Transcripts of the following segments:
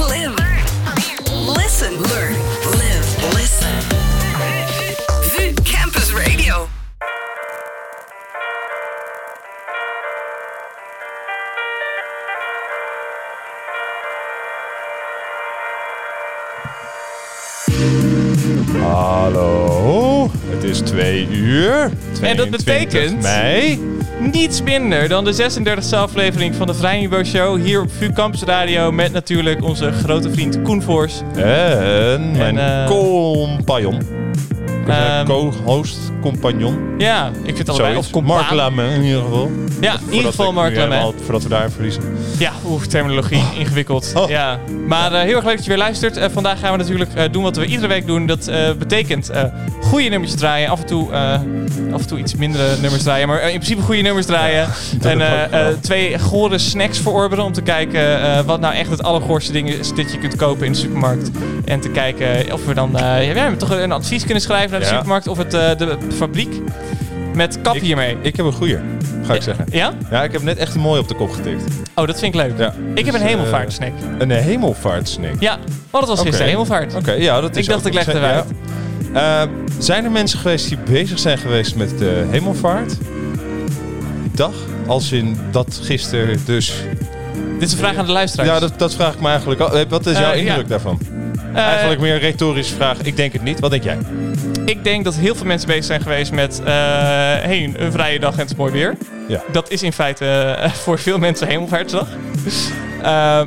live. Listen, learn, live, listen. VU Campus Radio. Hallo, het is twee uur. En dat 22 betekent- mei. Niets minder dan de 36e aflevering van de Vrij Niveau Show hier op VU Campus Radio met natuurlijk onze grote vriend Koen Voors. En mijn eh, compagnon. Ehm, Co-host, compagnon. Ja, ik vind het allebei. Of. Mark Lame in ieder geval. Ja, in ieder geval Mark nu Lame. helemaal- Voordat we daar verliezen. Ja, oeh, terminologie, ingewikkeld. Oh. Ja. Maar eh, heel erg leuk dat je weer luistert. Eh, vandaag gaan we natuurlijk eh, doen wat we iedere week doen. Dat betekent goede nummers draaien. Af en, toe, af en toe iets mindere nummers draaien. Maar in principe goede nummers draaien. en twee gore snacks verorberen. Om te kijken wat nou echt het allergoorste ding is dat je kunt kopen in de supermarkt. En te kijken of we dan eh, ja, toch een advies kunnen schrijven naar de Ja. supermarkt. Of het, eh, de fabriek. Met kap Ik- hiermee. Ik heb een goeie, ga ik zeggen. Ja? Ja, ik heb net echt een mooi op de kop getikt. Oh, dat vind ik leuk. Ja. Ik heb Dus, een eh, hemelvaartsnack. Een hemelvaartsnack. Ja, oh, dat was gisteren hemelvaart. Oké, ja, dat is Ik dacht, ik leg eruit. Eh, zijn er mensen geweest die bezig zijn geweest met de hemelvaart? Dag? Als in dat gisteren dus... Dit is een vraag aan de luisteraars. Ja, dat, dat vraag ik me eigenlijk al. Wat is jouw indruk ja. daarvan? Eh, Eigenlijk meer een retorische vraag. Ik denk het niet. Wat denk jij? Ik denk dat heel veel mensen bezig zijn geweest met... eh hey, een vrije dag en het is mooi weer. Ja. Dat is in feite eh, voor veel mensen hemelvaartsdag.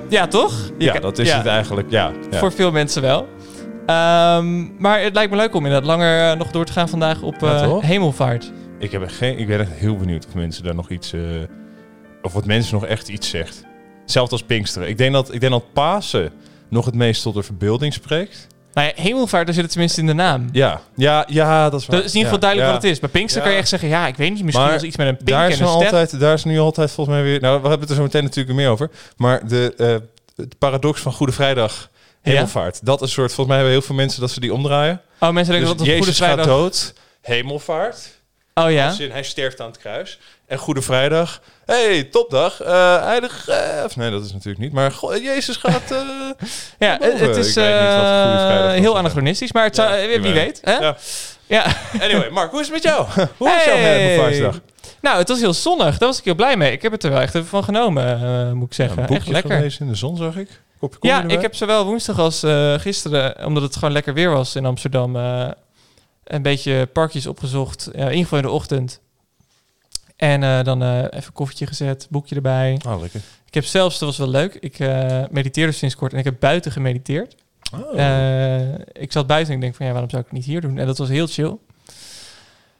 Ja, toch? Je Ja, dat is ja, het eigenlijk. Ja. ja. Voor veel mensen wel. Ehm, maar het lijkt me leuk om inderdaad langer nog door te gaan vandaag op hemelvaart. Ik, heb geen, ik ben echt heel benieuwd of mensen daar nog iets... of wat mensen nog echt iets zegt. Zelfs als Pinksteren. Ik denk dat, ik denk dat Pasen nog het meest tot de verbeelding spreekt. Nou ja, hemelvaart, daar zit het tenminste in de naam. Ja, ja, ja dat is waar. Dat is in ieder geval Ja, duidelijk ja. wat het is. Bij Pinkster kan je echt zeggen, ja, ik weet niet, misschien Maar was iets met een pink Daar en is, een ster. altijd, daar is nu altijd volgens mij weer... Nou, we hebben het er zo meteen natuurlijk meer over. Maar de, eh, het paradox van Goede Vrijdag, hemelvaart. Dat is een soort... Volgens mij hebben heel veel mensen dat ze die omdraaien. Oh, mensen denken Dus dat het Jezus goede vrijdag... gaat dood, hemelvaart. Oh ja? Hij sterft aan het kruis. En Goede Vrijdag. hey, topdag. eh heilig... eh, of nee, dat is natuurlijk niet. Maar go- Jezus gaat... eh, Ja, boven. het is Vrijdag heel anachronistisch, maar het Ja, wie weet. Hè? Ja. Ja. Anyway, Mark, hoe is het met jou? hoe was jouw hemelvaartsdag? Nou, het was heel zonnig. Daar was ik heel blij mee. Ik heb het er wel echt even van genomen, moet ik zeggen. Een echt lekker. gelezen in de zon, zag ik. Kopje Ja, erbij. ik heb zowel woensdag als gisteren, omdat het gewoon lekker weer was in Amsterdam, een beetje parkjes opgezocht. Ja, in ieder geval in de ochtend. En eh, dan eh, even een koffietje gezet, boekje erbij. Oh, lekker. Ik heb zelfs, dat was wel leuk, ik eh mediteerde sinds kort en ik heb buiten gemediteerd. Oh. Ik zat buiten en ik denk van ja, waarom zou ik het niet hier doen? En dat was heel chill.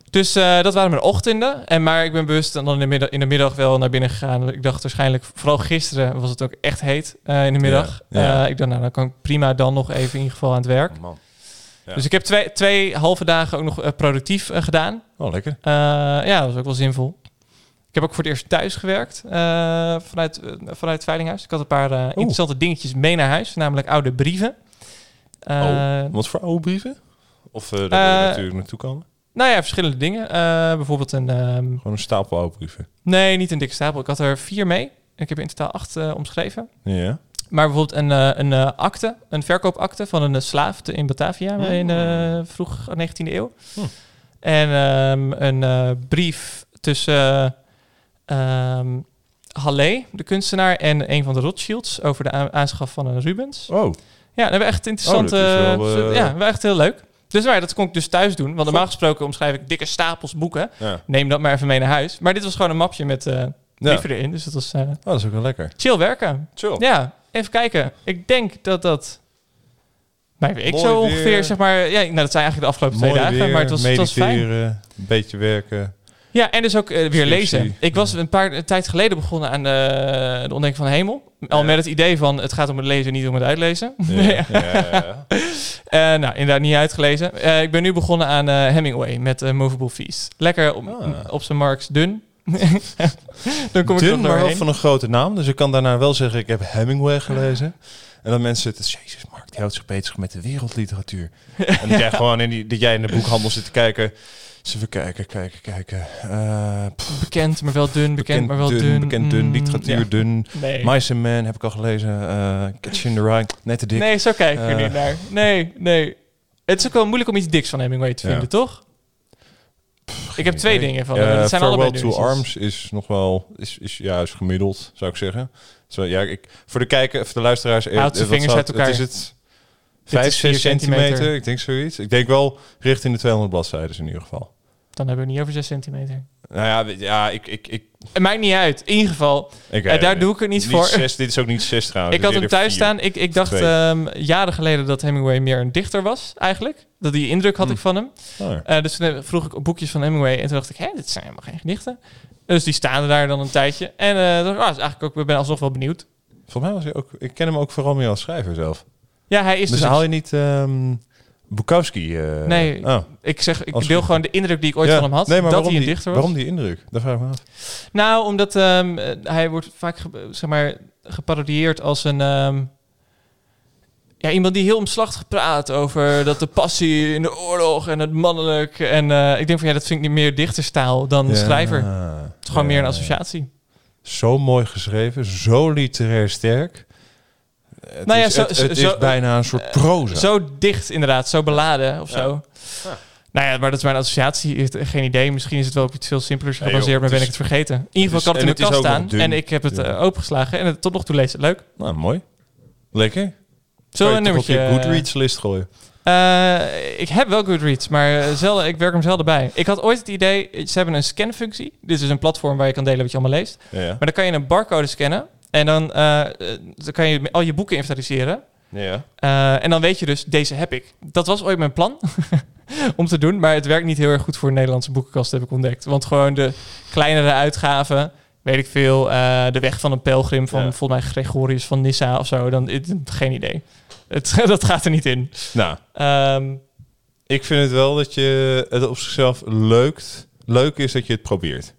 Dus dat waren mijn ochtenden. En, maar ik ben bewust dan in de, middag, in de middag wel naar binnen gegaan. Ik dacht waarschijnlijk, vooral gisteren was het ook echt heet in de middag. Ja, ja. Ik dacht, nou dan kan ik prima dan nog even in ieder geval aan het werk. Oh, man. Ja. Dus ik heb twee, twee halve dagen ook nog productief gedaan. Oh, lekker. Ja, dat was ook wel zinvol. Ik heb ook voor het eerst thuis gewerkt eh, vanuit, eh, vanuit het Veilinghuis. Ik had een paar eh, interessante dingetjes mee naar huis, namelijk oude brieven. Oh, Wat voor oude brieven? Of daar natuurlijk naartoe komen? Nou ja, verschillende dingen. Bijvoorbeeld een... ehm, Gewoon een stapel oude brieven. nee, niet een dikke stapel. Ik had er vier mee. Ik heb in totaal acht omschreven. Ja. Maar bijvoorbeeld een, een eh, akte, een verkoopakte van een slaaf in Batavia in de vroeg 19e eeuw. Hm. En ehm, een brief tussen ehm Halle, de kunstenaar, en een van de Rothschilds over de aanschaf van een Rubens. Oh, Ja, dat hebben echt interessant. Oh, dat is eh, wel, eh, ja, we echt heel leuk. Dus nou ja, dat kon ik dus thuis doen. Want normaal gesproken omschrijf ik dikke stapels boeken. ja. Neem dat maar even mee naar huis. Maar dit was gewoon een mapje met eh ja. brieven erin. Dus dat was eh, Oh, dat is ook wel lekker. chill werken. Chill. Ja, even kijken. Ik denk dat dat bij week Mooi zo weer. ongeveer, zeg maar... Ja, nou, dat zijn eigenlijk de afgelopen Mooi twee dagen. weer, maar het was, het was fijn. mediteren, een beetje werken. Ja, en dus ook eh, weer lezen. Ik was een paar een tijd geleden begonnen aan de, de ontdekking van de hemel. Al met het idee van het gaat om het lezen, niet om het uitlezen. Ja, ja. Eh, nou, inderdaad niet uitgelezen. Eh, ik ben nu begonnen aan eh, Hemingway met eh, Movable Feast. Lekker op, Ah. op zijn marks dun. Dan kom ik Dun, maar wel van een grote naam. Dus ik kan daarna wel zeggen, ik heb Hemingway gelezen. En dan mensen zitten, jezus Mark, die houdt zich bezig met de wereldliteratuur. En dat jij gewoon in die, dat jij in de boekhandel zit te kijken. Eens even kijken, kijken, kijken. Eh, Bekend, maar wel dun. Bekend, maar wel dun. Bekend dun, Mm, literatuur ja. dun. Nee. Mice and Man heb ik al gelezen. eh Catch in the Rye, net te dik. nee, zo kijk ik er Eh. niet naar. Nee, nee. Het is ook wel moeilijk om iets diks van Hemingway te Ja. vinden, toch? ik heb twee dingen van hem. Dat zijn Farewell allebei to. Arms is nog wel, is, is juist gemiddeld, zou ik zeggen. Zo, ja, ik, voor de kijker, voor de luisteraars. eh, Houd zijn vingers uit het- elkaar. Is het? 5, is vier 6 centimeter. centimeter. Ik denk zoiets. Ik denk wel richting de 200 bladzijden in ieder geval. Dan hebben we het niet over 6 centimeter. Nou ja, ja ik... ik, ik, Het maakt niet uit. In ieder geval, ik eh, daar doe ik het niet, voor. Zes, dit is ook niet 6 trouwens. ik had hem thuis vier. staan. Ik, ik dacht ehm, jaren geleden dat Hemingway meer een dichter was, eigenlijk. Dat die indruk had Hmm. ik van hem. Oh. Eh, dus toen vroeg ik boekjes van Hemingway en toen dacht ik, hé, dit zijn helemaal geen gedichten. Dus die staan er daar dan een tijdje. En eh dacht ik, ah, is eigenlijk ook, ik ben alsnog wel benieuwd. Volgens mij was hij ook... Ik ken hem ook vooral meer als schrijver zelf. Ja, hij is Dus dus... haal je niet ehm Bukowski? eh, Nee, oh. Ik zeg, ik Als- deel gewoon de indruk die ik ooit Ja. van hem had. Nee, maar dat hij een die, dichter was. Waarom die indruk? Daar vraag ik me af. Nou, omdat ehm, eh, hij wordt vaak zeg maar, geparodieerd als een... ehm, ja, iemand die heel omslachtig praat over dat de passie in de oorlog en het mannelijk. En eh, ik denk van ja, dat vind ik niet meer dichterstaal dan schrijver. Het is gewoon meer een associatie. Zo mooi geschreven, zo literair sterk. Het Nou ja, is, zo- het, zo- het zo- is bijna een soort proza. Zo dicht inderdaad, zo beladen of Ja. zo. Ja. Nou ja, maar dat is mijn associatie. Geen idee. Misschien is het wel op iets veel simpelers Nee, gebaseerd, joh, maar ben ik het vergeten. In ieder geval, en het in de kast staan en ik heb het eh, opengeslagen. En het, tot nog toe leest het leuk. Nou, mooi. Lekker. Kan een je toch op nummertje... je Goodreads list gooien. Eh, ik heb wel Goodreads, maar eh, zelden, ik werk hem zelden bij. Ik had ooit het idee, ze hebben een scanfunctie. Dit is een platform waar je kan delen wat je allemaal leest. Ja, ja. Maar dan kan je een barcode scannen en dan, eh, eh, dan kan je al je boeken inventariseren. ja. Eh, en dan weet je dus, deze heb ik. Dat was ooit mijn plan om te doen, maar het werkt niet heel erg goed voor een Nederlandse boekenkast, heb ik ontdekt. Want gewoon de kleinere uitgaven, weet ik veel, de weg van een pelgrim van Ja. volgens mij Gregorius van Nyssa of zo, dan geen idee. Het, dat gaat er niet in. Nou, Ehm, ik vind het wel dat je het op zichzelf leukt. Leuk is dat je het probeert.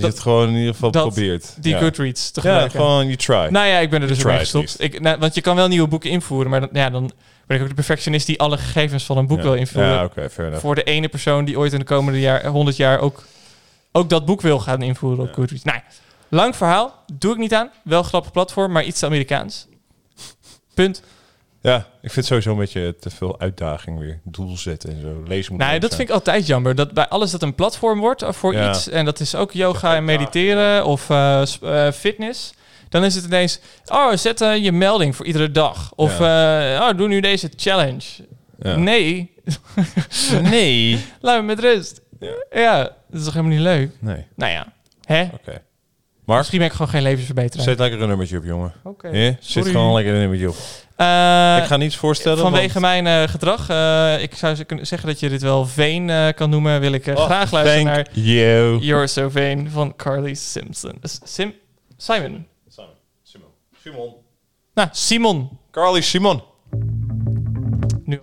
Dat, je het gewoon in ieder geval dat- probeert. die ja. Goodreads te Ja, gebruiken. gewoon you try. Nou ja, ik ben er dus mee gestopt. Ik, nou, want je kan wel nieuwe boeken invoeren, maar dan, ja, dan ben ik ook de perfectionist die alle gegevens van een boek ja. wil. Ja, oké, enough. voor de ene persoon die ooit in de komende jaar, 100 jaar ook, ook dat boek wil gaan invoeren op Ja. Goodreads. Nou, lang verhaal, doe ik niet aan. Wel grappig platform, maar iets Amerikaans. Punt. Ja, ik vind het sowieso een beetje te veel uitdaging weer. Doel zetten en zo. Lezen moet Nou, leuk dat zijn. vind ik altijd jammer. Dat bij alles dat een platform wordt voor Ja. iets, en dat is ook yoga en mediteren of eh, eh, fitness, dan is het ineens, oh, zet eh, je melding voor iedere dag. Of, oh, doe nu deze challenge. Ja. Nee, Nee. laat me met rust. Ja. Ja, dat is toch helemaal niet leuk? Nee, Nou ja, hè? oké. Mark, Misschien ben ik gewoon geen levensverbeteraar. zet lekker een nummertje op, jongen. Oké. Sorry. gewoon lekker een nummertje op. Eh, ik ga niets voorstellen. vanwege want- mijn eh, gedrag, eh, ik zou ze kunnen zeggen dat je dit wel Veen eh, kan noemen, wil ik Oh, graag luisteren thank naar you. You're So Vain van Carly Simpson. Eh, Sim Simon. Simon. Simon. Simon. Nou, Simon. Carly Simon. Nu.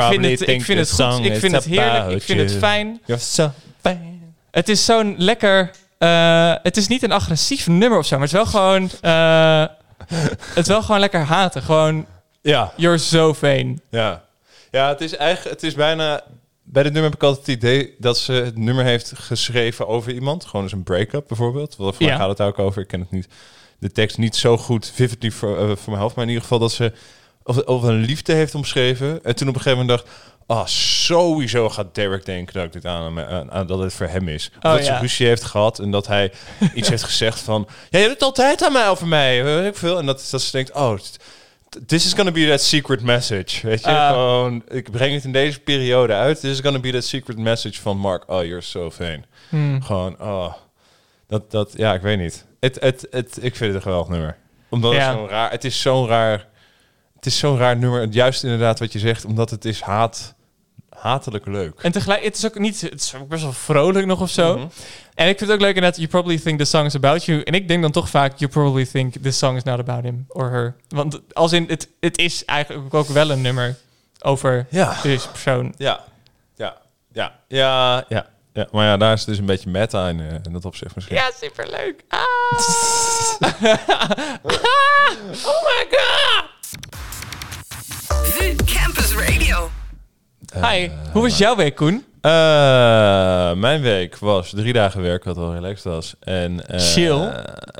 Vind probably het, ik vind het goed. Ik is vind het heerlijk. Ik vind het fijn. You're so fijn. Het is zo'n lekker... eh, het is niet een agressief nummer of zo, maar het is wel gewoon... eh, het is wel gewoon lekker haten. Gewoon, Ja, you're so vain. ja. Ja, het is eigenlijk, het is bijna... Bij dit nummer heb ik altijd het idee dat ze het nummer heeft geschreven over iemand. Gewoon eens een break-up bijvoorbeeld. Wel, Waar Ja. gaat het ook over? Ik ken het niet. De tekst niet zo goed vividly voor, eh, voor mijn hoofd. Maar in ieder geval dat ze of, of een liefde heeft omschreven. En toen op een gegeven moment dacht... Ah, sowieso gaat Derek denken dat ik dit aan, hem- aan, aan- dat het voor hem is. Oh, dat ze ruzie heeft gehad en dat hij iets heeft gezegd van... Ja, je hebt het altijd aan mij over mij, weet ik veel. En dat, dat ze denkt, oh, this is gonna be that secret message. Weet je, Ah. gewoon, ik breng het in deze periode uit. This is gonna be that secret message van Mark. Oh, you're so vain. Hmm. Gewoon, oh, dat, dat, ja, ik weet niet. Het, het, het, ik vind het een geweldig nummer. Omdat Ja. het zo'n raar, het is zo'n raar, het is zo'n raar nummer. Juist inderdaad wat je zegt, omdat het is haat, hatelijk leuk. En tegelijk, het is ook niet, het is ook best wel vrolijk nog of zo. Mhm. En ik vind het ook leuk inderdaad, you probably think the song is about you. En ik denk dan toch vaak, you probably think this song is not about him or her. Want als in, het, het is eigenlijk ook wel een nummer over Ja. deze persoon. Ja, ja, ja, ja, ja. ja. Maar ja, daar is dus een beetje meta in, eh, in dat opzicht misschien. Ja, superleuk. Ah. oh my god. VU Campus Radio. Hi, hoe was jouw week, Koen? Eh, mijn week was drie dagen werk, wat wel relaxed was. En, eh, Chill.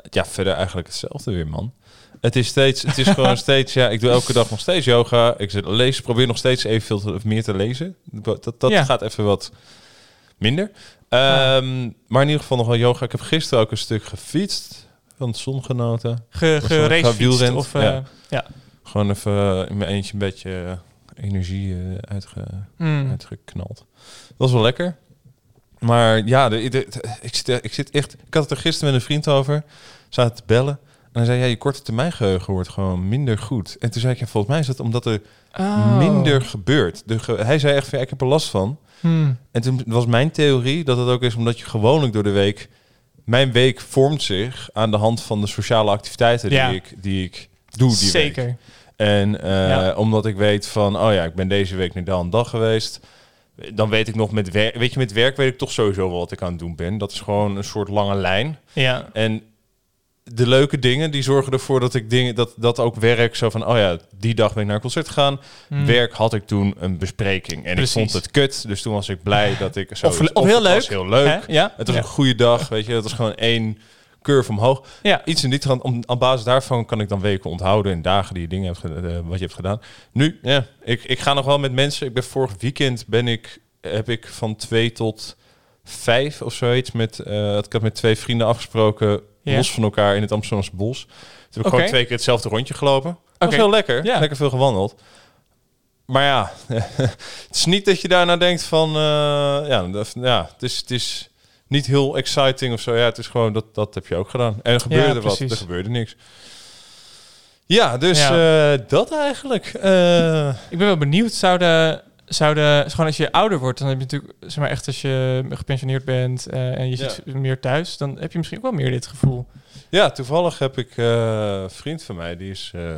Ja, verder eigenlijk hetzelfde weer, man. Het is steeds, het is gewoon steeds, ja, ik doe elke dag nog steeds yoga. Ik zit lezen, probeer nog steeds evenveel te, of meer te lezen. Dat, dat Ja. gaat even wat minder. Ehm, Maar in ieder geval nog wel yoga. Ik heb gisteren ook een stuk gefietst, van het zon genoten. Ge, wielrent, of... eh, ja. ja. Gewoon even eh, in mijn eentje een beetje eh, energie eh, uitge, Hmm. uitgeknald. Dat was wel lekker. Maar ja, de, de- ik, zit, ik zit echt... Ik had het er gisteren met een vriend over. Zaten te bellen. En hij zei, ja, je korte termijn geheugen wordt gewoon minder goed. En toen zei ik, ja, volgens mij is dat omdat er Oh. minder gebeurt. De ge- hij zei echt, van, ja, ik heb er last van. Hmm. En toen was mijn theorie dat het ook is omdat je gewoonlijk door de week... Mijn week vormt zich aan de hand van de sociale activiteiten die, Ja. ik, die ik doe die week. En eh, Ja. omdat ik weet van, oh ja, ik ben deze week naar dan een dag geweest. Dan weet ik nog met werk, weet je, met werk weet ik toch sowieso wel wat ik aan het doen ben. Dat is gewoon een soort lange lijn. Ja. En de leuke dingen, die zorgen ervoor dat ik dingen, dat, dat ook werk zo van, oh ja, die dag ben ik naar een concert gegaan. Hmm. Werk had ik toen een bespreking en Precies. ik vond het kut. Dus toen was ik blij dat ik zo. Of, of heel leuk. was heel leuk. Ja. Het was ja. een goede dag, weet je. Het was gewoon één curve omhoog. Ja. Iets in die trant. Om, op basis daarvan kan ik dan weken onthouden en dagen die je dingen hebt, eh, wat je hebt gedaan. Nu, ja, ik, ik ga nog wel met mensen. Ik ben vorig weekend ben ik, heb ik van twee tot vijf of zoiets met, eh ik had met twee vrienden afgesproken, Ja. los van elkaar in het Amsterdamse bos. Toen heb ik gewoon twee keer hetzelfde rondje gelopen. Dat was Oké. heel lekker. Ja. Lekker veel gewandeld. maar ja, het is niet dat je daarna denkt van... eh, ja, dat- ja het, is, het is niet heel exciting of zo. Ja, het is gewoon, dat, dat heb je ook gedaan. En er gebeurde wat, er gebeurde niks. Ja, dus Ja. eh, dat eigenlijk. Eh, Ik ben wel benieuwd, zouden, zouden gewoon als je ouder wordt, dan heb je natuurlijk, zeg maar echt als je gepensioneerd bent eh, en je Ja. zit meer thuis, dan heb je misschien ook wel meer dit gevoel. ja, toevallig heb ik een vriend van mij, die is eh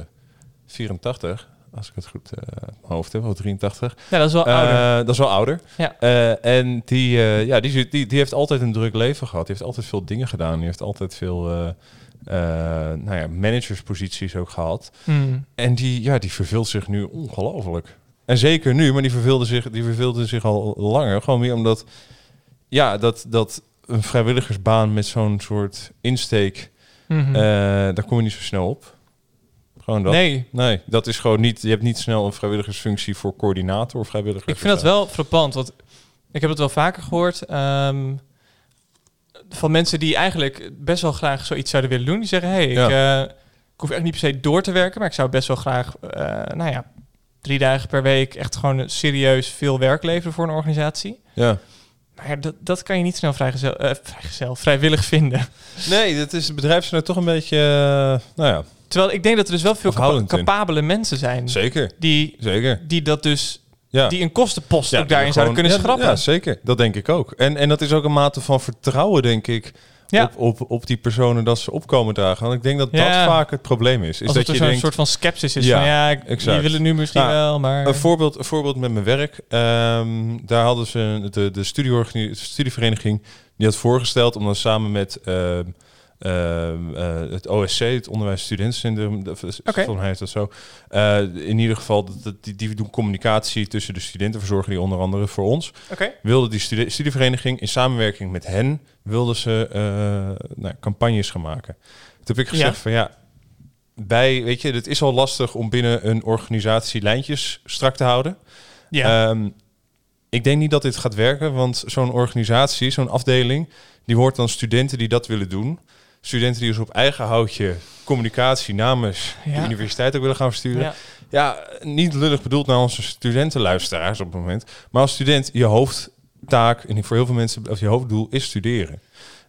84... Als ik het goed in mijn hoofd heb, of 83. Ja, dat is wel Eh, ouder. Dat is wel ouder. Ja. Eh, en die, ja, die, die, die heeft altijd een druk leven gehad. Die heeft altijd veel dingen gedaan. Die heeft altijd veel nou ja, managersposities ook gehad. Hmm. En die, ja, die verveelt zich nu ongelooflijk. En zeker nu, maar die verveelde zich, die verveelde zich al langer. Gewoon meer omdat ja, dat, dat een vrijwilligersbaan met zo'n soort insteek, Mhm. daar kom je niet zo snel op. Gewoon dat. nee, Nee, dat is gewoon niet. Je hebt niet snel een vrijwilligersfunctie voor coördinator of vrijwilliger. ik vind dat wel frappant, want ik heb het wel vaker gehoord ehm, van mensen die eigenlijk best wel graag zoiets zouden willen doen. Die zeggen, hey, ik, Ja. eh, ik hoef echt niet per se door te werken, maar ik zou best wel graag, eh, nou ja, drie dagen per week echt gewoon serieus veel werk leveren voor een organisatie. Ja. Maar dat, dat kan je niet snel vrijgezel, eh, vrijgezel, vrijwillig vinden. Nee, dat is het bedrijf zijn er toch een beetje. nou ja, Terwijl ik denk dat er dus wel veel capa- Afhoudend in. capabele mensen zijn zeker. die, Zeker. die dat dus, Ja. die een kostenpost Ja, ook daarin die zouden gewoon- kunnen schrappen. Ja, zeker. Dat denk ik ook. En, en dat is ook een mate van vertrouwen, denk ik, Ja. op, op, op die personen dat ze opkomen dragen. Want ik denk dat dat vaak het probleem is. Is Alsof dat er je zo'n denkt, soort van sceptisch is Ja, van ja, ik, exact. je wil het nu misschien Nou, wel, maar... Een voorbeeld, een voorbeeld met mijn werk. Ehm, daar hadden ze de, de studievereniging die had voorgesteld om dan samen met ehm, ehm, eh, het OSC, het Onderwijs Studentencentrum, de- Oké. volgens mij heet dat zo. eh, in ieder geval, dat, die, die doen communicatie tussen de studenten, verzorgen die onder andere voor ons. Oké. Wilde die studie- studievereniging in samenwerking met hen, wilden ze eh, nou, campagnes gaan maken. Toen heb ik gezegd Ja. van ja, bij, weet je, het is al lastig om binnen een organisatie lijntjes strak te houden. Ja. Ehm, ik denk niet dat dit gaat werken, want zo'n organisatie, zo'n afdeling, die hoort dan studenten die dat willen doen. Studenten die dus op eigen houtje communicatie namens Ja. de universiteit ook willen gaan versturen. ja. Ja, niet lullig bedoeld naar onze studentenluisteraars op het moment. Maar als student, je hoofdtaak, en voor heel veel mensen, of je hoofddoel is studeren.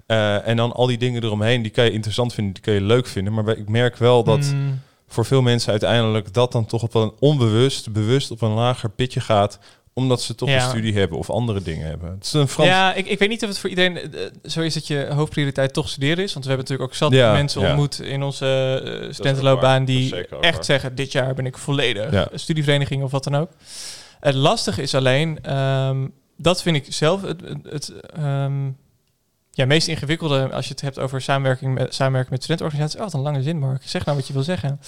Eh, en dan al die dingen eromheen, die kan je interessant vinden, die kan je leuk vinden. Maar ik merk wel dat Mm, voor veel mensen uiteindelijk dat dan toch op een onbewust, bewust op een lager pitje gaat. Omdat ze toch Ja. een studie hebben of andere dingen hebben. Het is een Frans... ja, ik, ik weet niet of het voor iedereen eh, zo is dat je hoofdprioriteit toch studeren is. Want we hebben natuurlijk ook zat Ja, mensen ja. ontmoet in onze uh, waar. studentenloopbaan die echt waar. zeggen, dit jaar ben ik volledig Ja. studievereniging of wat dan ook. Het lastige is alleen, ehm, dat vind ik zelf het, het, het, ehm, ja, meest ingewikkelde als je het hebt over samenwerking met, samenwerking met studentenorganisaties. Oh, wat een lange zin, Mark. Zeg nou wat je wil zeggen.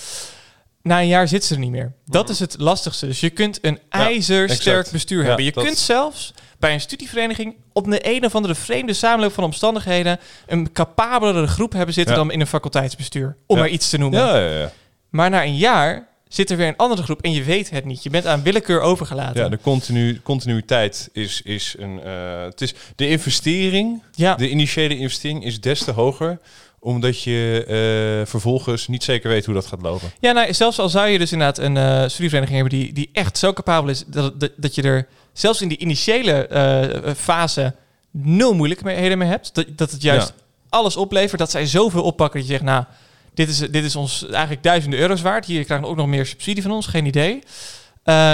Na een jaar zit ze er niet meer. Dat is het lastigste. Dus je kunt een ijzersterk bestuur Ja, hebben. Je kunt zelfs bij een studievereniging op de een of andere vreemde samenloop van omstandigheden een capabelere groep hebben zitten Ja. dan in een faculteitsbestuur. Om maar iets te noemen. Ja, ja, ja. Maar na een jaar zit er weer een andere groep en je weet het niet. Je bent aan willekeur overgelaten. ja de continu, continuïteit is, is een... eh, het is de investering ja. De initiële investering is des te hoger, omdat je eh, vervolgens niet zeker weet hoe dat gaat lopen. Ja, nou, zelfs al zou je dus inderdaad een eh, studievereniging hebben die, die echt zo capabel is dat, dat, dat je er zelfs in die initiële eh, fase nul moeilijkheden mee hebt. Dat, dat het juist Ja. alles oplevert, dat zij zoveel oppakken dat je zegt, nou, dit is, dit is ons eigenlijk duizenden euro's waard. Hier krijgen we ook nog meer subsidie van ons, geen idee.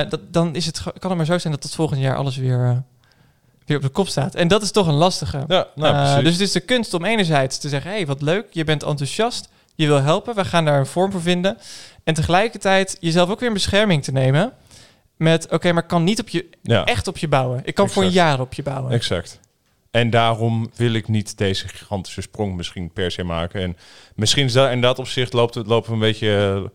Dat, dan is het, kan het maar zo zijn dat het volgend jaar alles weer, weer op de kop staat. En dat is toch een lastige. Ja, nou, Eh, dus het is de kunst om enerzijds te zeggen, hey, wat leuk, je bent enthousiast, je wil helpen, we gaan daar een vorm voor vinden. En tegelijkertijd jezelf ook weer in bescherming te nemen met, oké, maar ik kan niet op je, ja, echt op je bouwen. Ik kan voor een jaar op je bouwen. exact. En daarom wil ik niet deze gigantische sprong misschien per se maken. En misschien is dat in dat opzicht loopt het lopen we een beetje eh,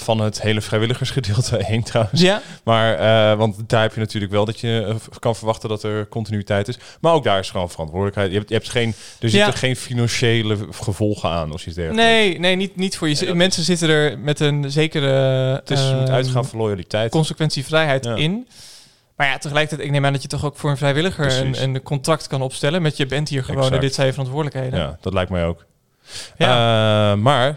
van het hele vrijwilligersgedeelte heen trouwens. Ja, Maar, eh, want daar heb je natuurlijk wel dat je eh, kan verwachten dat er continuïteit is. Maar ook daar is gewoon verantwoordelijkheid. Je hebt, je hebt geen, er zitten Ja. geen financiële gevolgen aan als je dergelijks. nee, nee, niet, niet voor je. Dat Mensen zitten er met een zekere Het is, ehm, uitgaan van loyaliteit. consequentievrijheid Ja. in. Maar ja, tegelijkertijd, ik neem aan dat je toch ook voor een vrijwilliger een, een contract kan opstellen met je bent hier gewoon en dit zijn je verantwoordelijkheden. Ja, dat lijkt mij ook. Ja. Eh, maar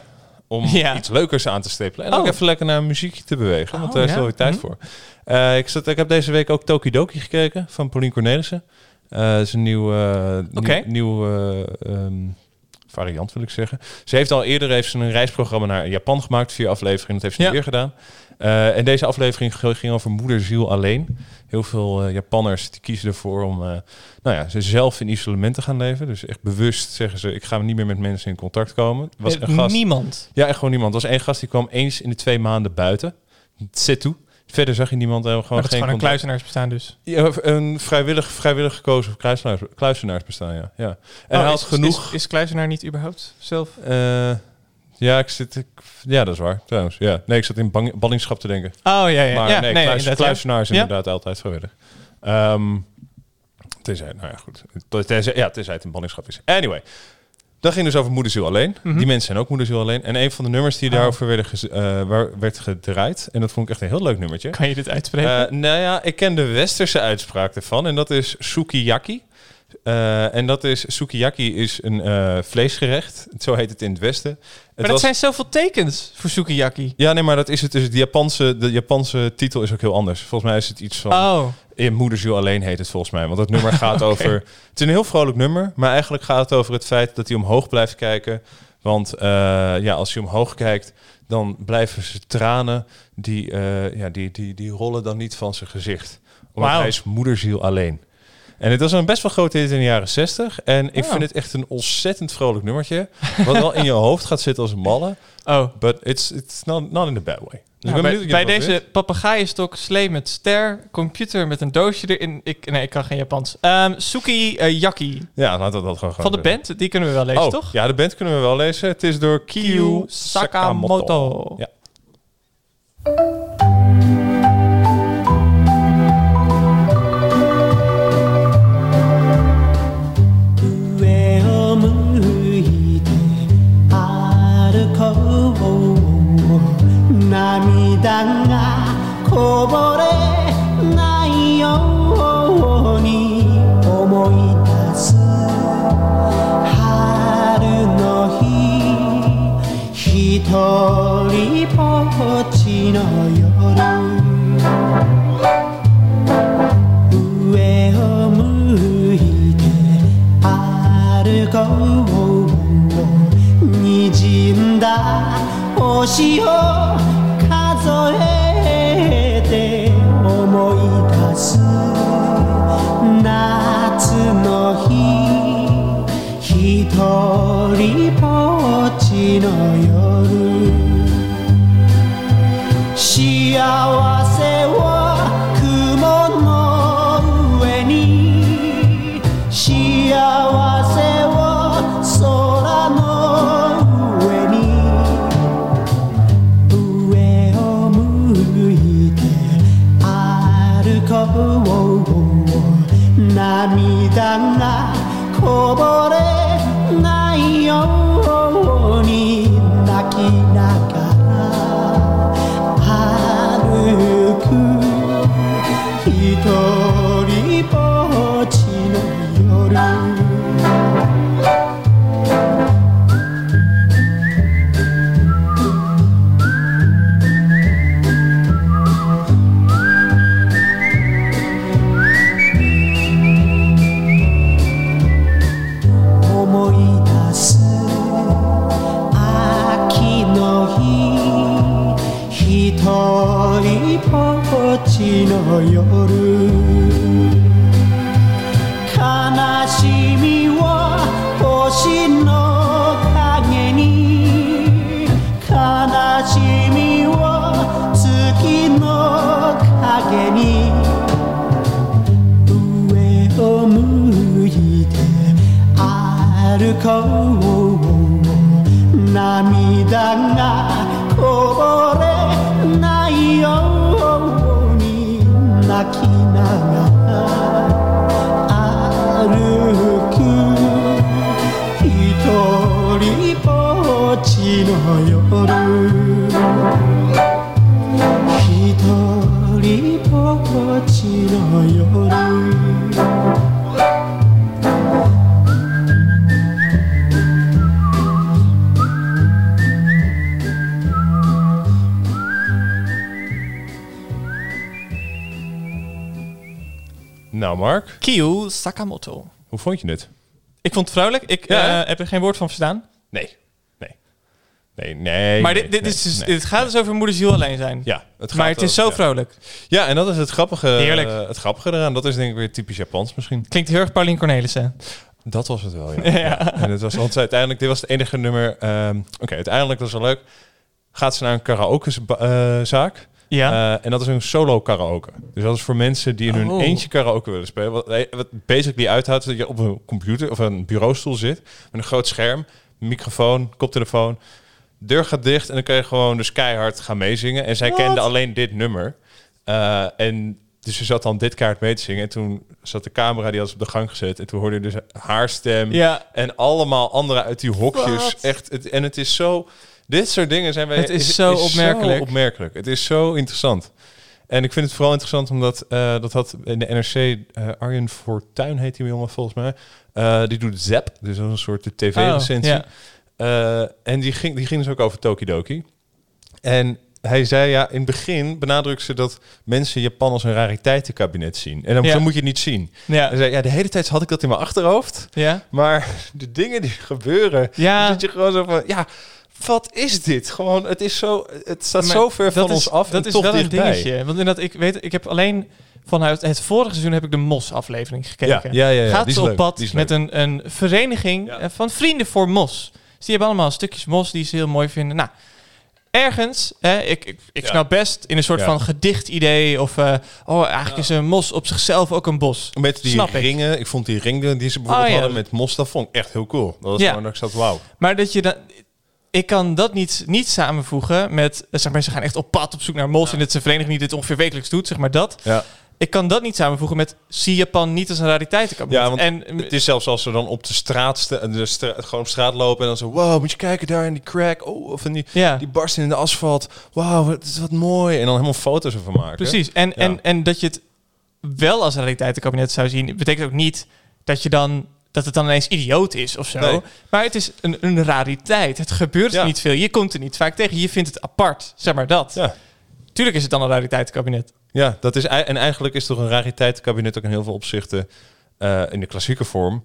om Ja. iets leukers aan te stapelen. En ook Oh. even lekker naar een muziekje te bewegen. want Oh, daar is wel weer tijd Mhm. voor. Eh, ik, zat, ik heb deze week ook Tokidoki gekeken van Pauline Cornelissen. Eh dat is een nieuw, eh, nieuw, nieuw, eh, ehm, variant, wil ik zeggen. Ze heeft al eerder heeft ze een reisprogramma naar Japan gemaakt. Vier afleveringen, dat heeft ze Ja. weer gedaan. En deze aflevering ging over moederziel alleen. Heel veel eh, Japanners die kiezen ervoor om eh, nou ja, ze zelf in isolement te gaan leven. Dus echt bewust zeggen ze, ik ga niet meer met mensen in contact komen. Er was een gast, Niemand. ja, echt gewoon niemand. Er was één gast die kwam eens in de twee maanden buiten. C'est tout. Verder zag je niemand. eh, Gewoon Maar dat is geen gewoon een kluizenaarsbestaan dus. Ja, een vrijwillig, vrijwillig gekozen kluisenaars bestaan, ja. ja. En hij Oh, had is, genoeg... Is, is kluizenaar niet überhaupt zelf? Ja, ik zit... Ik, ja, dat is waar, trouwens. Ja. Nee, ik zat in bang, ballingschap te denken. Oh ja, ja. Maar ja, nee, kluis, inderdaad, ja. inderdaad altijd vrijwillig. Ehm tenzij, nou ja, goed. Tenzij, ja, tenzij het een ballingschap is. Anyway. Dat ging dus over moederziel alleen. Mhm. Die mensen zijn ook moederziel alleen. En een van de nummers die Oh. daarover werden eh, werd gedraaid... en dat vond ik echt een heel leuk nummertje... Kan je dit uitspreken? Eh, nou ja, ik ken de westerse uitspraak ervan. En dat is sukiyaki. Eh, en dat is, sukiyaki is een eh, vleesgerecht. Zo heet het in het westen. Het maar dat was- zijn zoveel tekens voor sukiyaki. Ja, nee, maar dat is het dus. De Japanse, de Japanse titel is ook heel anders. Volgens mij is het iets van... Oh, In Moederziel alleen heet het volgens mij. Want het nummer gaat over... Het is een heel vrolijk nummer. Maar eigenlijk gaat het over het feit dat hij omhoog blijft kijken. Want eh, ja, als hij omhoog kijkt... dan blijven zijn tranen... Die, ja, die, die, die rollen dan niet van zijn gezicht. Wauw. hij is moederziel alleen. En het was een best wel grote hit in de jaren 60. En ik Oh. vind het echt een ontzettend vrolijk nummertje. Wat wel in je hoofd gaat zitten als een malle. oh. But it's, it's not, not in a bad way. Dus Nou, bij bij deze papegaaienstok, slee met ster, computer met een doosje erin. Ik, nee, ik kan geen Japans. Ehm Suki eh, Yaki. Ja, laten we dat gewoon Van de doen. band, die kunnen we wel lezen, oh, toch? Ja, de band kunnen we wel lezen. Het is door Kiyu Sakamoto. Sakamoto. Ja. 歩こう滲んだ星を数えて思い出す夏の日一人ぼっちの夜。幸せ涙がこぼれ 더 Nou, Mark, Kiyu Sakamoto. hoe vond je het? Ik vond het vrolijk. Ik Ja, eh, heb er geen woord van verstaan. Nee. Nee. Nee, nee. maar dit, dit, nee, is dus, nee. dit gaat dus over moeder ziel alleen zijn. Ja, het gaat maar het is zo vrolijk. Ja, en dat is het grappige, Heerlijk. eh, het grappige eraan. Dat is denk ik weer typisch Japans misschien. Klinkt heel erg Paulien Cornelissen. Dat was het wel, ja. Ja. En het was want uiteindelijk, dit was het enige nummer. ehm, Oké, uiteindelijk was het wel leuk. Gaat ze naar een karaokezaak. Ja. Eh, en dat is een solo karaoke. Dus dat is voor mensen die in hun Oh. eentje karaoke willen spelen. Wat, eh, wat basically uithoudt dat je op een computer of een bureaustoel zit. Met een groot scherm, microfoon, koptelefoon. Deur gaat dicht en dan kun je gewoon dus keihard gaan meezingen. En zij kende alleen dit nummer. Eh, en dus ze zat dan dit kaart mee te zingen. En toen zat de camera, die had ze op de gang gezet. En toen hoorde je dus haar stem. ja. En allemaal anderen uit die hokjes. Echt, het, en het is zo... Dit soort dingen zijn wij... Het is zo opmerkelijk. opmerkelijk. Het is zo interessant. En ik vind het vooral interessant omdat... eh, dat had in de NRC... eh, Arjen Fortuyn heet die jongen volgens mij. Eh, die doet Zap. Dus dat is een soort de tv-recensie. Oh, ja. En die ging, die ging dus ook over Tokidoki. En hij zei, ja, in het begin benadrukte ze dat mensen Japan als een rariteitenkabinet zien. En dan Ja. zo moet je het niet zien. Hij zei, ja, de hele tijd had ik dat in mijn achterhoofd. Ja. Maar de dingen die gebeuren, Ja. zit je gewoon zo van, ja, wat is dit? Gewoon, het is zo, het staat Maar zo ver van is, ons af Dat en is toch wel een dingetje. Want inderdaad, ik weet, ik heb alleen vanuit het vorige seizoen heb ik de Mos-aflevering gekeken. Ja, ja, ja, ja, Gaat ze op leuk, pad met een, een vereniging Ja. eh, van vrienden voor Mos. Dus die hebben allemaal stukjes Mos die ze heel mooi vinden. Nou, ergens, hè, ik, ik, ik Ja. snap best in een soort van gedicht idee of, eh, oh, eigenlijk is een Mos op zichzelf ook een bos. Met die Snap ringen, ik. vond die ringen die ze bijvoorbeeld Oh, ja. hadden met mos, dat vond ik echt heel cool. Dat was Ja. gewoon dat ik zat, wauw. Maar dat je dan. Ik kan dat niet, niet samenvoegen met. eh, Zeg maar, ze gaan echt op pad op zoek naar mos. En is een vereniging die dit ongeveer wekelijks doet. Zeg maar dat. Ja. Ik kan dat niet samenvoegen met. Zie Japan niet als een rariteitenkabinet. Ja, want en Het is zelfs als ze dan op de straat, de gewoon op straat lopen en dan zo, wow, moet je kijken daar in die crack, oh, of in die, ja, die barsten in de asfalt, wauw, het is wat mooi. En dan helemaal foto's ervan maken. precies. En, Ja. en, en dat je het wel als een rariteitenkabinet zou zien, betekent ook niet dat je dan. Dat het dan ineens idioot is of zo. Nee. Maar het is een, een rariteit. Het gebeurt Ja. niet veel. Je komt er niet vaak tegen. Je vindt het apart. Zeg maar dat. Ja. Tuurlijk is het dan een rariteitenkabinet. Ja, dat is, en eigenlijk is toch een rariteitenkabinet ook in heel veel opzichten eh, in de klassieke vorm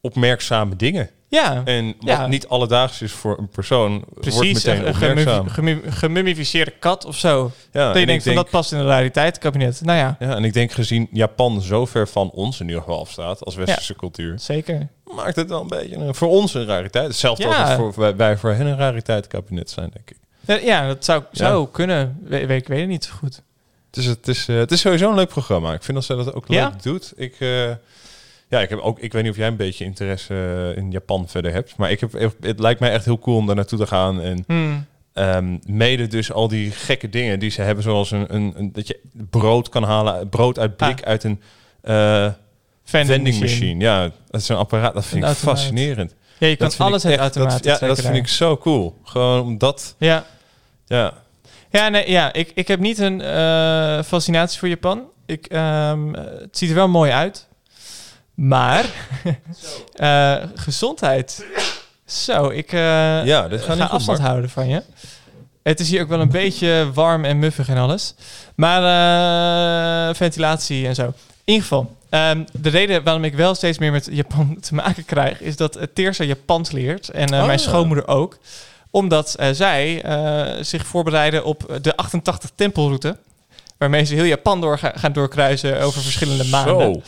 opmerkzame dingen. Ja. En wat Ja. niet alledaags is voor een persoon, wordt Precies, meteen een, een opmerkzaam. gemu- gemummificeerde kat of zo. Ja, dat je denkt van denk- dat past in een rariteitenkabinet. Nou ja, Ja, en ik denk gezien Japan zo ver van ons in ieder geval afstaat als westerse cultuur, zeker. maakt het wel een beetje een, voor ons een rariteit. Hetzelfde als voor, wij, wij voor hen een rariteitenkabinet zijn, denk ik. Ja, dat zou, zou kunnen. We, ik weet het niet zo goed. Dus het is, eh, het is sowieso een leuk programma. Ik vind dat zij dat ook leuk doet. Ik, eh, ja, ik heb ook. Ik weet niet of jij een beetje interesse eh, in Japan verder hebt, maar ik heb. Het lijkt mij echt heel cool om daar naartoe te gaan en Hmm. ehm, mede dus al die gekke dingen die ze hebben, zoals een, een, een- dat je brood kan halen, brood uit blik Ah. uit een eh, Vending, machine. Ja, dat is een apparaat. Dat vind Een ik automaat. fascinerend. Ja, je kan Dat alles uit dat, Ja, dat vind ik zo cool. Gewoon omdat. Ja, Ja, ja, nee, ja ik, ik heb niet een eh, fascinatie voor Japan. Ik, eh, het ziet er wel mooi uit. Maar eh, gezondheid. Zo, ik eh, Ja, dit gaat ga niet afstand houden van je. Het is hier ook wel een beetje warm en muffig en alles. Maar eh, ventilatie en zo. In ieder geval, ehm, de reden waarom ik wel steeds meer met Japan te maken krijg... is dat uh, Teersa Japans leert. En mijn schoonmoeder ook. Omdat zij zich voorbereiden op de 88 tempelroute... waarmee ze heel Japan door ga- gaan doorkruisen over verschillende maanden. Zo.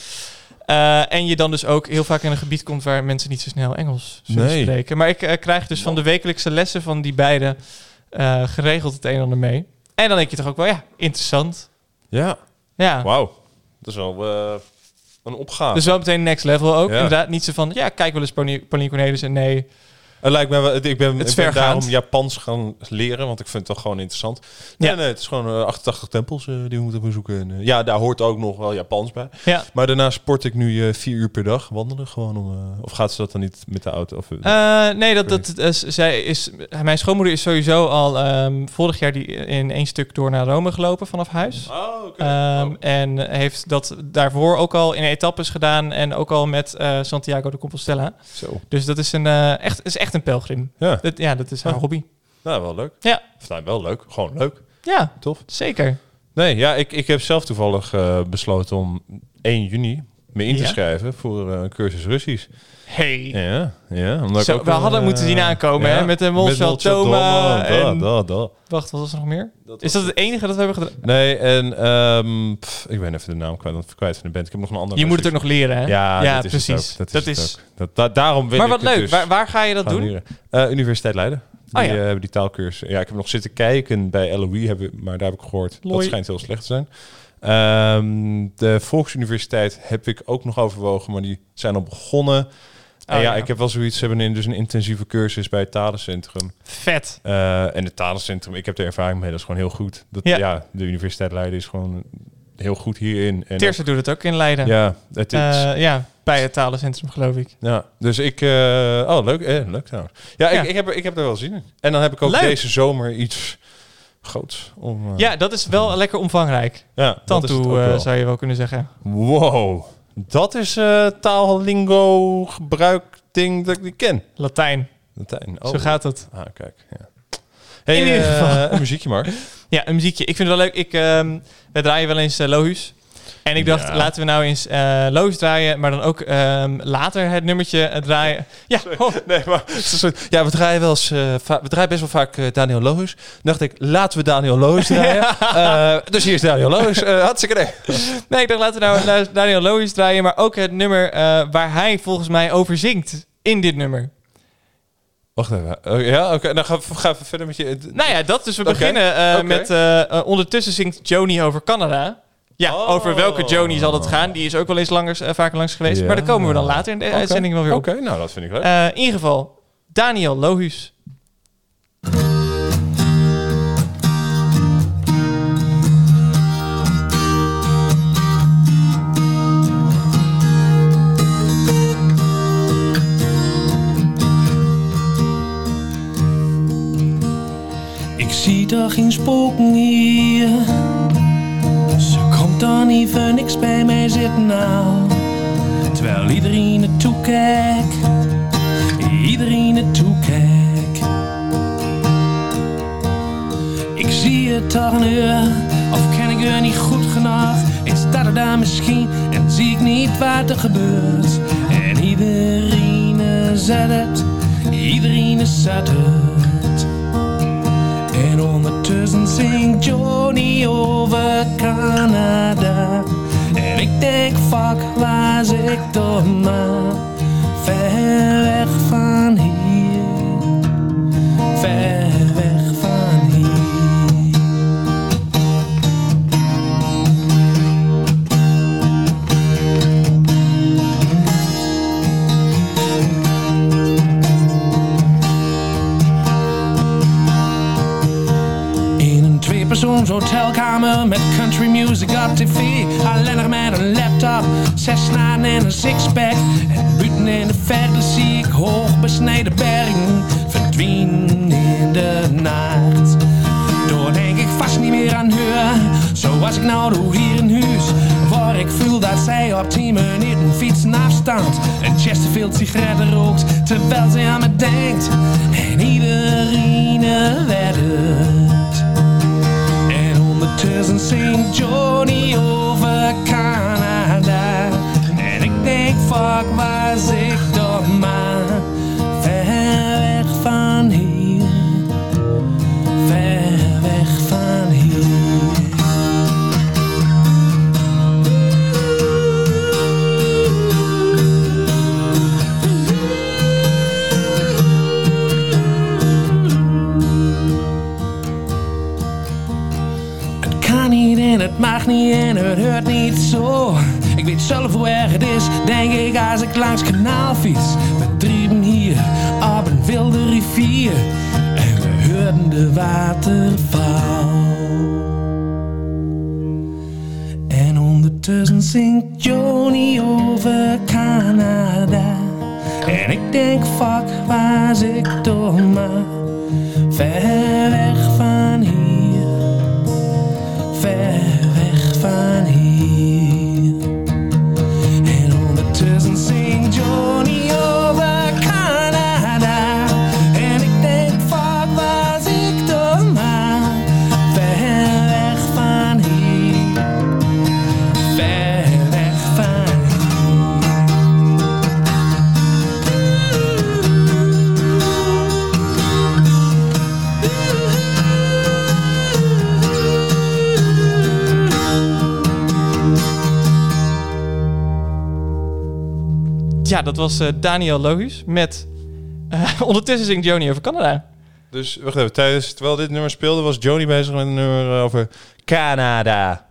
Eh, en je dan dus ook heel vaak in een gebied komt waar mensen niet zo snel Engels Nee. spreken. Maar ik eh, krijg dus van de wekelijkse lessen van die beide eh, geregeld het een en ander mee. En dan denk je toch ook wel, ja, interessant. Ja, Ja, wauw. Dat is wel een opgave. dus wel meteen next level ook. Ja. Inderdaad, niet zo van, ja, kijk wel eens Pauline Pauline Cornelissen. Nee, Het lijkt me wel, ik ben, Het ik ben daarom Japans gaan leren, want ik vind het toch gewoon interessant. Nee, Ja. nee, het is gewoon eh, 88 tempels eh, die we moeten bezoeken. En, eh, ja, daar hoort ook nog wel Japans bij. ja. Maar daarna sport ik nu eh, vier uur per dag wandelen gewoon. Om, eh, of gaat ze dat dan niet met de auto? Of, eh, Eh, nee, dat, dat, is, zij is, mijn schoonmoeder is sowieso al ehm, vorig jaar die in één stuk door naar Rome gelopen vanaf huis. oh, oké. Ehm, En heeft dat daarvoor ook al in etappes gedaan en ook al met eh, Santiago de Compostela. Zo. Dus dat is, een, eh, echt, is echt een pelgrim. Ja, Dat, ja, dat is haar Ah. hobby. nou wel leuk. Ja. Of nou, wel leuk. Gewoon leuk. Ja, Tof. zeker. Nee, ja, ik, ik heb zelf toevallig eh, besloten om 1 juni me in te schrijven voor eh, een cursus Russisch. Hey. Ja, ja. Omdat ik Zo, ook we hadden eh, moeten zien aankomen, hè, met de Molsveld en- da, da, da. Wacht, wat was er nog meer? Dat Is dat het enige dat we hebben gedaan? Nee, en ehm, pff, ik ben even de naam kwijt, kwijt van de band. Ik heb nog een andere. Je moet het ook nog leren, hè? Ja, dat precies. Dat is, dat is. Dat, da- daarom wil Maar wat leuk. dus Waar, waar ga je dat gaan doen? Eh, Universiteit Leiden. Die Oh ja. eh, hebben die taalkursus. Ja, ik heb nog zitten kijken bij LOE, hebben, maar daar heb ik gehoord dat schijnt heel slecht te zijn. Ehm, de Volksuniversiteit heb ik ook nog overwogen, maar die zijn al begonnen. Oh, ja, ja. ik heb wel zoiets. Ze hebben een, dus een intensieve cursus bij het talencentrum. Vet. Eh, en het talencentrum, ik heb er ervaring mee, dat is gewoon heel goed. Dat, Ja. ja. de Universiteit Leiden is gewoon heel goed hierin. En doet het ook in Leiden. ja, het is, Eh, ja, bij het talencentrum, geloof ik. ja, dus ik... eh, oh, leuk. Eh, leuk trouwens. Ja, Ja. Ik, ik, heb, er- ik heb er wel zin in. En dan heb ik ook Leuk. deze zomer iets groots. Om, Ja, dat is wel lekker omvangrijk. ja Tantoe zou je wel kunnen zeggen. Wow. Dat is eh taallingo gebruik ding dat ik niet ken. Latijn. Latijn. Oh. Zo gaat het. Ah, kijk. Ja. Hey, In ieder eh, geval. een muziekje maar. Ja, een muziekje. Ik vind het wel leuk. Ik, ehm wij draaien wel eens Lohuus. En ik dacht, Ja. laten we nou eens eh Lohuus draaien, maar dan ook ehm, later het nummertje eh, draaien. Ja, oh, Nee, maar ja, we draaien wel eens, eh, we draaien best wel vaak Daniel. Dan dacht ik, laten we Daniel Lohuis draaien. Dus hier is Daniel. Eh hartstikke nee. nee, ik dacht, laten we nou Daniel Lohuis draaien, maar ook het nummer waar hij volgens mij over zingt in dit nummer. Wacht even. Oh, ja, oké. Dan gaan we, gaan we verder met je. Nou ja, dat dus. We beginnen met... ondertussen zingt Joni over Canada. Ja, Oh. over welke Joni zal het gaan? Die is ook wel eens langers, eh, vaker langs geweest. Ja. Maar daar komen we dan later in de Oké. uitzending wel weer op. Oké, nou dat vind ik leuk. Eh, in ieder geval, Daniel Lohuus. Ik zie toch geen spoken hier. Dan even niks bij mij zitten nou. Terwijl iedereen naartoe kijkt. Iedereen naartoe kijkt. Ik zie het toch uur. Of ken ik er niet goed genoeg? Ik sta er daar misschien en zie ik niet wat er gebeurt. En iedereen zet het. Iedereen zet het. En ondertussen zingt Johnny over Canada. En ik denk, fuck, waar zit ik toch maar? Ver weg van hier. Ver een hotelkamer met country music op tv. Alleen met een laptop, zes snaren en een sixpack. En buiten in de verte zie ik hoog besneden bergen verdwijnen in de nacht. Door denk ik vast niet meer aan haar. Zoals ik nou doe hier in huis. Waar ik voel dat zij op 10 minuten fietsen afstand. En Chesterfield sigaretten rookt terwijl zij aan me denkt. En iedereen weet het. En ondertussen zingt Johnny over Canada. En ik denk, fuck, zit ik toch maar? Niet en het hoort niet zo. Ik weet zelf hoe erg het is, denk ik als ik langs kanaal fiets. We drieven hier op een wilde rivier en we hoorden de waterval. En ondertussen zingt Joni over Canada. En ik denk, fuck, waar zit ik toch maar? Ja, dat was eh, Daniel Lohuus met... eh, ondertussen zingt Joni over Canada. Dus wacht even, tijdens, terwijl dit nummer speelde, was Joni bezig met een nummer over Canada.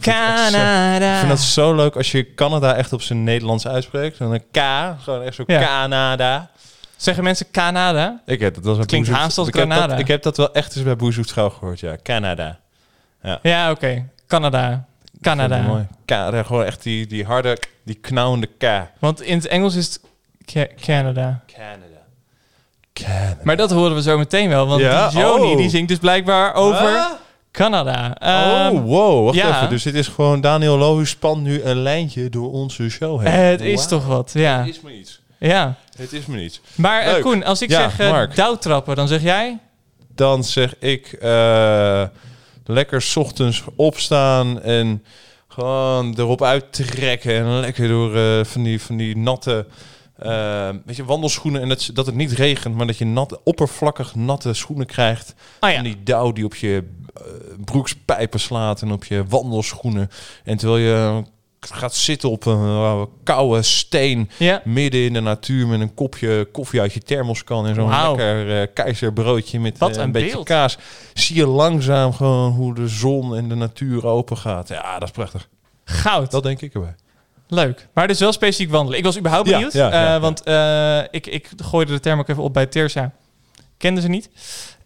Canada. Ik vind dat zo leuk als je Canada echt op zijn Nederlands uitspreekt. Dan een K, gewoon echt zo Ja. Canada. Zeggen mensen Canada? Ik heb dat was bij Klinkt haast als ik Granada. dat- Ik heb dat wel echt eens bij Boezoek Schouw gehoord, ja. Canada. Ja, oké. Canada. Canada. Mooi. Canada, gewoon echt die, die harde, die knauwende K. Want in het Engels is het Ca- Canada. Canada. Canada. Maar dat horen we zo meteen wel. Want Ja? die Joni Oh. die zingt dus blijkbaar over? Canada. Ehm, oh, wow. Wacht ja. even. Dus dit is gewoon Daniel Lohuus spant nu een lijntje door onze show heen. het is toch wat, ja. Het is me iets. ja. Het is me iets. Maar eh. Koen, als ik Ja, zeg Mark. douwtrappen, dan zeg jij... Dan zeg ik eh, lekker 's ochtends opstaan en gewoon erop uittrekken. En lekker door eh, van, die, van die natte eh, weet je, wandelschoenen. En dat, dat het niet regent, maar dat je nat, oppervlakkig natte schoenen krijgt. Oh ja. En die dauw die op je eh, broekspijpen slaat en op je wandelschoenen. En terwijl je gaat zitten op een eh, koude steen Ja. midden in de natuur met een kopje koffie uit je thermoskan en zo'n lekker eh, keizerbroodje met Wat eh, een beetje kaas. Zie je langzaam gewoon hoe de zon en de natuur open gaat. Ja, dat is prachtig. Goud. Dat denk ik erbij. Leuk. Maar dus wel specifiek wandelen. Ik was überhaupt benieuwd. ja. Want ik, ik gooide de term ook even op bij Terza. Kende ze niet.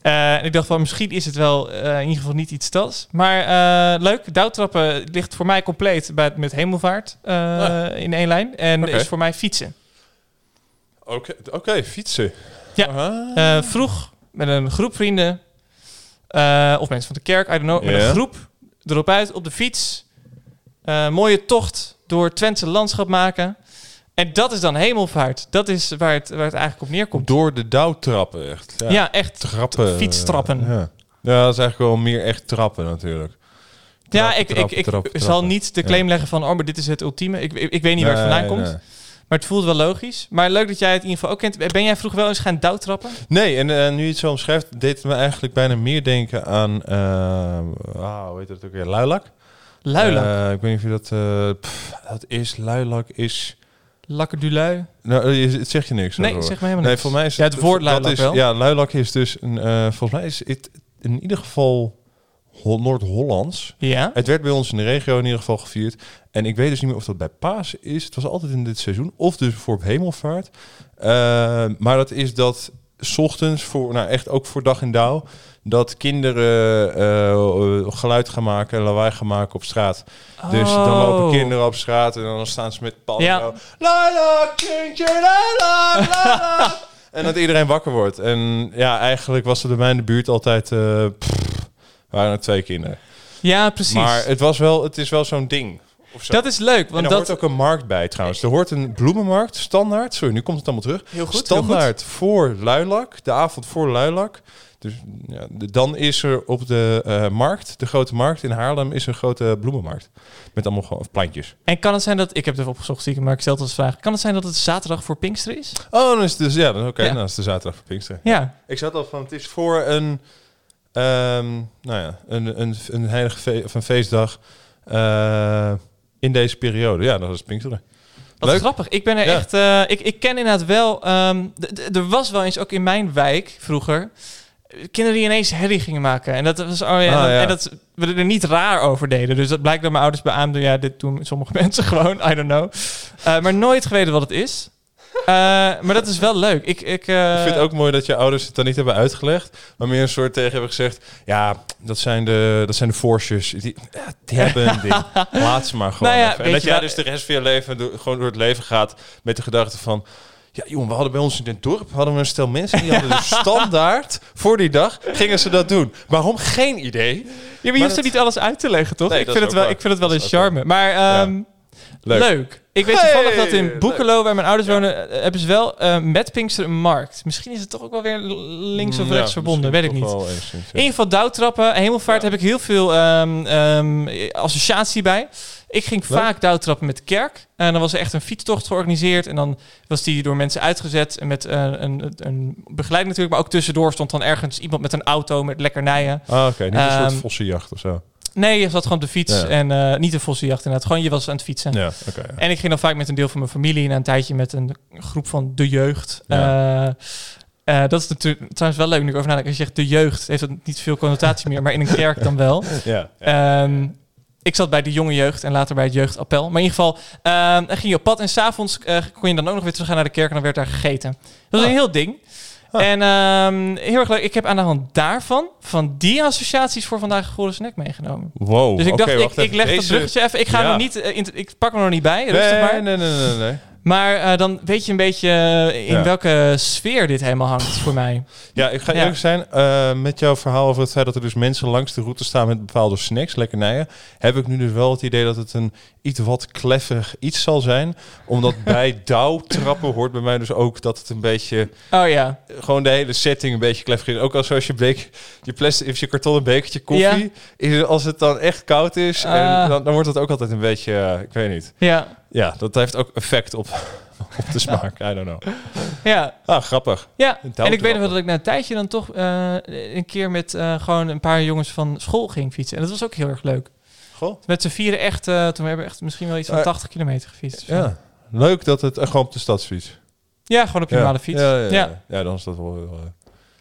Eh, en ik dacht van misschien is het wel eh, in ieder geval niet iets tas. Maar eh, leuk. Douwtrappen ligt voor mij compleet bij, met hemelvaart Ah. in één lijn. En is voor mij fietsen. Oké, oké, fietsen. Ja. Ah. Vroeg met een groep vrienden. of mensen van de kerk, I don't know. Met een groep erop uit op de fiets. Mooie tocht door Twentse landschap maken. En dat is dan hemelvaart. Dat is waar het, waar het eigenlijk op neerkomt. Door de dauwtrappen echt. Ja, echt. trappen. fietstrappen. Ja. ja, dat is eigenlijk wel meer echt trappen natuurlijk. Ja, Trappen, ik, ik, trappen, ik trappen, zal trappen. niet de Ja. claim leggen van... oh, maar dit is het ultieme. Ik, ik, ik weet niet waar het Nee, vandaan komt. nee. Maar het voelt wel logisch. Maar leuk dat jij het in ieder geval ook kent. Ben jij vroeger wel eens gaan douwtrappen? Nee, en eh, nu je het zo omschrijft, deed het me eigenlijk bijna meer denken aan, eh ah, hoe heet dat ook weer, luilak. Luilak. Eh, ik weet niet of je dat, pff, dat is, luilak is, Lakker du lui. nou, je- het zegt je niks. Nee, zeg maar helemaal Nee, niks. voor mij is Ja, het woord luilak is, wel. Ja, luilak is dus, een, eh, volgens mij is het in ieder geval Hol- Noord-Hollands. Ja? Het werd bij ons in de regio in ieder geval gevierd. En ik weet dus niet meer of dat bij Pasen is. Het was altijd in dit seizoen. Of dus voor op hemelvaart. Eh, maar dat is dat 's ochtends, voor, nou echt ook voor dag en dauw... dat kinderen eh, geluid gaan maken, lawaai gaan maken op straat. Dus dan lopen Oh. kinderen op straat en dan staan ze met palmen. Ja. zo, Laila, kindje, laila, laila. en dat iedereen wakker wordt. En ja, eigenlijk was er bij mij in de buurt altijd... eh pff, waren er twee kinderen. Ja, precies. Maar het, was wel, het is wel zo'n ding. Dat is leuk, want er dat... hoort ook een markt bij trouwens. Er hoort een bloemenmarkt, standaard. Sorry, nu komt het allemaal terug. Heel goed, heel Standaard voor Luilak, de avond voor Luilak. Dus ja, de- dan is er op de eh, markt, de grote markt in Haarlem, is een grote bloemenmarkt. Met allemaal gewoon plantjes. En kan het zijn dat... Ik heb het even opgezocht, stiekem, maar ik stel het als vraag. Kan het zijn dat het zaterdag voor Pinkster is? Oh, dan is het dus, ja, dan, oké, Ja. dan is de zaterdag voor Pinkster. Ja. Ik zat al van, het is voor een, ehm, nou ja, een, een, een heilige fe- of een feestdag eh, in deze periode. Ja, dat is Pinksteren. Wat Leuk. grappig. Ik ben er Ja. echt... eh, ik, ik ken inderdaad wel... ehm, er was wel eens ook in mijn wijk vroeger... Kinderen die ineens herrie gingen maken. En dat was... Oh ja, dan- ja. en dat we er niet raar over deden. Dus dat blijkt dat mijn ouders beaamden. Ja, dit doen sommige mensen gewoon. I don't know. Eh, maar nooit geweten wat het is. Eh, maar dat is wel leuk. Ik, ik, eh, Ik vind het ook mooi dat je ouders het dan niet hebben uitgelegd, maar meer een soort tegen hebben gezegd: ja, dat zijn de, dat zijn de forces. Die, die hebben een ding. Laat ze maar gewoon. Nou ja. En dat je jij dus de rest van je leven gewoon door het leven gaat met de gedachte van. Ja, jongen, we hadden bij ons in het dorp hadden we een stel mensen die hadden dus standaard voor die dag gingen ze dat doen. Waarom? Geen idee. Ja, maar je Maar hoeft er niet alles uit te leggen, toch? Nee, ik, vind het wel, ik vind het wel een charme. Maar ehm, Leuk. leuk. Ik weet Hey, toevallig dat in leuk. Boekelo, waar mijn ouders wonen, eh, hebben ze wel eh, met Pinkster een markt. Misschien is het toch ook wel weer links of Mm, Ja, rechts verbonden, weet ik niet. In ieder geval douwtrappen, hemelvaart heb ik heel veel ehm, ehm, associatie bij. Ik ging Leuk. vaak douwtrappen met de kerk. En dan was er echt een fietstocht georganiseerd. En dan was die door mensen uitgezet. En met eh, een, een begeleiding natuurlijk. Maar ook tussendoor stond dan ergens iemand met een auto met lekkernijen. Ah, oké. Niet een soort Ehm, vossenjacht of zo. Nee, je zat gewoon op de fiets Ja. en eh, niet de vossenjacht inderdaad. Gewoon je was aan het fietsen. Ja, oké. ja. En ik ging dan vaak met een deel van mijn familie na een tijdje met een groep van de jeugd. Eh, dat is natuurlijk trouwens wel leuk nu over nadenk. Als je zegt de jeugd, heeft dat niet veel connotatie meer, maar in een kerk dan wel. Ja, Ehm, ik zat bij de jonge jeugd en later bij het jeugdappel. Maar in ieder geval, dan ging je op pad en s'avonds eh kon je dan ook nog weer terug gaan naar de kerk en dan werd daar gegeten. Dat was een Ah. heel ding. Ah. En ehm, heel erg leuk. Ik heb aan de hand daarvan, van die associaties voor vandaag een gore snack meegenomen. Wow. Dus ik dacht, ik, leg dat Deze- bruggetje even. Ik ga Ja. nog niet, eh, ik pak me nog niet bij, rustig Nee, maar. nee, nee, nee, nee. Maar eh, dan weet je een beetje eh, in Ja. welke sfeer dit helemaal hangt voor mij. Ja, ik ga Ja. eerlijk zijn. eh, met jouw verhaal over het feit dat er dus mensen langs de route staan met bepaalde snacks, lekkernijen, heb ik nu dus wel het idee dat het een iets wat kleffig iets zal zijn. Omdat bij douwtrappen hoort bij mij dus ook dat het een beetje, Oh ja, gewoon de hele setting een beetje kleffig is. Ook als zoals je, beek, je plastic, of je kartonnen bekertje koffie, is als het dan echt koud is, en Ah. dan, dan wordt het ook altijd een beetje, ik weet niet. ja, Ja, dat heeft ook effect op, op de smaak. I don't know. ja. Ah, grappig. Ja, en ik weet nog wel dat ik na een tijdje dan toch eh, een keer met eh, gewoon een paar jongens van school ging fietsen. En dat was ook heel erg leuk. Goh. Met z'n vieren echt, eh, toen hebben we echt misschien wel iets van Eh, 80 kilometer gefietst. Ja, leuk dat het gewoon op de stadsfiets. Ja, gewoon op je ja. normale fiets. Ja, Ja, ja, ja. ja. Ja, dan is dat wel...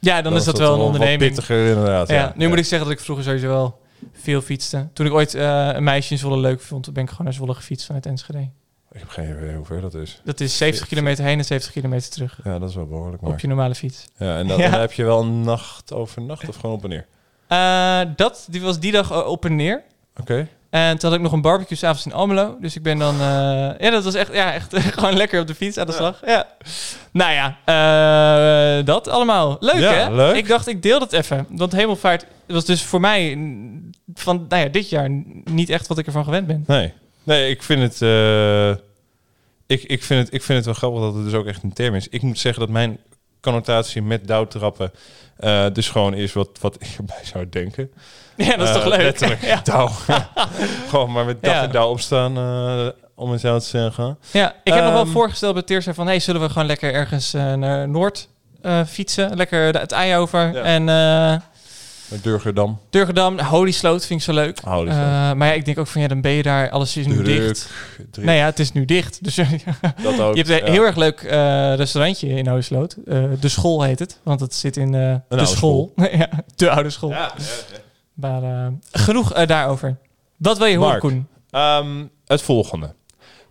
eh, dan, is dat wel een onderneming. pittiger inderdaad. Ja, Ja, nu moet ik zeggen dat ik vroeger sowieso wel veel fietste. Toen ik ooit eh, een meisje in Zwolle leuk vond, ben ik gewoon naar Zwolle gefietst vanuit Enschede. Ik heb geen idee hoe ver dat is. Dat is 70 kilometer heen en 70 kilometer terug. Ja, dat is wel behoorlijk. Op Maar. je normale fiets. Ja, en dan, Ja. dan heb je wel nacht overnacht of gewoon op en neer. Eh, dat die was die dag eh, op en neer. Oké. En toen had ik nog een barbecue s'avonds in Almelo. Dus ik ben dan... eh, ja, dat was echt, ja, echt gewoon lekker op de fiets aan de slag. Ja. Nou ja, eh, dat allemaal. Leuk, Ja, hè? leuk. Ik dacht, ik deel dat even. Want Hemelvaart was dus voor mij van nou ja, dit jaar niet echt wat ik ervan gewend ben. Nee. Nee, ik vind het... eh, ik, ik, vind het, ik vind het wel grappig dat het dus ook echt een term is. Ik moet zeggen dat mijn connotatie met douwtrappen... dus gewoon is wat, wat ik erbij zou denken. Ja, dat is Eh, toch leuk? Letterlijk, Ja. douw. gewoon maar met dag en dauw opstaan, eh, om het zo te zeggen. Ja, ik heb nog wel Ehm, voorgesteld bij Teers van... hey, zullen we gewoon lekker ergens eh, naar Noord eh, fietsen? Lekker de- het ei over. Ja. En eh Met Durgerdam. Durgedam, Holy Sloot vind ik zo leuk. Holy Eh, maar ja, ik denk ook van ja, dan ben je daar, alles is nu Druk, dicht. druk. Nee, ja, het is nu dicht. Dus je dat ook. hebt een ja. heel erg leuk eh, restaurantje in Holy Sloot. Eh, de school heet het, want het zit in eh, de oude school. ja, de oude school. Ja. Maar eh, genoeg eh, daarover. Wat wil je horen. Koen? Ehm, het volgende.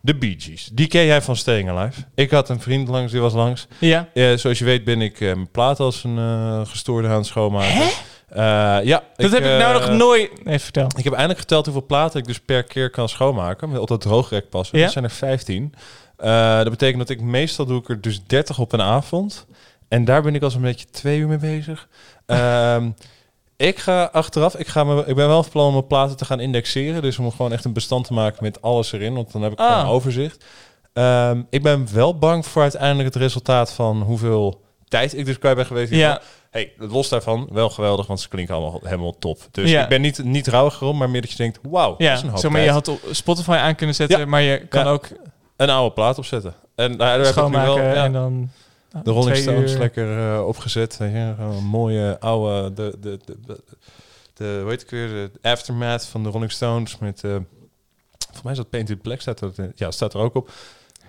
De Bee Gees. Die ken jij van Staying Alive. Ik had een vriend langs, die was langs. Ja. Eh, zoals je weet ben ik eh, mijn plaat als een gestoorde aan het schoonmaken. Hè? Ja. Dat heb ik nou nog nooit... Nee, vertel. Ik heb eindelijk geteld hoeveel platen ik dus per keer kan schoonmaken. Met op dat droogrek passen. Ja. Dat zijn er 15. Eh, dat betekent dat ik meestal doe ik er dus 30 op een avond. En daar ben ik al zo'n beetje twee uur mee bezig. Ehm, ik ga achteraf, ik, ga me, ik ben wel van plan om mijn platen te gaan indexeren. Dus om gewoon echt een bestand te maken met alles erin. Want dan heb ik gewoon Ah. een overzicht. Ehm, ik ben wel bang voor uiteindelijk het resultaat van hoeveel tijd ik dus kwijt ben geweest. Ja. Hey, los daarvan, wel geweldig, want ze klinken allemaal helemaal top. Dus Ja. ik ben niet, niet rouwig erom, maar meer dat je denkt, wauw, dat Ja, is een hoop zo, maar je had op Spotify aan kunnen zetten, Ja. maar je kan ook Een oude plaat opzetten. En nou, daar heb ik nu wel ja, en dan... de Rolling Stones uur. lekker eh, opgezet. Weet een mooie oude, de, de, de, de, de, hoe heet ik weer, de Aftermath van de Rolling Stones met, eh volgens mij is dat Painted Black, staat er, ja, staat er ook op.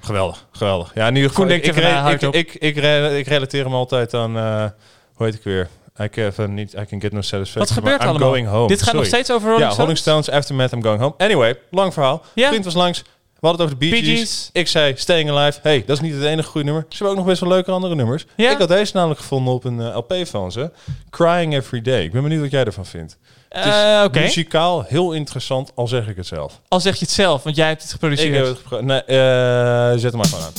Geweldig, geweldig. Ja, in ieder geval, Koen ik, ik, re- ik, ik, ik, re- ik relateer hem altijd aan, eh, hoe heet ik weer, I can, niet, I can get no satisfaction. Wat gebeurt er I'm allemaal? going home. Dit gaat nog steeds over Rolling ja, Stones? Rolling Stones, Aftermath, I'm going home. Anyway, lang verhaal. Ja. Vriend was langs. Hadden het over de Bee Bee Gees. Gees. Ik zei Staying Alive. Hey, dat is niet het enige goede nummer. Ze hebben ook nog best wel leuke andere nummers. Ja? Ik had deze namelijk gevonden op een eh, LP van ze. Crying Every Day. Ik ben benieuwd wat jij ervan vindt. Het is Eh, muzikaal heel interessant, al zeg ik het zelf. al zeg je het zelf, want jij hebt het Ik geproduceerd. heb het gepro- Nee, eh, zet hem maar gewoon aan.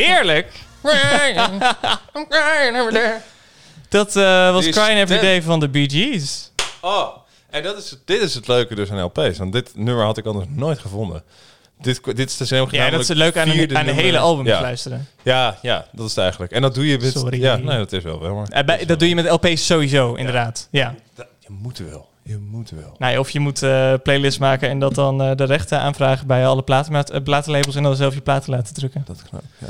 Heerlijk. Dat eh, was Die is Crying Every stem. Day van de Bee Gees. Oh, en dat is, dit is het leuke dus aan LP's. Want dit nummer had ik anders nooit gevonden. Dit, dit is de stem Ja, dat is het leuke aan een, aan een hele album ja. te luisteren. Ja, ja, dat is het eigenlijk. En dat doe je met... Sorry. Ja, nee, dat is wel wel. Maar Eh, bij- dat doe je met LP's sowieso, inderdaad. Ja. Je moet wel. Je moet wel. Nou of je moet eh playlists maken en dat dan eh, de rechten aanvragen bij alle eh, platenlabels en dan zelf je platen laten drukken. Dat ja.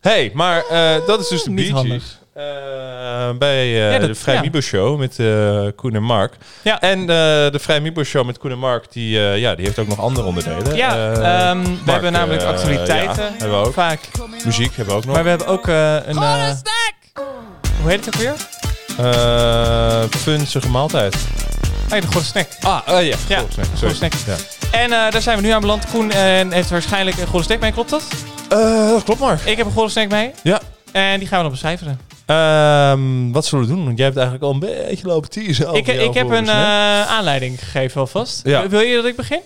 hey, maar eh, dat is dus de Niet Bee handig. Gees. Eh, bij eh, Ja, dat- de Vrij ja. Mibo Show met eh Koen en Mark. Ja. En eh, de Vrij Mibo Show met Koen en Mark, die, eh, ja, die heeft ook nog andere onderdelen. Ja, Eh, ehm, we hebben namelijk actualiteiten. ja, hebben we ook. Vaak. Muziek hebben we ook nog. Maar we hebben ook eh, een... hoe heet het ook weer? Funzige maaltijd. Oh ja, de Gorre Snack. Ah, oh ja. Ja, Sorry. Gorre Snack. Ja. En eh, daar zijn we nu aan beland. Koen eh, heeft waarschijnlijk een Gorre Snack mee, klopt dat? Dat klopt maar. Ik heb een Gorre Snack mee. Ja. En die gaan we dan becijferen. Ehm, wat zullen we doen? Want jij hebt eigenlijk al een beetje lopen teasen. Ik, ik heb een snack. aanleiding gegeven alvast. Ja. Wil je dat ik begin?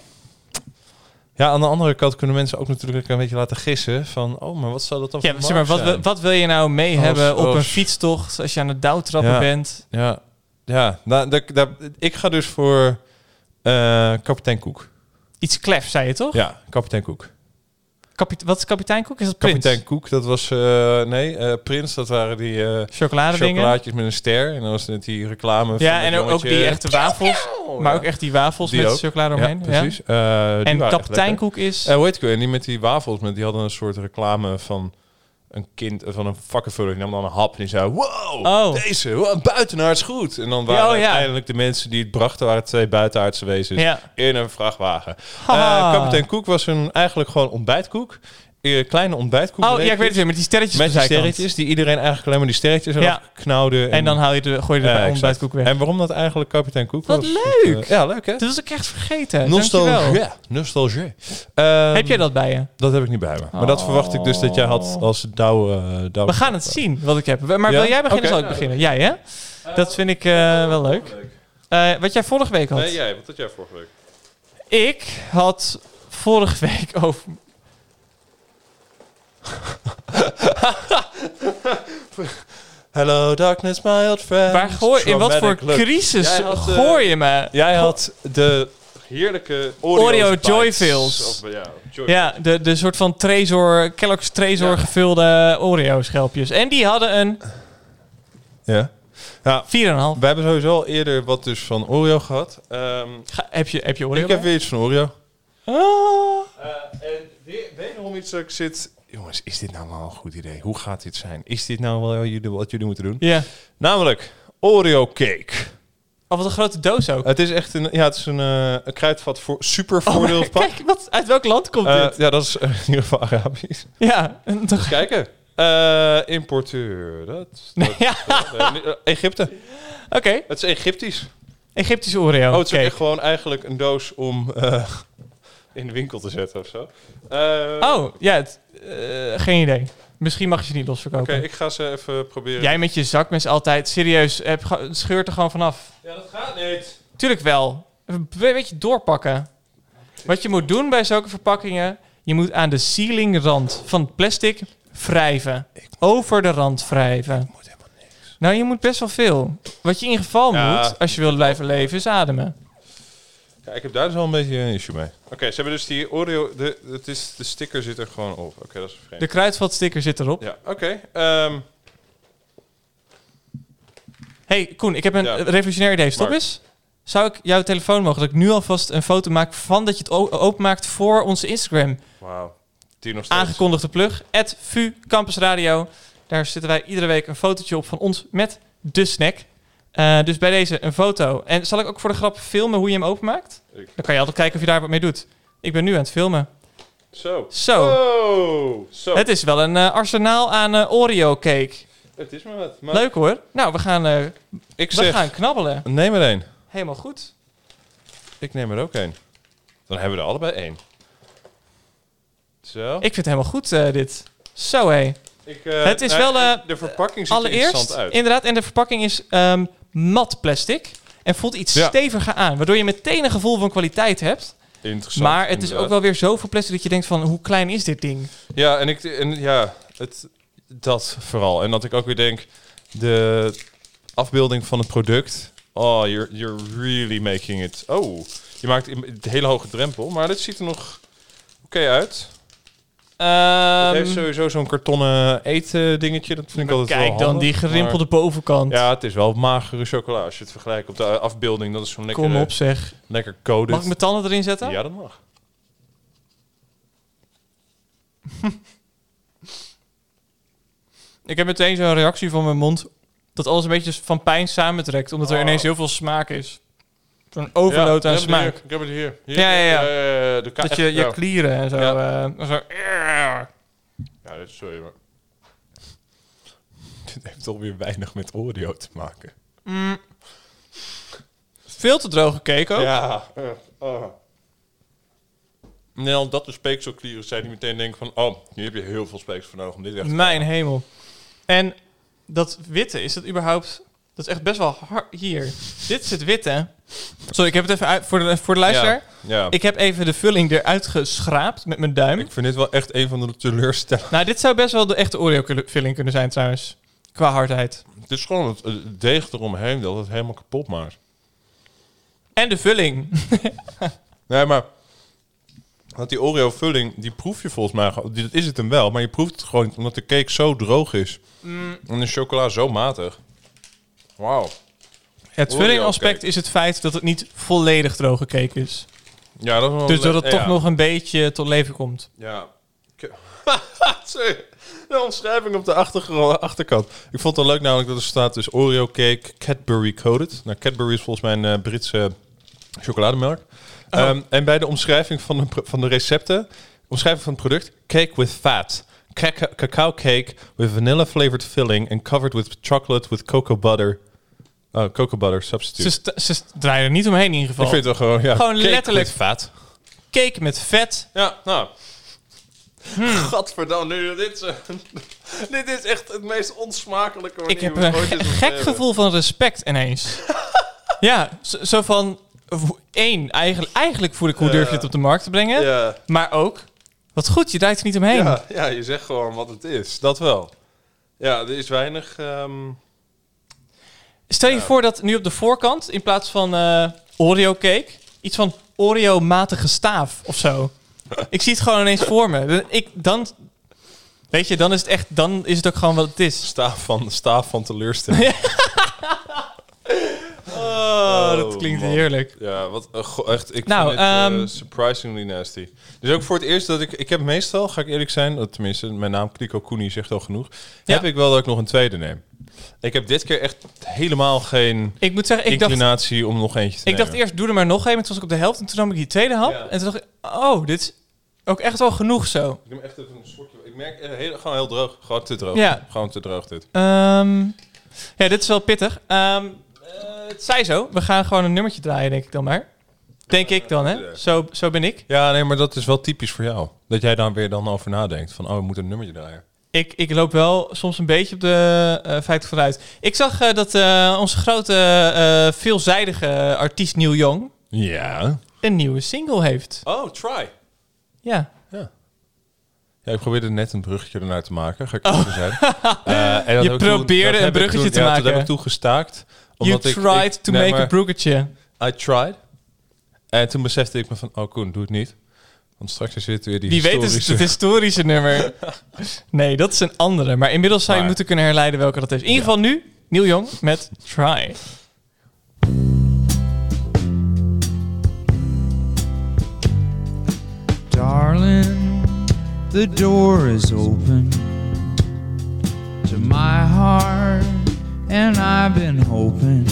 Ja, aan de andere kant kunnen mensen ook natuurlijk een beetje laten gissen van, oh, maar wat zou dat dan Ja, zeg maar, wat, wat wil je nou mee hebben op als- een fietstocht als je aan het douwtrappen Ja. bent? Ja, ja nou, daar- daar- ik ga dus voor eh kapitein Koek. Iets klef, zei je toch? Ja, kapitein Koek. Kapite- wat is kapitein Koek? Is dat Prins? Kapitein Koek, dat was... eh, nee, eh, Prins, dat waren die eh Chocoladedingen. chocolaatjes met een ster. En dan was het die reclame van Ja, en ook jongetje. die echte wafels. Maar ook echt die wafels Die met ook. chocolade omheen. Ja, precies. Eh, En kapitein. Koek is... Eh, hoe heet ik weer? En die met die wafels, met, die hadden een soort reclame van een kind, van een vakkenvuller. Die nam dan een hap en die zei, wow, Oh. deze, wow, buitenaards goed. En dan waren oh, ja. uiteindelijk de mensen die het brachten, waren twee buitenaardse wezens Ja. in een vrachtwagen. Eh, kapitein Koek was een, eigenlijk gewoon ontbijtkoek. Eh, kleine ontbijtkoek. oh, ja, ik weet het weer. Met die sterretjes Met die sterretjes, die iedereen eigenlijk alleen maar die sterretjes eraf Ja. knauwde. En dan haal je de, gooi je de Ja, ontbijtkoek weg. En waarom dat eigenlijk kapitein Koek Wat was? leuk! dat, eh, ja, leuk hè? Dat was ik echt vergeten. Nostalgie. Nostalgie. Ehm, Heb jij dat bij je? Dat heb ik niet bij me. Maar dat Oh. verwacht ik dus dat jij had als douwe... Uh, We gaan het zien wat ik heb. Maar wil jij beginnen? Zal ik beginnen? Jij, hè? Dat vind ik wel leuk. Wat jij vorige week had. Nee, jij. Wat had jij vorige week? Ik had vorige week over... Hello darkness, my old friend. Waar gooi, in wat voor look. crisis Jij had, eh, gooi je me? Jij had de heerlijke Oreo, Oreo. Joyfills. Of, ja, Joy Ja, de, de soort van Trezor, Kellogg's Trezor Ja. gevulde Oreo-schelpjes. En die hadden een 4,5. ja. Ja, wij hebben sowieso al eerder wat dus van Oreo gehad. Ehm, Ga- Heb je, heb je Oreo ik heb weer iets van Oreo. Ah. en weer, wederom iets dat ik zit... Jongens, is dit nou wel een goed idee? Hoe gaat dit zijn? Is dit nou wel wat jullie moeten doen? Ja. Namelijk Oreo cake. Oh, wat een grote doos ook. Het is echt een, ja, het is een, eh, een kruidvat voor super Oh, kijk, wat, uit welk land komt Eh, dit? ja, dat is eh, in ieder geval Arabisch. Ja, en toch- Eens kijken. Importeur. Dat, dat, ja. niet- Egypte. Oké, Het is Egyptisch. Egyptische Oreo. Oh, het is echt gewoon eigenlijk een doos om in de winkel te zetten of zo. Eh, Oh, ja, het, eh, geen idee. Misschien mag je ze niet Oké, losverkopen. ik ga ze even proberen. Jij met je zakmes altijd, serieus, heb, scheurt er gewoon vanaf. Ja, dat gaat niet. Tuurlijk wel. Even een beetje doorpakken. Wat je moet doen bij zulke verpakkingen, je moet aan de ceilingrand van het plastic wrijven. Over de rand wrijven. moet helemaal niks. Nou, je moet best wel veel. Wat je in geval Ja. moet, als je wil blijven leven, is ademen. Ja, ik heb daar dus wel een beetje een issue mee. Oké, ze hebben dus die Oreo... De, het is, de sticker zit er gewoon op. Oké, dat is vreemd. De kruidvatsticker zit erop. Ja, oké. ehm, hey, Koen, ik heb een Ja. revolutionair idee. Stop Mark. eens. Zou ik jouw telefoon mogen dat ik nu alvast een foto maak van dat je het o- openmaakt voor onze Instagram? Wauw. Die nog steeds. Aangekondigde plug. At VU Campus Radio. Daar zitten wij iedere week een fotootje op van ons met de snack. Eh, dus bij deze een foto. En zal ik ook voor de grap filmen hoe je hem openmaakt? Ik- Dan kan je altijd kijken of je daar wat mee doet. Ik ben nu aan het filmen. Zo. Zo. Oh, zo. Het is wel een eh, arsenaal aan eh, Oreo cake. Het is maar wat. Maar Leuk hoor. Nou, we gaan, ik we zeg, gaan knabbelen. neem er één. Helemaal goed. Ik neem er ook één. Dan hebben we er allebei één. Zo. Ik vind het helemaal goed dit. Zo hé. Ik, Het is nou, wel, de verpakking ziet er Allereerst, interessant uit. inderdaad, en de verpakking is ehm, mat plastic. En voelt iets Ja. steviger aan. Waardoor je meteen een gevoel van kwaliteit hebt. Interessant. maar het is ook wel weer zoveel plastic dat je denkt van... hoe klein is dit ding? Ja, en ik en ja, het, dat vooral. En dat ik ook weer denk, de afbeelding van het product. Oh, you're, you're really making it. Oh, je maakt een hele hoge drempel, maar dit ziet er nog oké uit. Ehm, het heeft sowieso zo'n kartonnen eet dingetje. Dat vind ik altijd wel kijk dan, die gerimpelde maar- bovenkant. Ja, het is wel magere chocola. Als je het vergelijkt op de afbeelding, dat is zo'n lekker, Kom op zeg. lekker coded. Mag ik mijn tanden erin zetten? Ja, dat mag. Ik heb meteen zo'n reactie van mijn mond... dat alles een beetje van pijn samentrekt. Omdat er Oh. ineens heel veel smaak is. Zo'n overload aan smaak. Ik heb het hier. hier. Ja, ja, ja. Eh, de ka- Dat je je klieren en zo... Ja. eh, zo Ja, dit is sorry, maar... Dit heeft toch weer weinig met Oreo te maken. mm. Veel te droge cake ook. Ja. Uh, Nee, al dat de speekselklieren zijn die meteen denken van... Oh, hier heb je heel veel speeksel voor nodig om dit te Mijn hemel. En dat witte, is dat überhaupt... Dat is echt best wel hard. Hier. Dit is het witte. Sorry, ik heb het even uit voor de, voor de luisteraar. Ja, ja. Ik, Ik heb even de vulling eruit geschraapt met mijn duim. vind dit wel echt een van de teleurstellingen. Nou, dit zou best wel de echte Oreo-vulling kunnen zijn trouwens. Qua hardheid. Het is gewoon het, deeg eromheen dat het helemaal kapot maakt. En de vulling. Nee, maar Want die Oreo vulling, die proef je volgens mij Dat is het hem wel, maar je proeft het gewoon omdat de cake zo droog is. En de chocola zo matig. Wauw. Het vullingaspect is het feit dat het niet volledig droge cake is. Ja, dat is wel Dus dat het toch nog een beetje tot leven komt. Ja. Sorry. De omschrijving op de achterkant. Ik vond het wel leuk namelijk dat er staat dus Oreo cake Cadbury coated. Nou, Cadbury is volgens mij een eh, Britse chocolademelk. Ehm, en bij de omschrijving van de, van de recepten, omschrijving van het product, cake with fat. Caca- cacao cake with vanilla flavored filling and covered with chocolate with cocoa butter. Oh, cocoa butter substitute. Ze, draaien er niet omheen in ieder geval. ik vind het wel gewoon, ja, Gewoon cake letterlijk. fat. Cake met vet. Ja, nou. Gadverdamme, nu dit... eh, dit is echt het meest onsmakelijke Ik heb een ge- gek gevoel van respect ineens. ja, zo, zo van... één, eigenlijk, eigenlijk voel ik hoe durf je het op de markt te brengen. Ja, Maar ook, wat goed, je draait er niet omheen. ja, ja, je zegt gewoon wat het is. Dat wel. Ja, er is weinig... ehm, Stel je voor dat nu op de voorkant, in plaats van eh, Oreo cake, iets van Oreo-matige staaf of zo. ik zie het gewoon ineens voor me. Ik, dan, weet je, dan is het echt, dan is het ook gewoon wat het is. staaf, van, staaf van teleurstelling. Oh, dat klinkt man. heerlijk. Ja, wat echt. Ik Nou, vind het eh, ehm, surprisingly nasty. Dus ook voor het eerst dat ik, ik heb meestal, ga ik eerlijk zijn, dat tenminste, mijn naam Kliko Koenie zegt al genoeg, Ja. heb ik wel dat ik nog een tweede neem. Ik heb dit keer echt helemaal geen Ik moet zeggen, ik dacht, inclinatie om nog eentje te ik dacht nemen. eerst, doe er maar nog een. Maar toen was ik op de helft en toen nam ik die tweede hap. Ja. En toen dacht ik, oh, dit is ook echt wel genoeg zo. Ik neem echt even een. Ik merk eh, heel, gewoon heel droog. Gewoon te droog. Ja. Gewoon te droog dit. Ehm, ja, dit is wel pittig. Eh, het zij zo. We gaan gewoon een nummertje draaien, denk ik dan maar. Denk ik dan, hè? Zo, zo ben ik. Ja, nee, maar dat is wel typisch voor jou. Dat jij daar weer dan over nadenkt. Van, oh, we moeten een nummertje draaien. Ik, ik loop wel soms een beetje op de eh feiten vooruit. Ik zag eh, dat eh, onze grote veelzijdige artiest Neil Young Ja. een nieuwe single heeft. Oh, try. Ja. Ja, ik probeerde net een bruggetje ernaar te maken. Ga ik eerlijk zijn. En dat Oh. Je toen- probeerde dat een bruggetje toen- te ja, maken. toen heb ik toen gestaakt. You Omdat ik- tried ik- to nee, make a bruggetje. I tried. En toen besefte ik me van, oh Koen, doe het niet. Want straks is dit weer die Die weet historische... het historische nummer. Nee, dat is een andere. Maar inmiddels zou je Maar- moeten kunnen herleiden welke dat is. In ieder geval nu, Neil Young met Try. Darling, the door is open to my heart, and I've been hoping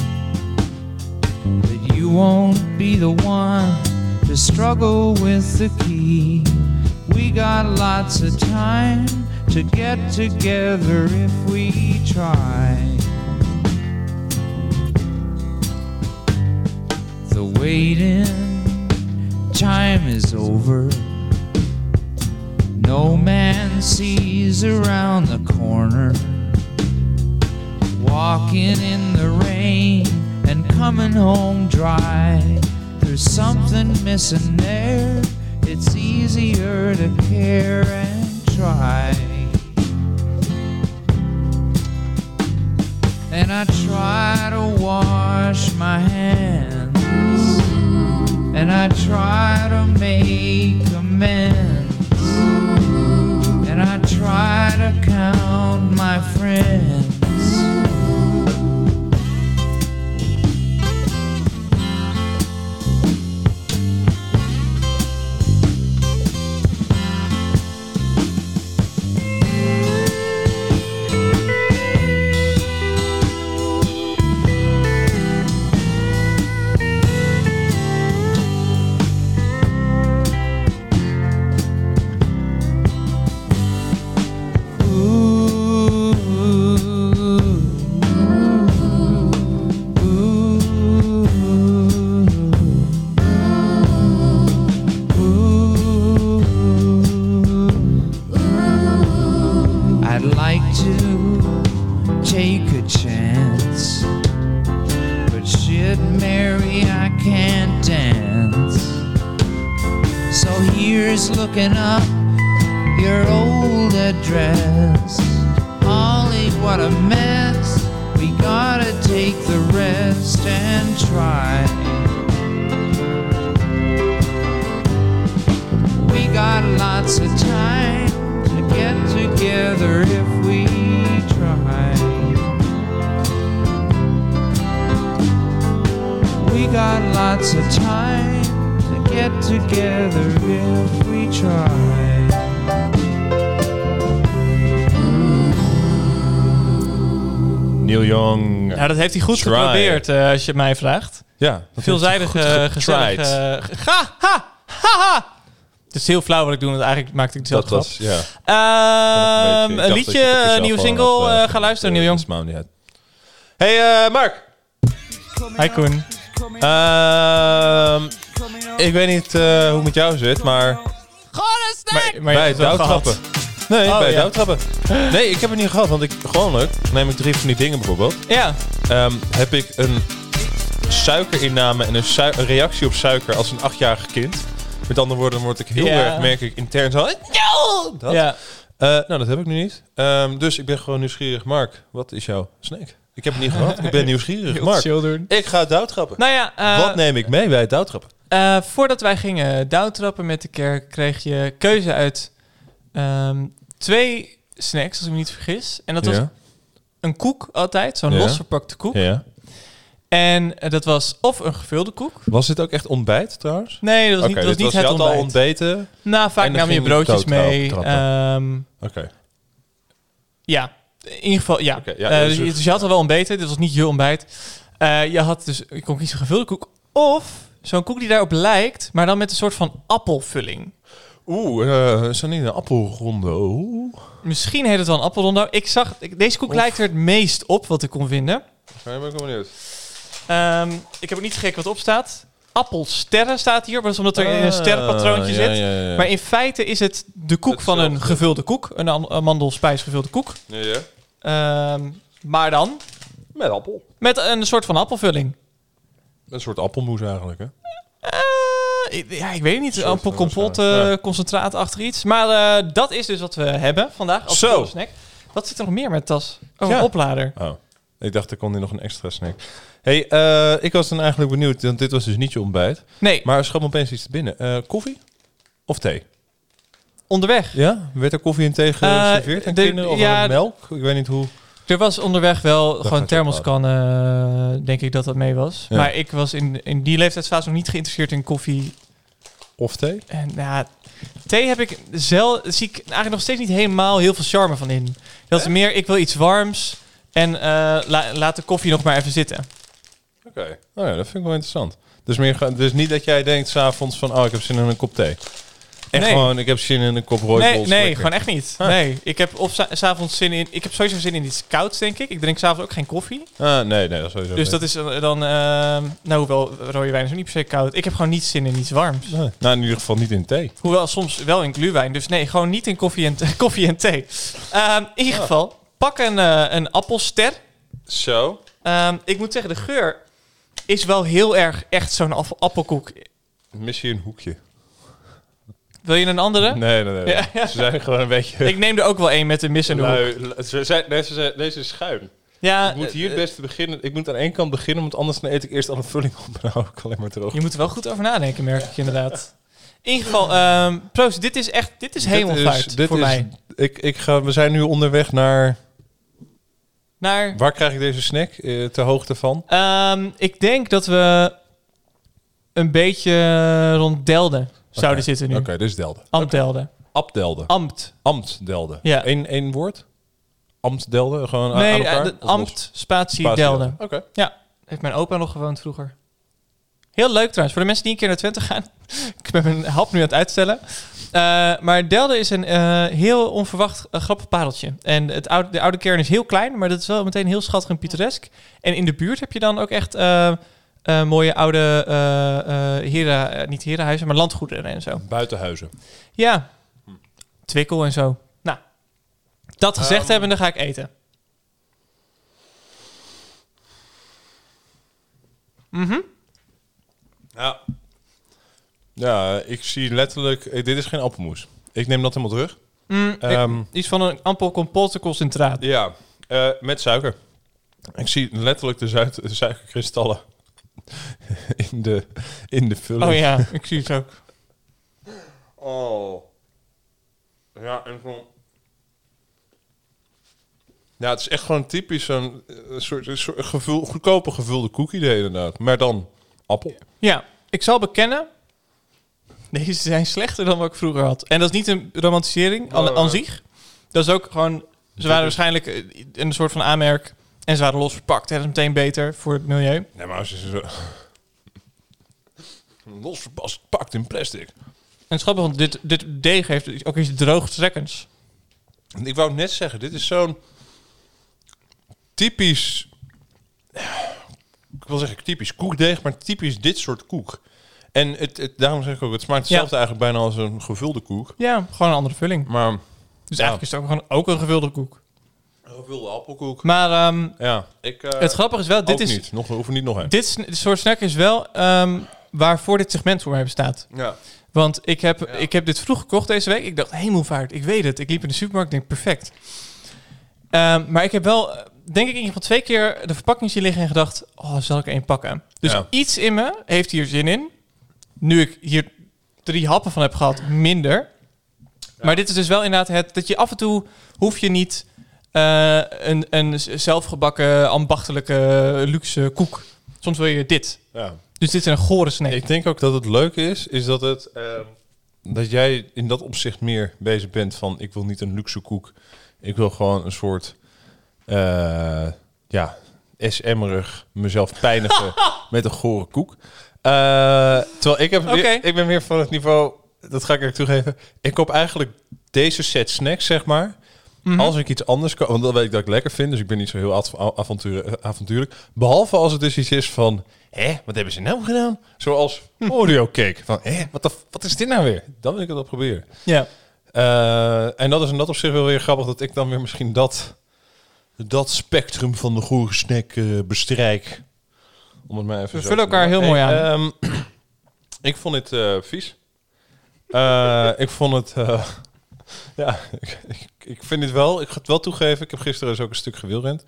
that you won't be the one to struggle with the key. We got lots of time to get together if we try. The waiting time is over. No man sees around the corner. Walking in the rain and coming home dry. There's something missing there. It's easier to care and try. And I try to wash my hands. And I try to make amends. And I try to count my friends. I'd like to take a chance, but shit, Mary, I can't dance. So here's looking up your old address. Ollie, what a mess. We gotta take the rest and try. We got lots of time get together if we try. We got lots of time to get together if we try. Neil Young. Nou, dat heeft hij goed geprobeerd, eh, als je mij vraagt. Ja. Veelzijdig, goed eh, getried. gezellig. eh, ha, ha, ha, ha. Het is heel flauw wat ik doe, want eigenlijk maakte ik het zelf Dat grap. was, ja. Ehm, een liedje, een zelf nieuwe single. had, eh, eh, ga luisteren, eh, Neil Young. dat maakt niet uit. Hey eh, Mark. Hi Koen. Ehm, ik weet niet eh, hoe het met jou zit, maar Maar, maar bij hebt het het wel douwtrappen. gehad. Nee, Oh, bij het ja. douwtrappen. Nee, ik heb het niet gehad, want ik gewoonlijk neem ik drie van die dingen bijvoorbeeld. Ja, Ehm, heb ik een suikerinname en een, een reactie op suiker als een achtjarig kind. Met andere woorden, dan word ik heel Ja. erg, merk ik intern zo. Dat. ja. Eh, nou, dat heb ik nu niet. Ehm, dus ik ben gewoon nieuwsgierig. Mark, wat is jouw snack? Ik heb het niet gehad. Ik ben nieuwsgierig. Mark, ik ga douwtrappen. Nou ja, eh, wat neem ik mee bij het douwtrappen? eh, voordat wij gingen downtrappen met de kerk, kreeg je keuze uit ehm, twee snacks, als ik me niet vergis. En dat was ja. een koek altijd, zo'n Ja. los verpakte koek. ja. En eh, dat was of een gevulde koek. Was dit ook echt ontbijt trouwens? Nee, dat was niet, dat was niet je het had al ontbijt. ontbeten. Nou, vaak nam je broodjes mee. Ehm, Oké. ja, in ieder geval, ja. Eh, dus- dus, je had al wel ontbeten. Dit was niet je ontbijt. Eh, je had dus, je kon kiezen gevulde koek. Of zo'n koek die daarop lijkt, maar dan met een soort van appelvulling. Oeh, eh, is dat niet een appelronde? Oeh. Misschien heet het wel een appelrondo. Ik zag, ik- deze koek Of- lijkt er het meest op wat ik kon vinden. Ben ik wel benieuwd. Ehm, ik heb ook niet gekeken wat op staat. Appelsterren staat hier, maar dat is omdat er in een sterrenpatroontje Ah, ja, zit. ja, ja, ja. Maar in feite is het de koek van een gevulde koek. Een am- amandelspijs gevulde koek. Ja, ja. Ehm, maar dan Met appel. met een soort van appelvulling. Een soort appelmoes eigenlijk, hè? Eh, ik- ja, ik weet het niet. Compot, waarschijnlijk, eh, concentraat-achtig iets. Maar eh, dat is dus wat we hebben vandaag als Zo. snack. Wat zit er nog meer met tas? Oh, Ja. een oplader. Oh, ik dacht er kon hier nog een extra snack. Hey, eh, ik was dan eigenlijk benieuwd, want dit was dus niet je ontbijt. Nee, Maar schoot me opeens iets te binnen. Eh, koffie of thee? onderweg. Ja? Werd er koffie en thee geserveerd aan de- kinderen? Of ja, melk? Ik weet niet hoe. Er was onderweg wel gewoon thermoskannen, eh, denk ik dat dat mee was. Ja. Maar ik was in, in die leeftijdsfase nog niet geïnteresseerd in koffie. Of thee? En ja, thee heb ik zelf, zie ik eigenlijk nog steeds niet helemaal heel veel charme van in. Dat is meer, ik wil iets warms en eh, la- laat de koffie nog maar even zitten. Oké. Nou ja, dat vind ik wel interessant. Dus, meer, dus niet dat jij denkt s'avonds van, oh, ik heb zin in een kop thee. Echt Nee. gewoon, ik heb zin in een kop rooibos. Nee, nee gewoon echt niet. Ah. Nee, ik heb of sa- s'avonds zin in. Ik heb sowieso zin in iets kouds, denk ik. Ik drink s'avonds ook geen koffie. Ah, nee, nee, dat sowieso Dus dat is eh, dan. eh, nou, hoewel rode wijn is niet per se koud. Ik heb gewoon niet zin in iets warms. Nee. Nou, in ieder geval niet in thee. Hoewel soms wel in gluwijn. Dus nee, gewoon niet in koffie en, koffie en thee. Ehm, in ieder geval, pak een, eh, een appelster. Zo. Ehm, ik moet zeggen, de geur is wel heel erg echt zo'n app- appelkoek. Mis je een hoekje? Wil je een andere? Nee, nee, nee. Ja, ja. Ze zijn gewoon een beetje... Ik neem er ook wel een met een mis en de hoek. lui. lu- Ze zijn, deze, zijn- deze is schuin. Ja, ik moet hier het eh, beste beginnen. Ik moet aan één kant beginnen, want anders dan eet ik eerst alle vulling op. En dan hou ik alleen maar droog. Je moet er wel goed over nadenken, merk ik inderdaad. In ieder geval, ehm Proost, dit is echt, dit is hemelvaart dit voor is- mij. Ik, ik ga, we zijn nu onderweg naar... Naar, Waar krijg ik deze snack? Eh, ter hoogte van? ehm, ik denk dat we een beetje rond Delden zouden zitten nu. Oké, dit is Delden. Ambt Delden. Abdelden. Ambt. Amtdelden. Ja. Eén, één woord? Amtdelden? Gewoon aan- Nee, aan elkaar? eh, de Of los? Ambt, spatie, Spatie Delden. Oké. Heeft mijn opa nog gewoond vroeger. Heel leuk trouwens. Voor de mensen die een keer naar Twente gaan. ik ben mijn hap nu aan het uitstellen. Eh, maar Delden is een eh, heel onverwacht eh, grappig pareltje. En het oude, de oude kern is heel klein, maar dat is wel meteen heel schattig en pittoresk. En in de buurt heb je dan ook echt mooie oude heren, niet herenhuizen, maar landgoederen en zo. Buitenhuizen. Ja, twikkel en zo. Nou, dat gezegd Ehm. hebben, dan ga ik eten. Mhm. Ja. Ja, ik zie letterlijk... eh, Dit is geen appelmoes. Ik neem dat helemaal terug. Mm, Ehm, iets van een ampel compote concentraat. Ja, eh, met suiker. Ik zie letterlijk de, zuid- de suikerkristallen in de, in de vulling. Oh ja, ik zie het ook. Oh. Ja, en gewoon... Ja, het is echt gewoon typisch zo'n eh, soort, een soort gevul, goedkope gevulde cookie de inderdaad. Maar dan appel. Ja, ik zal bekennen. Deze zijn slechter dan wat ik vroeger had. En dat is niet een romantisering aan, Oh, aan ja. zich. Dat is ook gewoon... Ze waren waarschijnlijk eh, een soort van aanmerk. En ze waren los verpakt. En dat is meteen beter voor het milieu. Nee, maar als je ze zo... Los verpast, pakt in plastic. En het grappig, want dit, dit deeg heeft ook iets droogtrekkends. Ik wou net zeggen, dit is zo'n typisch... Ik wil zeggen typisch koekdeeg, maar typisch dit soort koek. En het, het, daarom zeg ik ook, het smaakt hetzelfde eigenlijk bijna als een gevulde koek. Ja, gewoon een andere vulling. Maar Dus Ja. eigenlijk is het ook gewoon ook een gevulde koek. een gevulde appelkoek. Maar ehm, Ja, ik... eh, het grappige is wel, dit is, niet. Nog, hoeven niet nog een. dit soort snack is wel ehm, waarvoor dit segment voor mij bestaat. Ja. Want ik heb, ik heb dit vroeg gekocht deze week. Ik dacht, hemelvaart, ik weet het. Ik liep in de supermarkt en denk, perfect. Ehm, maar ik heb wel, denk ik, in ieder geval twee keer de verpakking zien liggen en gedacht, oh, zal ik er één pakken? Dus Ja. iets in me heeft hier zin in. Nu ik hier drie happen van heb gehad, minder. Maar dit is dus wel inderdaad het, dat je af en toe hoef je niet eh, een, een zelfgebakken, ambachtelijke, luxe koek. Soms wil je dit. ja. Dus dit is een gore snack. Ik denk ook dat het leuke is, is dat het... ehm, dat jij in dat opzicht meer bezig bent van... ik wil niet een luxe koek. Ik wil gewoon een soort... eh, ja, SM'erig mezelf pijnigen met een gore koek. Eh, terwijl ik, heb weer- ik ben meer van het niveau... Dat ga ik er toegeven. Ik koop eigenlijk deze set snacks, zeg maar... Mhm. Als ik iets anders koop, want dan weet ik dat ik lekker vind. Dus ik ben niet zo heel av- avontuur, avontuurlijk. Behalve als het dus iets is van... Hé, wat hebben ze nou gedaan? Zoals Oreo cake. Van, hé, wat, wat is dit nou weer? Dan wil ik het wel proberen. Ja. Eh, en dat is in dat opzicht wel weer grappig... dat ik dan weer misschien dat, dat spectrum van de goede snack eh, bestrijk. Om het maar even We vullen elkaar heel mooi Hey, ehm, ik vond het eh, vies. Eh, ik vond het... eh, ja, ik, ik, ik vind het wel... Ik ga het wel toegeven. Ik heb gisteren dus ook een stuk gewielrend.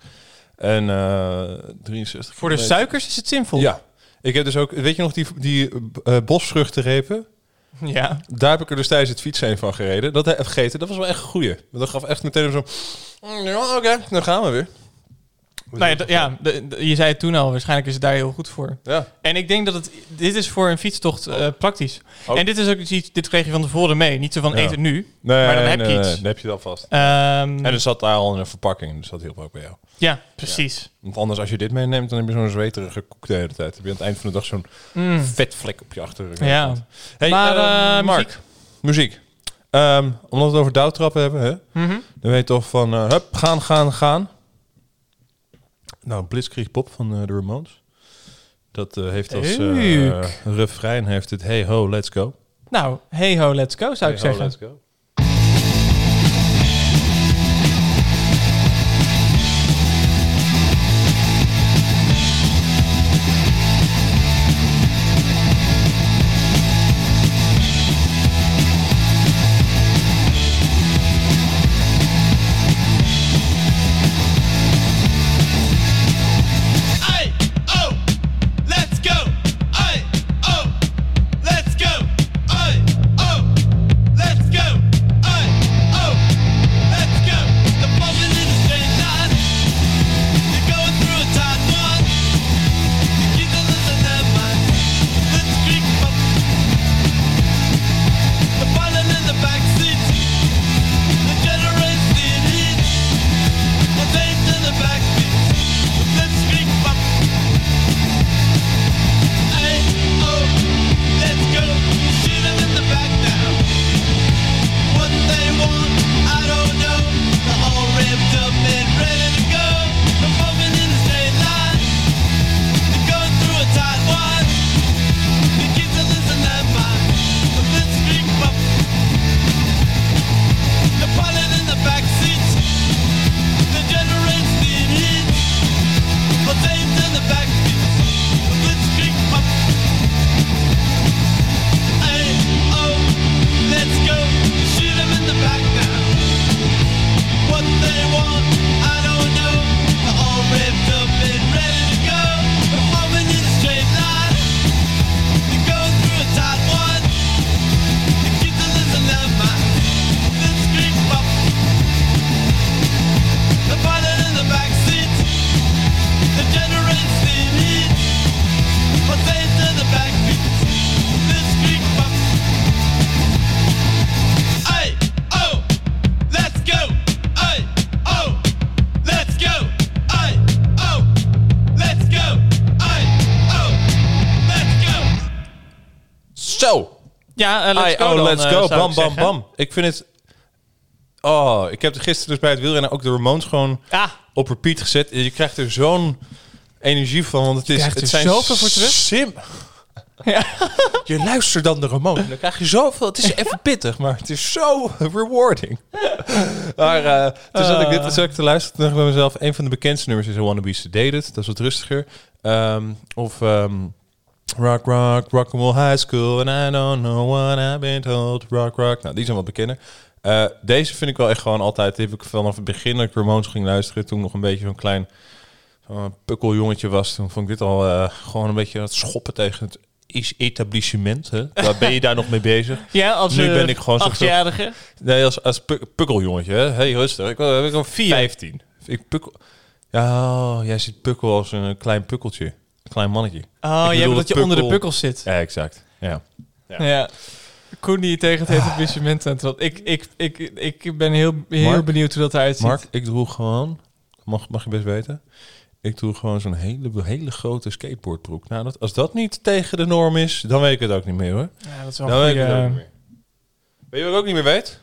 En eh 63 Voor de suikers is het zinvol. Ja. Ik heb dus ook... Weet je nog die, die eh bosvruchtenrepen? ja. Daar heb ik er dus tijdens het fietsen van gereden. Dat heb gegeten. Dat was wel echt een goeie. Dat gaf echt meteen zo... "Mm, Ja, oké. dan gaan we weer. Nou ja, je zei het toen al, waarschijnlijk is het daar heel goed voor. Ja. En ik denk dat het, dit is voor een fietstocht eh, praktisch. Oh. En dit is ook iets, dit kreeg je van tevoren mee. Niet zo van Ja. eet het nu, Nee, maar dan heb nee, je iets. nee, dan heb je dat vast. Ehm, En er zat daar al in een verpakking. Dus dat hielp ook bij jou. Ja, precies. Want anders, als je dit meeneemt, dan heb je zo'n zweterige koek de hele tijd. Dan heb je aan het eind van de dag zo'n Mm. vetvlek op je achterrug. Ja. Hey, Maar, eh, eh, Mark, muziek. Ehm, omdat we het over douwtrappen hebben, hè? Mhm. Dan weet je toch van, eh, hup, gaan, gaan, gaan. Nou, Blitzkrieg Pop van eh, de Ramones. Dat heeft als refrein heeft het Hey ho, let's go. Nou, hey ho, let's go zou ik Hey ho, zeggen. let's go. Let's go eh, go. Bam, ik bam, zeggen. bam. Ik vind het... Oh, ik heb gisteren dus bij het wielrennen ook de Ramones gewoon Ah, op repeat gezet. Je krijgt er zo'n energie van, want het is... het zijn zoveel voor terug. Sim. Je luistert dan de Ramones en dan krijg je zoveel... Het is even pittig, maar het is zo rewarding. maar uh, toen zat ik dit zat ik te luisteren toen dacht ik bij mezelf... Een van de bekendste nummers is I Wanna Be Sedated. Dat is wat rustiger. Ehm, of... ehm, Rock, rock, rock and roll high school. And I don't know what I've been told. Rock, rock. Nou, die zijn wat bekender. Eh, deze vind ik wel echt gewoon altijd... Die heb ik vanaf het begin dat ik Ramones ging luisteren... toen nog een beetje zo'n klein zo'n pukkeljongetje was... toen vond ik dit al eh, gewoon een beetje het schoppen tegen het is- etablissement. Hè? Waar ben je daar nog mee bezig? ja, als Nu eh, ben ik gewoon achtjarige. Nee, als, als puk- pukkeljongetje. Hè? Hey, rustig. Ik ben ik al 15. Ik pukkel... Ja, oh, jij ziet pukkel als een klein pukkeltje. Klein mannetje. Oh, jij bedoelt dat je onder de pukkel- pukkels zit. Ja, exact. Ja. Ja. Ja. Koen die tegen het etablissement aan. Ik, ik, ik, ik ben heel, heel Mark? benieuwd hoe dat eruit ziet. Mark, ik droeg gewoon... Mag, mag je best weten. Ik droeg gewoon zo'n hele, hele grote skateboardbroek. Nou, dat, als dat niet tegen de norm is, dan weet ik het ook niet meer hoor. Ja, dat is wel Dan weet ik het ook niet meer. Weet je wat ik ook niet meer weet?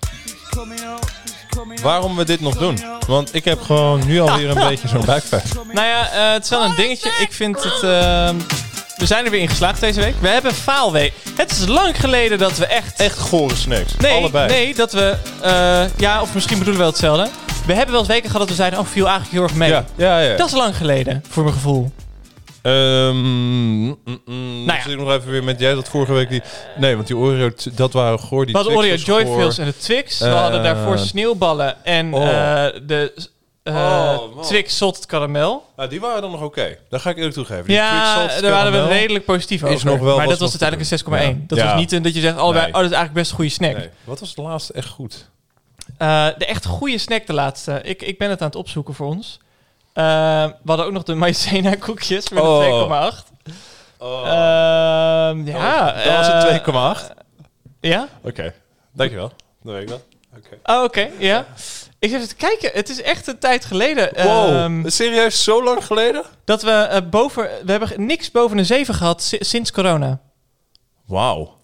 Waarom we dit nog doen. Want ik heb gewoon nu alweer een beetje zo'n buikpijn. Nou ja, eh, het is wel een dingetje. Ik vind het... ehm, we zijn er weer in geslaagd deze week. We hebben faalweek. Het is lang geleden dat we echt... Echt gore snacks. Nee, Allebei. nee, dat we... eh, ja, of misschien bedoelen we wel hetzelfde. We hebben wel eens weken gehad dat we zeiden... Oh, viel eigenlijk heel erg mee. Ja, ja, ja. Dat is lang geleden, voor mijn gevoel. Mm, mm, Nou ja. zit ik nog even weer met jij dat vorige week die... Nee, want die Oreo, dat waren goor. Die hadden Oreo. Joyfills en de Twix. We Eh, hadden daarvoor sneeuwballen en oh. eh, de Oh, man. Twix Salted Caramel. Ah, die waren dan nog oké. Dat ga ik eerlijk toegeven. Die Ja, daar waren we redelijk positief is over. nog wel maar wat dat was uiteindelijk te een 6,1. doen. Dat Ja. was niet een dat je zegt, Nee. oh, dat is eigenlijk best een goede snack. Nee. Wat was de laatste echt goed? De echt goede snack de laatste. Ik, ik ben het aan het opzoeken voor ons. Eh, we hadden ook nog de maïzena koekjes met Oh. een 2,8. Ehm, ja. dat was eh, een 2,8. Ja? Oké, dankjewel. Dan weet ik dat. Oké. Oh, oké. ja. Ik zit even te kijken. Het is echt een tijd geleden. Wow, ehm, serieus zo lang geleden? dat we eh, boven... We hebben niks boven een 7 gehad si- sinds corona. Wauw.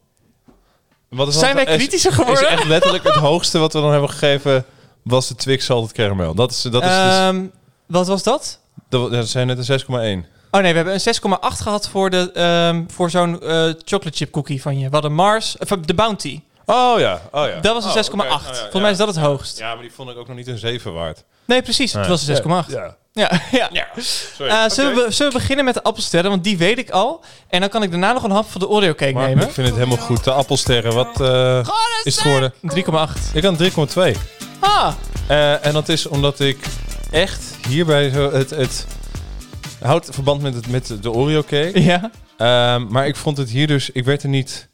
Wat is Zijn dat- wij is- kritischer Is geworden? echt letterlijk het hoogste wat we dan hebben gegeven was de Twix Salted Caramel. Dat is, dat is dus, Ehm, wat was dat? dat, dat zijn net een 6,1. Oh nee, we hebben een 6,8 gehad voor, de, ehm, voor zo'n eh, chocolate chip cookie van je. We hadden Mars, of, de Bounty. Oh ja, oh ja. Dat was een Oh, 6,8. oké. Nou ja, Volgens ja. mij is dat het hoogst. Ja, maar die vond ik ook nog niet een 7 waard. Nee, precies. Het was een 6,8. Ja. Ja. Ja, ja. Sorry. Eh, zullen, we, zullen we beginnen met de appelsterren? Want die weet ik al. En dan kan ik daarna nog een hap van de Oreo cake Maar nemen. ik vind het helemaal goed. De appelsterren, wat eh, is het geworden? 3,8. Ik had een 3,2. Ah, Eh, en dat is omdat ik echt hierbij zo het, het houdt verband met, het, met de Oreo cake. ja. Ehm, maar ik vond het hier dus, ik werd er niet.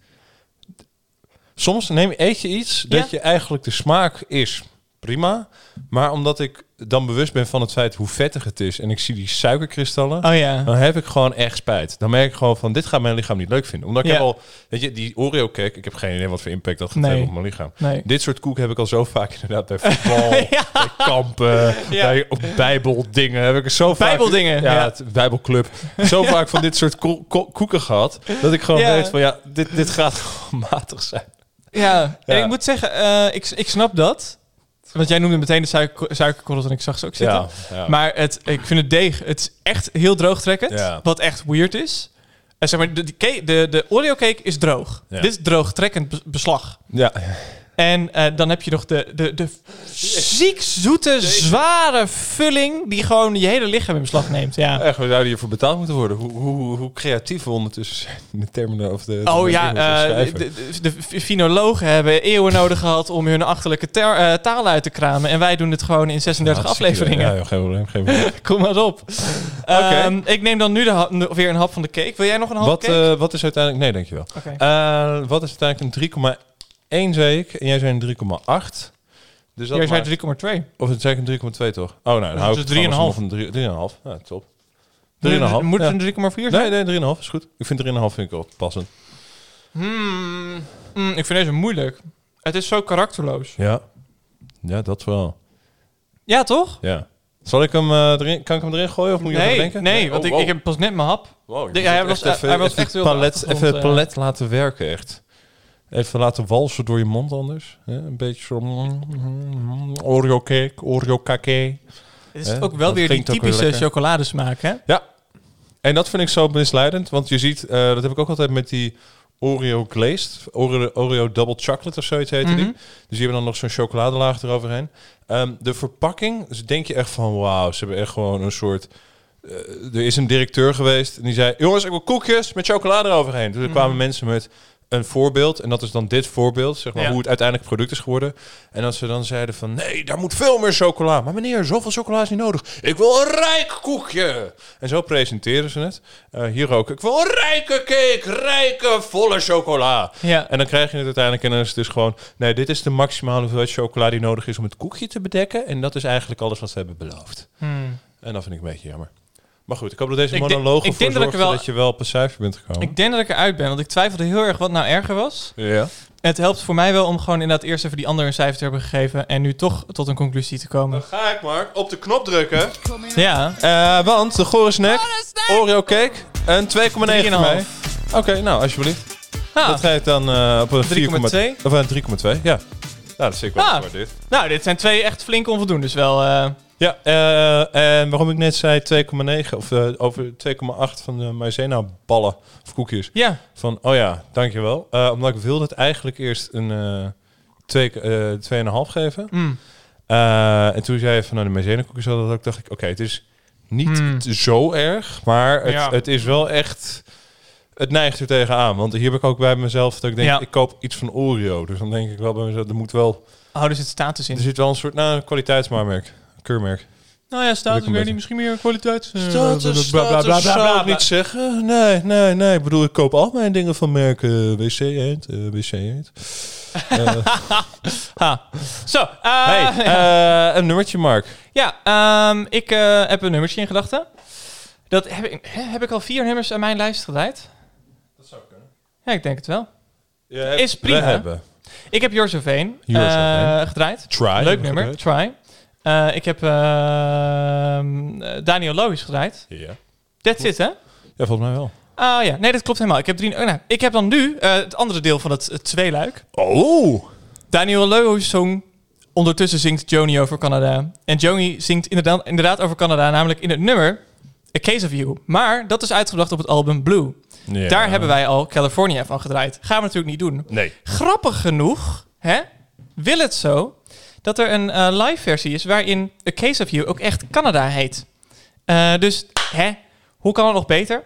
Soms neem eet je iets dat Ja. je eigenlijk de smaak is prima, maar omdat ik dan bewust ben van het feit hoe vettig het is en ik zie die suikerkristallen, Oh ja. dan heb ik gewoon echt spijt. Dan merk ik gewoon van dit gaat mijn lichaam niet leuk vinden, omdat ik Ja. heb al, weet je, die Oreo cake, ik heb geen idee wat voor impact dat gaat Nee. hebben op mijn lichaam. Nee. Dit soort koek heb ik al zo vaak inderdaad bij voetbal, Ja. bij kampen, bij bijbeldingen. Heb ik er zo vaak... Bijbeldingen, Ja, het bijbelclub. Zo vaak van dit soort ko- ko- koeken gehad, dat ik gewoon weet van ja, dit, dit gaat gewoon matig zijn. Ja, en Ja. ik moet zeggen, eh, ik, ik snap dat. Want jij noemde meteen de suiker, suikerkorrels en ik zag ze ook zitten. Ja, ja. Maar het, ik vind het deeg, het is echt heel droogtrekkend. Ja. Wat echt weird is. En zeg maar, de, de, de, de Oreo cake is droog. Dit is droogtrekkend be- beslag. ja. En eh, dan heb je nog de, de, de ziek zoete, zware vulling... die gewoon je hele lichaam in beslag neemt. Ja. Echt, we zouden hiervoor betaald moeten worden. Hoe, hoe, hoe creatief we ondertussen zijn in de termen of de... de Oh ja, eh, de, de, de finologen hebben eeuwen nodig gehad om hun achterlijke ter- eh, taal uit te kramen. En wij doen het gewoon in 36 Hartstikke- afleveringen. Ja, ja, geen probleem. Geen probleem. Kom maar op. Ehm, ik neem dan nu de weer een hap van de cake. Wil jij nog een hap wat, cake? wat is uiteindelijk... Nee, dankjewel. Eh, wat is uiteindelijk een 3,1 zei ik. En jij zei een 3,8. Dus dat Jij zei 3,2. Of het zei ik een 3,2 toch? Oh, nou, dan Dus hou het ik is het gewoon 3,5. alsnog een 3,5. Ja, top. 3,5. Moet ja. het een 3,4 zijn? Nee, nee, 3,5 is goed. Ik vind 3,5 vind ik wel passend. Hmm, hmm, ik vind deze moeilijk. Het is zo karakterloos. Ja. Ja, dat wel. Ja, toch? Ja. Zal ik hem eh, erin, kan ik hem erin gooien of moet je nee, denken? nee, want Oh, ik, wow. ik heb pas net mijn hap. Wow, De- moet hij echt was- even, hij was echt palet, even het eh. palet laten werken, echt. Even laten walsen door je mond anders. Hè? Een beetje zo... mm, mm, Oreo cake, Oreo cake. Het is Hè? ook wel Dat weer die klinkt ook weer typische lekker. chocoladesmaak, hè? Ja. En dat vind ik zo misleidend. Want je ziet, eh, dat heb ik ook altijd met die Oreo glazed. Oreo, Oreo double chocolate of zoiets heette die. Mhm. Dus die hebben dan nog zo'n chocoladelaag eroverheen. Ehm, de verpakking, dus denk je echt van wauw, ze hebben echt gewoon een soort... eh, er is een directeur geweest en die zei... jongens, ik wil koekjes met chocolade eroverheen. Dus er kwamen Mhm. mensen met een voorbeeld. En dat is dan dit voorbeeld, zeg maar, Ja. hoe het uiteindelijk product is geworden. En als ze dan zeiden van... nee, daar moet veel meer chocola. Maar meneer, zoveel chocola is niet nodig. Ik wil een rijk koekje. En zo presenteren ze het. Eh, hier ook. Ik wil een rijke cake, rijke, volle chocola. Ja. En dan krijg je het uiteindelijk en dan is het dus gewoon... nee, dit is de maximale hoeveelheid chocola die nodig is om het koekje te bedekken. En dat is eigenlijk alles wat ze hebben beloofd. Hmm. En dat vind ik een beetje jammer. Maar goed, ik hoop dat deze Ik denk- monoloog ik ervoor denk dat ik zorgt wel- dat je wel op een cijfer bent gekomen. Ik denk dat ik eruit ben, want ik twijfelde heel erg wat nou erger was. ja. Het helpt voor mij wel om gewoon inderdaad eerst even die ander een cijfer te hebben gegeven en nu toch tot een conclusie te komen. Dan ga ik maar op de knop drukken. Ja, Eh, want de gore snack, Oreo cake, een 2,9 voor mij. 3,5. Oké, nou alsjeblieft. Ah, Dat geeft dan eh, op een 4,2. 3,2. Of een 3,2, ja. Nou, dat zie ik wel Ah. voor dit. nou, dit zijn twee echt flinke onvoldoendes wel. eh. Ja, eh, en waarom ik net zei 2,9 of eh, over 2,8 van de maizena ballen of koekjes. ja, Van, oh ja, dankjewel. Eh omdat ik wilde het eigenlijk eerst een eh twee, eh 2,5 geven. mm, Eh, en toen zei je van nou, de maizena koekjes hadden dat ook, dacht ik, oké, het is niet t- zo erg, maar het, Ja. het is wel echt, het neigt er tegenaan. Want hier heb ik ook bij mezelf dat ik denk, Ja. ik koop iets van Oreo. Dus dan denk ik wel bij mezelf, er moet wel, oh, er zit status er in. zit wel een soort, nou, kwaliteitsmaarmerk, keurmerk. Nou ja, ik een weer niet misschien meer kwaliteit. eh, Status, bla, bla, bla, bla, status bla, zou ik niet zeggen. Nee, nee, nee. Ik bedoel, ik koop al mijn dingen van merken wc eend, wc eend. Ha. Zo, eh, hey, ja, eh, een nummertje, Mark. Ja, ehm, ik eh, heb een nummertje in gedachten. Dat heb ik, hè, heb ik al vier nummers aan mijn lijst gedraaid? Dat zou kunnen. Ja, ik denk het wel. Ja, Is prima. We hebben Ik heb Yours of eh, gedraaid. Try. Leuk nummer, gedraaid. Try. Eh, ik heb ehm, eh, Daniel Lois gedraaid. Ja. That's it, hè? ja, volgens mij wel. Ah ja, nee, dat klopt helemaal. Ik heb, drie, oh, nou, ik heb dan nu eh, het andere deel van het, het tweeluik. Oh! Daniel Loos zong. Ondertussen zingt Joni over Canada. En Joni zingt inderdaad, inderdaad over Canada, namelijk in het nummer A Case of You. Maar dat is uitgebracht op het album Blue. Ja. Daar hebben wij al California van gedraaid. Gaan we natuurlijk niet doen. Nee. Grappig genoeg, hè, wil het zo dat er een eh, live versie is waarin A Case of You ook echt Canada heet. Eh, dus, hè, hoe kan het nog beter?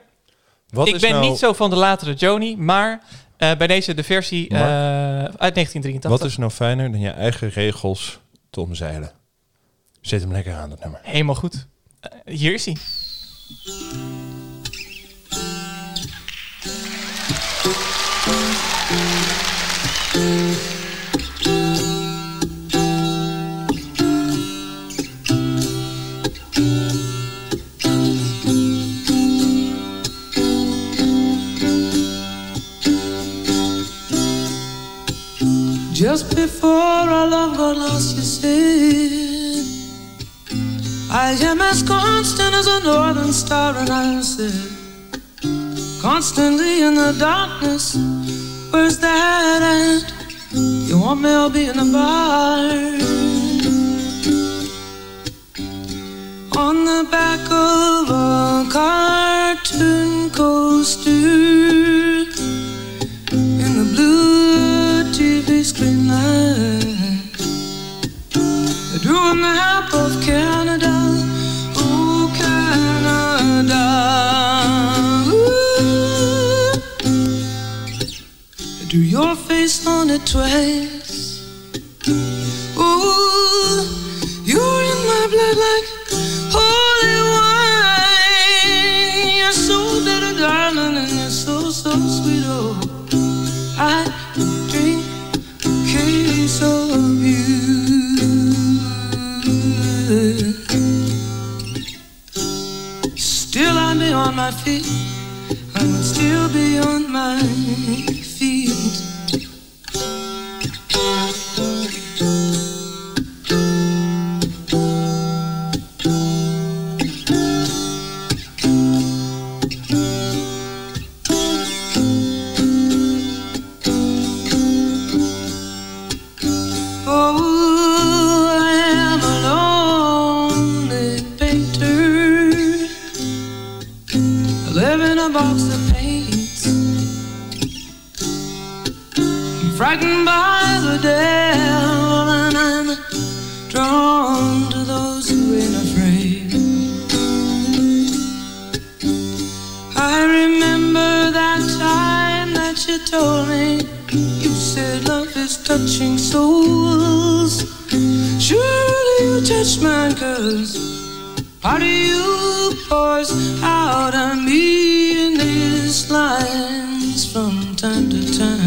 Wat ik ben nou, niet zo van de latere Joni, maar eh, bij deze de versie uit 1983. Wat is nou fijner dan je eigen regels te omzeilen? Zet hem lekker aan, dat nummer. Helemaal goed. Hier is hij. Just before our love got lost, you said, I am as constant as a northern star, and I said, constantly in the darkness, where's that at? You want me, I'll be in the bar. On the back of a cartoon coaster in the blue TV screen light. I drew a map of Canada, oh Canada. Ooh. Drew your face on it twice. Ooh, you're in my blood like my feet. I would still be on my feet. Touching souls. Surely you touch mine, cause part of you pours out on me in these lines from time to time.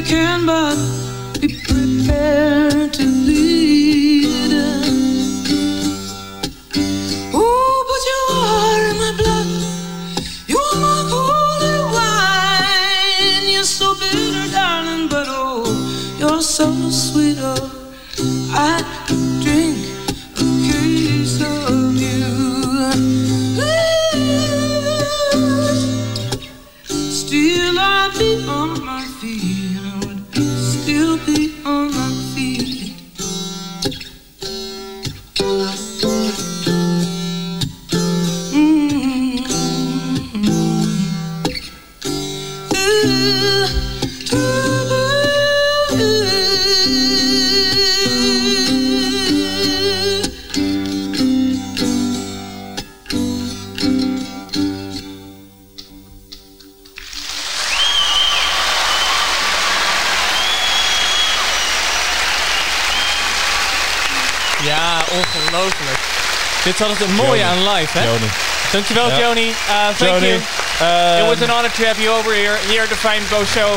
You can, but Altijd een mooie aan live, hè? Joni. Dankjewel, Ja. Joni. Uh, thank Joni, you. ehm, It was an honor to have you over here, here at the Fine Bo Show.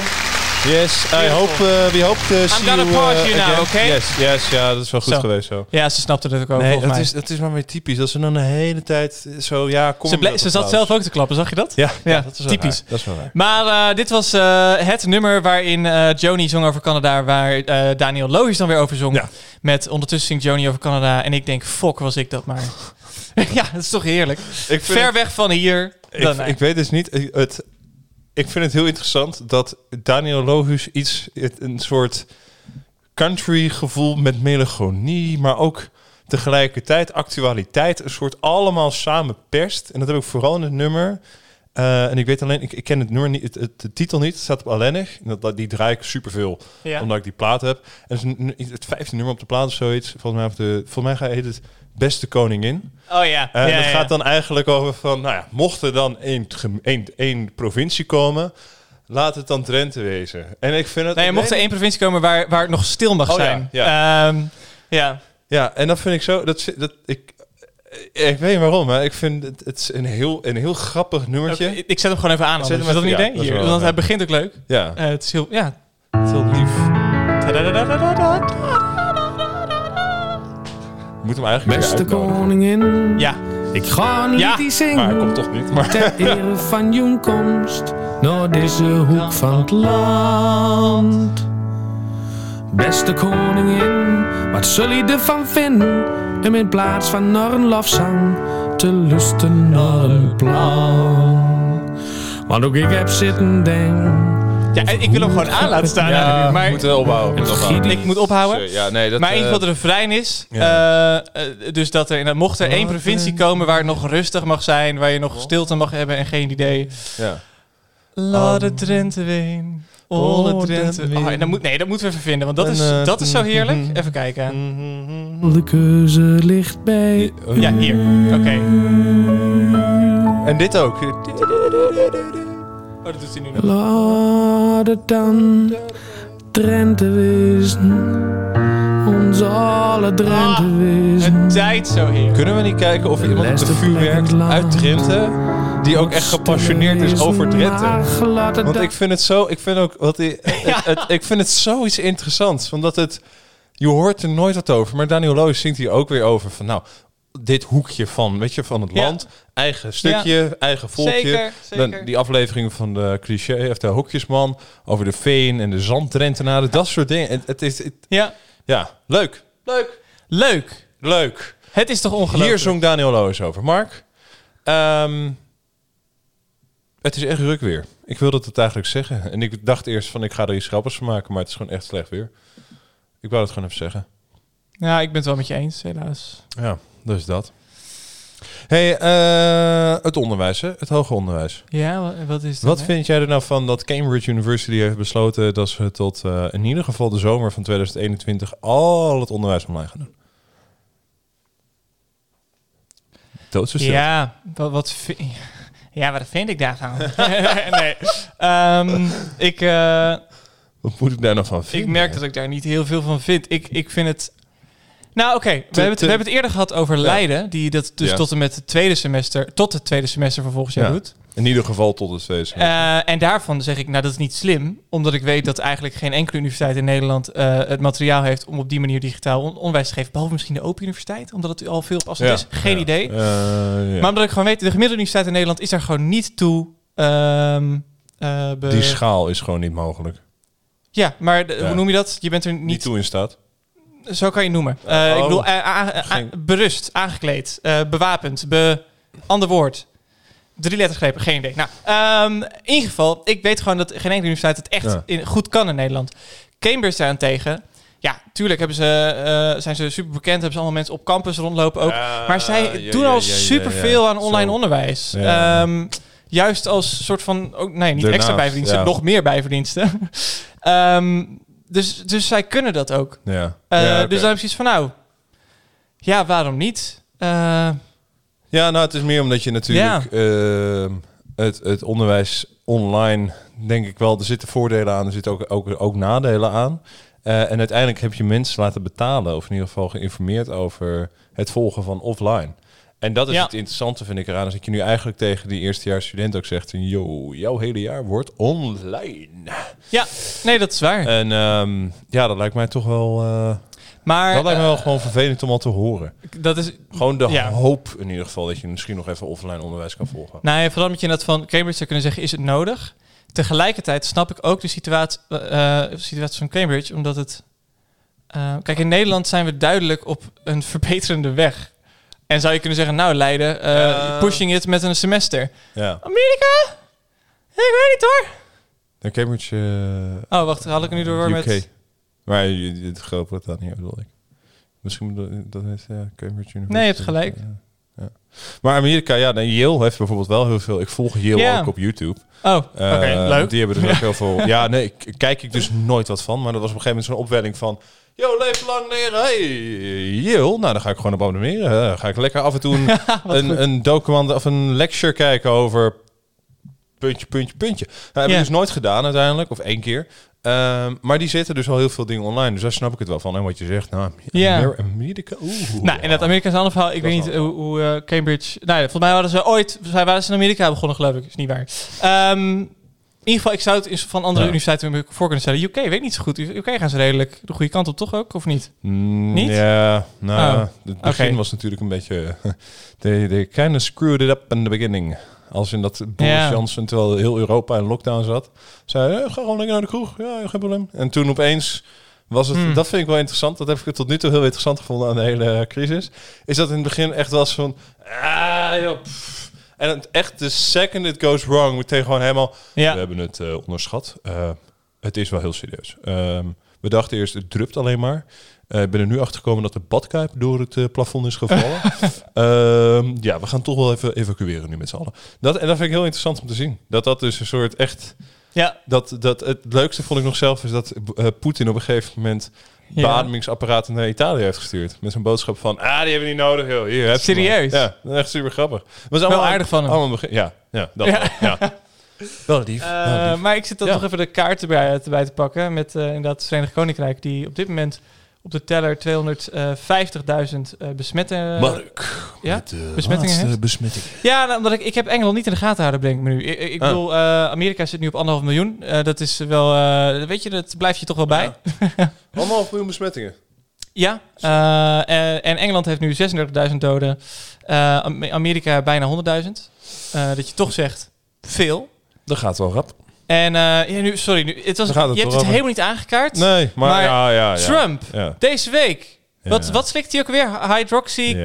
Yes, I Beautiful. hope uh, we hope to see gonna you pause uh, you now, again. okay? Yes, yes, ja, dat is wel goed Zo. geweest zo. Ja, ze snapte het ook over, Nee, volgens dat mij. is, dat is maar weer typisch. Dat ze dan de hele tijd zo, ja, kom ze, ze zat applaus. zelf ook te klappen, zag je dat? Ja, ja, Ja, dat is wel typisch. Dat is wel waar. Maar eh, dit was eh, het nummer waarin eh Joni zong over Canada, waar eh, Daniel Logisch dan weer over zong. Ja. Met ondertussen zingt Joni over Canada. En ik denk, fok, was ik dat maar. ja, dat is toch heerlijk. Ik Ver het- weg van hier. Dan Ik, weet dus niet. Het, ik vind het heel interessant dat Daniel Logus iets, het- een soort country gevoel met melancholie, maar ook tegelijkertijd actualiteit, een soort allemaal samen perst. En dat heb ik vooral in het nummer. Eh, en ik weet alleen, ik, ik ken het nummer niet, het, het- de titel niet. Het staat op Allenig. En dat- Dat, die draai ik superveel, Ja. omdat ik die plaat heb. En het is een- een- het vijfde nummer op de plaat of zoiets. Volgens mij, of de, volgens mij heet het Beste Koningin. Oh ja. En ja, het ja. gaat dan eigenlijk over van, nou ja, mocht er dan één, gem- één, één provincie komen, laat het dan Drenthe wezen. En ik vind het... Nee, mocht er één provincie komen waar, waar het nog stil mag Oh zijn. ja. Ehm, ja. Ja, en dat vind ik zo, dat, dat ik... Ik weet niet waarom, maar ik vind het, het is een heel, een heel grappig nummertje. Ik zet hem gewoon even aan. Zet hem Is dat een idee? dat is Hier, want hij begint ook leuk. Ja, Eh, het is heel, ja. heel lief. Je moet hem eigenlijk Beste koningin, Ja. ik ga niet Ja. die Maar zingen. hij komt toch niet. Maar Ter ere van jouw komst naar deze hoek van het land. Beste koningin, wat zul je ervan vinden? Om in plaats van naar een lofzang te lusten naar een plan. Want ook ik heb zitten denken. Ja, en ik wil hem gewoon aan laten staan. ja, maar we moeten ophouden. ik moet ophouden. Ja, nee, dat, maar in ieder geval de refrein is. ja. eh, eh, dus dat er in, mocht er één provincie komen waar het nog rustig mag zijn, waar je nog stilte mag hebben en geen idee. ja. Laat het Drenthe ween. Oh, Olle Drenthe. Oh, en dat moet, nee, dat moeten we even vinden, want dat, En, is, eh, dat is zo heerlijk. mhm. Even kijken. De keuze ligt bij. Ja, hier. Oké. En dit ook. Oh, dat doet hij nu nog. Laat het dan Drenthe wezen. Ons alle Drenthe wezen. Het tijd zo heer. Kunnen we niet kijken of er iemand op de Beste vuur plek in werkt het land. uit Drenthe... die ook echt gepassioneerd is over Drenthe? Want ik vind het zo... Ik vind ook... Wat die, het, het- ik vind het zoiets interessants. Omdat het... Je hoort er nooit wat over. Maar Daniel Loos zingt hier ook weer over van... Nou, dit hoekje van, weet je, van het Ja. land. Eigen stukje, eigen volkje. Zeker, Dan die aflevering van de cliché, of de hoekjesman... over de veen en de zanddrentenaren. Dat soort dingen. Het, het is... het- Ja, ja, leuk. Leuk. leuk. Leuk. Het is toch ongelooflijk? Hier zong Daniel Loos over. Mark, ehm, het is echt ruk weer. Ik wilde het eigenlijk zeggen. En ik dacht eerst van ik ga er iets grappigs van maken, maar het is gewoon echt slecht weer. Ik wou het gewoon even zeggen. Ja, ik ben het wel met je eens, helaas. Ja, dus dat. hey, eh, het onderwijs, hè? het hoger onderwijs. Ja, wa- wat is dat? Wat hè? vind jij er nou van dat Cambridge University heeft besloten dat ze tot eh, in ieder geval de zomer van 2021 al het onderwijs online gaan doen? Stilte. Ja, wat, wat vi- ja, wat vind ik daarvan? nee. Ehm, ik, eh, Wat moet ik daar nou van vinden? ik merk dat ik daar niet heel veel van vind. Ik, ik vind het... Nou, oké. We, hebben het- te- we hebben het eerder gehad over Leiden. Die dat dus Ja. tot en met het tweede semester... Tot het tweede semester van volgend jaar Ja. doet. In ieder geval tot het feest. Eh, en daarvan zeg ik, nou dat is niet slim. Omdat ik weet dat eigenlijk geen enkele universiteit in Nederland eh, het materiaal heeft om op die manier digitaal on- onderwijs te geven. Behalve misschien de Open Universiteit, omdat het al veel op afstand is. Geen idee. Eh, ja. Maar omdat ik gewoon weet, de gemiddelde universiteit in Nederland is daar gewoon niet toe. ehm, eh, be- Die schaal is gewoon niet mogelijk. ja, maar de- Ja. hoe noem je dat? Je bent er Niet, niet... toe in staat. Zo kan je het noemen. Eh, Oh. Ik bedoel, eh, Geen- berust, aangekleed, eh, bewapend, be, ander woord. Drie letters grepen, geen idee. Nou, ehm, in ieder geval, ik weet gewoon dat geen enkele universiteit het echt Ja. in, goed kan in Nederland. Cambridge daarentegen, ja, tuurlijk hebben ze, eh, zijn ze super bekend, hebben ze allemaal mensen op campus rondlopen ook. maar zij ja, doen ja, al ja, superveel aan online Zo. onderwijs. Ehm, juist als soort van, ook, nee, niet Daarnaast, extra bijverdiensten, nog meer bijverdiensten. Ehm, dus, dus zij kunnen dat ook. Ja. Eh, ja. Dus dan heb je iets van, nou, ja, waarom niet? Eh, ja, nou, het is meer omdat je natuurlijk ehm, het, het onderwijs online, denk ik wel, er zitten voordelen aan, er zitten ook, ook, ook nadelen aan. Eh, en uiteindelijk heb je mensen laten betalen, of in ieder geval geïnformeerd over het volgen van offline. En dat is Ja. het interessante, vind ik eraan. Als ik je nu eigenlijk tegen die eerstejaars student ook zegt, yo, jouw hele jaar wordt online. ja, nee, dat is waar. En ehm, ja, dat lijkt mij toch wel, eh, maar dat lijkt me wel eh, gewoon vervelend om al te horen. dat is, Gewoon de Ja. hoop in ieder geval dat je misschien nog even offline onderwijs kan volgen. nou ja, vooral met je net van Cambridge zou kunnen zeggen, is het nodig? Tegelijkertijd snap ik ook de situatie, eh, situatie van Cambridge, omdat het... kijk, in Nederland zijn we duidelijk op een verbeterende weg. En zou je kunnen zeggen, nou Leiden, eh, pushing it met een semester. Ja. Amerika? Ik weet niet hoor. Cambridge, eh, Oh, wacht, haal ik nu door UK. met... Maar je- je- het Groot-Brittannië bedoel ik. Misschien bedoel, dat is ja, Cambridge University. Nee, je hebt gelijk. Ja. Maar Amerika, ja, nee, Yale heeft bijvoorbeeld wel heel veel. Ik volg Yale ook op YouTube. Oh, oké, Eh, leuk. Die hebben er ook heel veel. Ja, nee, kijk ik dus nooit wat van. Maar dat was op een gegeven moment zo'n opwelling van. Yo, leef lang leren. Hey, Yale. Nou, dan ga ik gewoon op abonneren. Dan ga ik lekker af en toe een, een, een document of een lecture kijken over puntje, puntje, puntje. Nou, heb Ja. ik dus nooit gedaan uiteindelijk, of één keer. Ehm, maar die zitten dus al heel veel dingen online. Dus daar snap ik het wel van. En wat je zegt, nou, Ja. Amer- Amerika, oeh. Nou, in dat Amerikaanse verhaal, ik Dat weet niet wel- hoe, hoe eh, Cambridge... Nou ja, volgens mij hadden ze ooit... Zij waren ze in Amerika begonnen, geloof ik. Is niet waar. Ehm, in ieder geval, ik zou het van andere Ja. universiteiten voor kunnen stellen. UK weet niet zo goed. UK gaan ze redelijk de goede kant op, toch ook? Of niet? Mm, Niet? Ja, nou, Oh, het begin was natuurlijk een beetje... They, they kind of screwed it up in the beginning. Als in dat Boris Ja. Johnson, terwijl heel Europa in lockdown zat, zei, eh, ga gewoon lekker naar de kroeg. Ja, geen probleem. En toen opeens was het... Hmm. Dat vind ik wel interessant. Dat heb ik tot nu toe heel interessant gevonden aan de hele crisis. Is dat in het begin echt was van... Ah, joh, pff. En het, echt de second it goes wrong, meteen gewoon helemaal... Ja. We hebben het eh, onderschat. Eh, het is wel heel serieus. Ehm, we dachten eerst, het drupt alleen maar. Eh, Ik ben er nu achter gekomen dat de badkuip door het plafond is gevallen. Ehm, ja, we gaan toch wel even evacueren nu met z'n allen. Dat, en dat vind ik heel interessant om te zien. Dat dat dus een soort echt... Ja. Dat, dat, het leukste vond ik nog zelf is dat eh, Poetin op een gegeven moment Ja. beademingsapparaten naar Italië heeft gestuurd. Met zo'n boodschap van, ah, die hebben we niet nodig, joh. Hier, Serieus? Ja, echt super grappig. Was Wel aardig van hem. Allemaal begin, ja, ja, dat Ja. wel, ja. Wel lief. Eh, wel lief. maar ik zit dan nog even de kaarten bij, erbij te pakken. Met eh, inderdaad het Verenigd Koninkrijk, die op dit moment op de teller 250.000 eh besmetten. Mark. ja? met de besmettingen besmetting. Ja, nou, omdat ik, ik heb Engeland niet in de gaten houden, denk ik me nu. Ik, ik Ah. bedoel, eh, Amerika zit nu op anderhalf miljoen. Eh, dat is wel, eh, weet je, dat blijf je toch wel bij. Anderhalf miljoen besmettingen. Ja, eh, en, en Engeland heeft nu 36.000 doden. Eh, Am- Amerika bijna 100.000. Eh, dat je toch zegt, veel. Dat gaat wel rap. En eh, ja, nu, sorry, nu, het was, je hebt het over. helemaal niet aangekaart. Nee, maar, Maar ja, ja, ja. Trump, deze week. Wat, wat slikt hij ook weer? Hydroxy,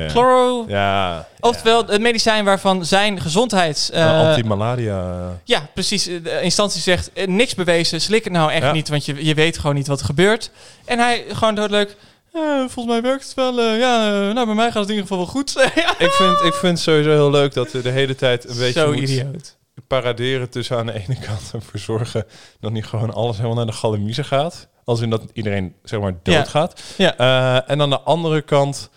Ja. Oftewel, het medicijn waarvan zijn gezondheids... eh, Uh, Anti-malaria. ja, precies. De instantie zegt, eh, niks bewezen, slik het nou echt niet, want je, je weet gewoon niet wat er gebeurt. En hij gewoon doodleuk, eh, volgens mij werkt het wel, eh, ja, eh, nou bij mij gaat het in ieder geval wel goed. Ik vind, ik vind het sowieso heel leuk dat we de hele tijd een beetje Zo moet idioot. Paraderen tussen aan de ene kant ervoor zorgen dat niet gewoon alles helemaal naar de galamiezen gaat. Als in dat iedereen zeg maar Ja. doodgaat. Ja. Eh, en aan de andere kant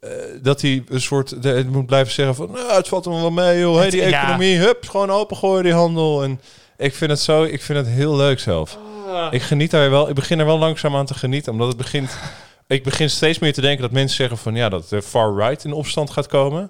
eh, dat hij een soort de, het moet blijven zeggen van nou, het valt hem wel mee joh. Hey, die ja. economie, hup, gewoon opengooien die handel. En ik vind het zo, ik vind het heel leuk zelf. Ik geniet daar wel, ik begin er wel langzaam aan te genieten, omdat het begint. Ik begin steeds meer te denken dat mensen zeggen van ja, dat de far right in opstand gaat komen. Maar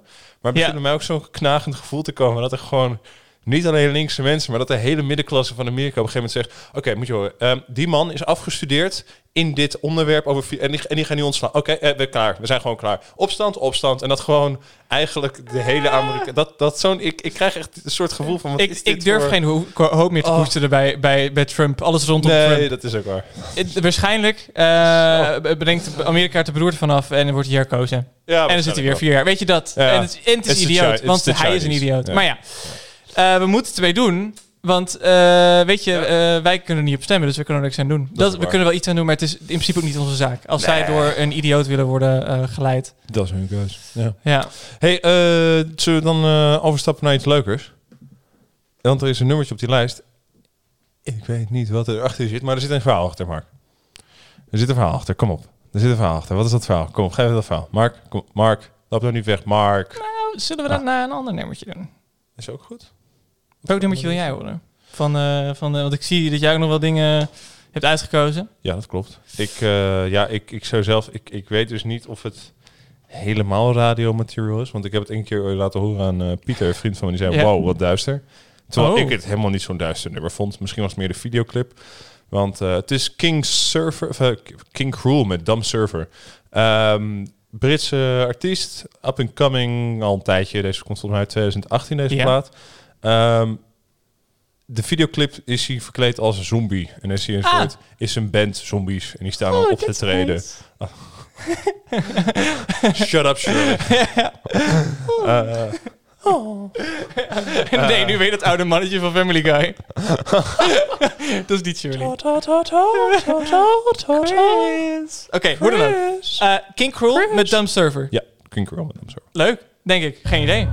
het begint Ja. bij mij ook zo'n knagend gevoel te komen dat er gewoon niet alleen linkse mensen, maar dat de hele middenklasse van Amerika op een gegeven moment zegt: Oké, moet je horen, ehm, die man is afgestudeerd in dit onderwerp over en die, en die gaan niet ontslaan. Oké, eh, we klaar, we zijn gewoon klaar. Opstand, opstand en dat gewoon eigenlijk de hele Amerika. Dat, dat zo'n ik, ik krijg echt een soort gevoel van. Wat Ik, is dit ik durf voor- geen ho- hoop meer te Oh. koesteren bij, bij, bij Trump. Alles rondom Nee, Trump. dat is ook waar. Waarschijnlijk eh, brengt Amerika het de beroerte vanaf en wordt hij herkozen. Ja, en dan zit hij weer vier jaar. Weet je dat? Ja. En het, en het is It's idioot, want hij is een idioot. Ja. Maar ja, eh, we moeten het ermee doen. Want eh, weet je, eh, wij kunnen er niet op stemmen, dus we kunnen er niks aan doen. Dat, we kunnen wel iets aan doen, maar het is in principe ook niet onze zaak. Als zij door een idioot willen worden geleid. Dat is hun keus. Ja. Ja. Hey, zullen we dan overstappen naar iets leukers? Want er is een nummertje op die lijst. Ik weet niet wat er achter zit, maar er zit een verhaal achter, Mark. Er zit een verhaal achter, kom op. Er zit een verhaal achter. Wat is dat verhaal? Kom op, geef dat verhaal. Mark, kom, Mark, loop nou niet weg. Mark. Nou, zullen we dan naar een ander nummertje doen? Is ook goed. Welk nummertje wil jij horen? Van, eh, van, eh, want ik zie dat jij ook nog wel dingen hebt uitgekozen. Ja, dat klopt. Ik, eh, ja, ik, ik zou zelf, ik, ik weet dus niet of het helemaal radiomaterial is. Want ik heb het een keer laten horen aan Pieter, een vriend van me. Die zei, Ja. wow, wat duister. Terwijl Oh. ik het helemaal niet zo'n duister nummer vond. Misschien was het meer de videoclip. Want het is King Surfer, of, King Cruel met Dumb Surfer. Ehm, Britse artiest, up and coming, al een tijdje. Deze komt volgens mij uit 2018, deze Ja. plaat. Ehm, de videoclip is hij verkleed als een zombie. En is hij een Ah. soort, is een band zombies. En die staan dan op te treden. Shut up, Shirley. Eh, nee, nu weet het oude mannetje van Family Guy. dat is niet Shirley. Oké, hoe dan ook. Eh, King Cruel met Dumb Server. ja, King Cruel met Dumb Surfer. Leuk, denk ik. Geen idee.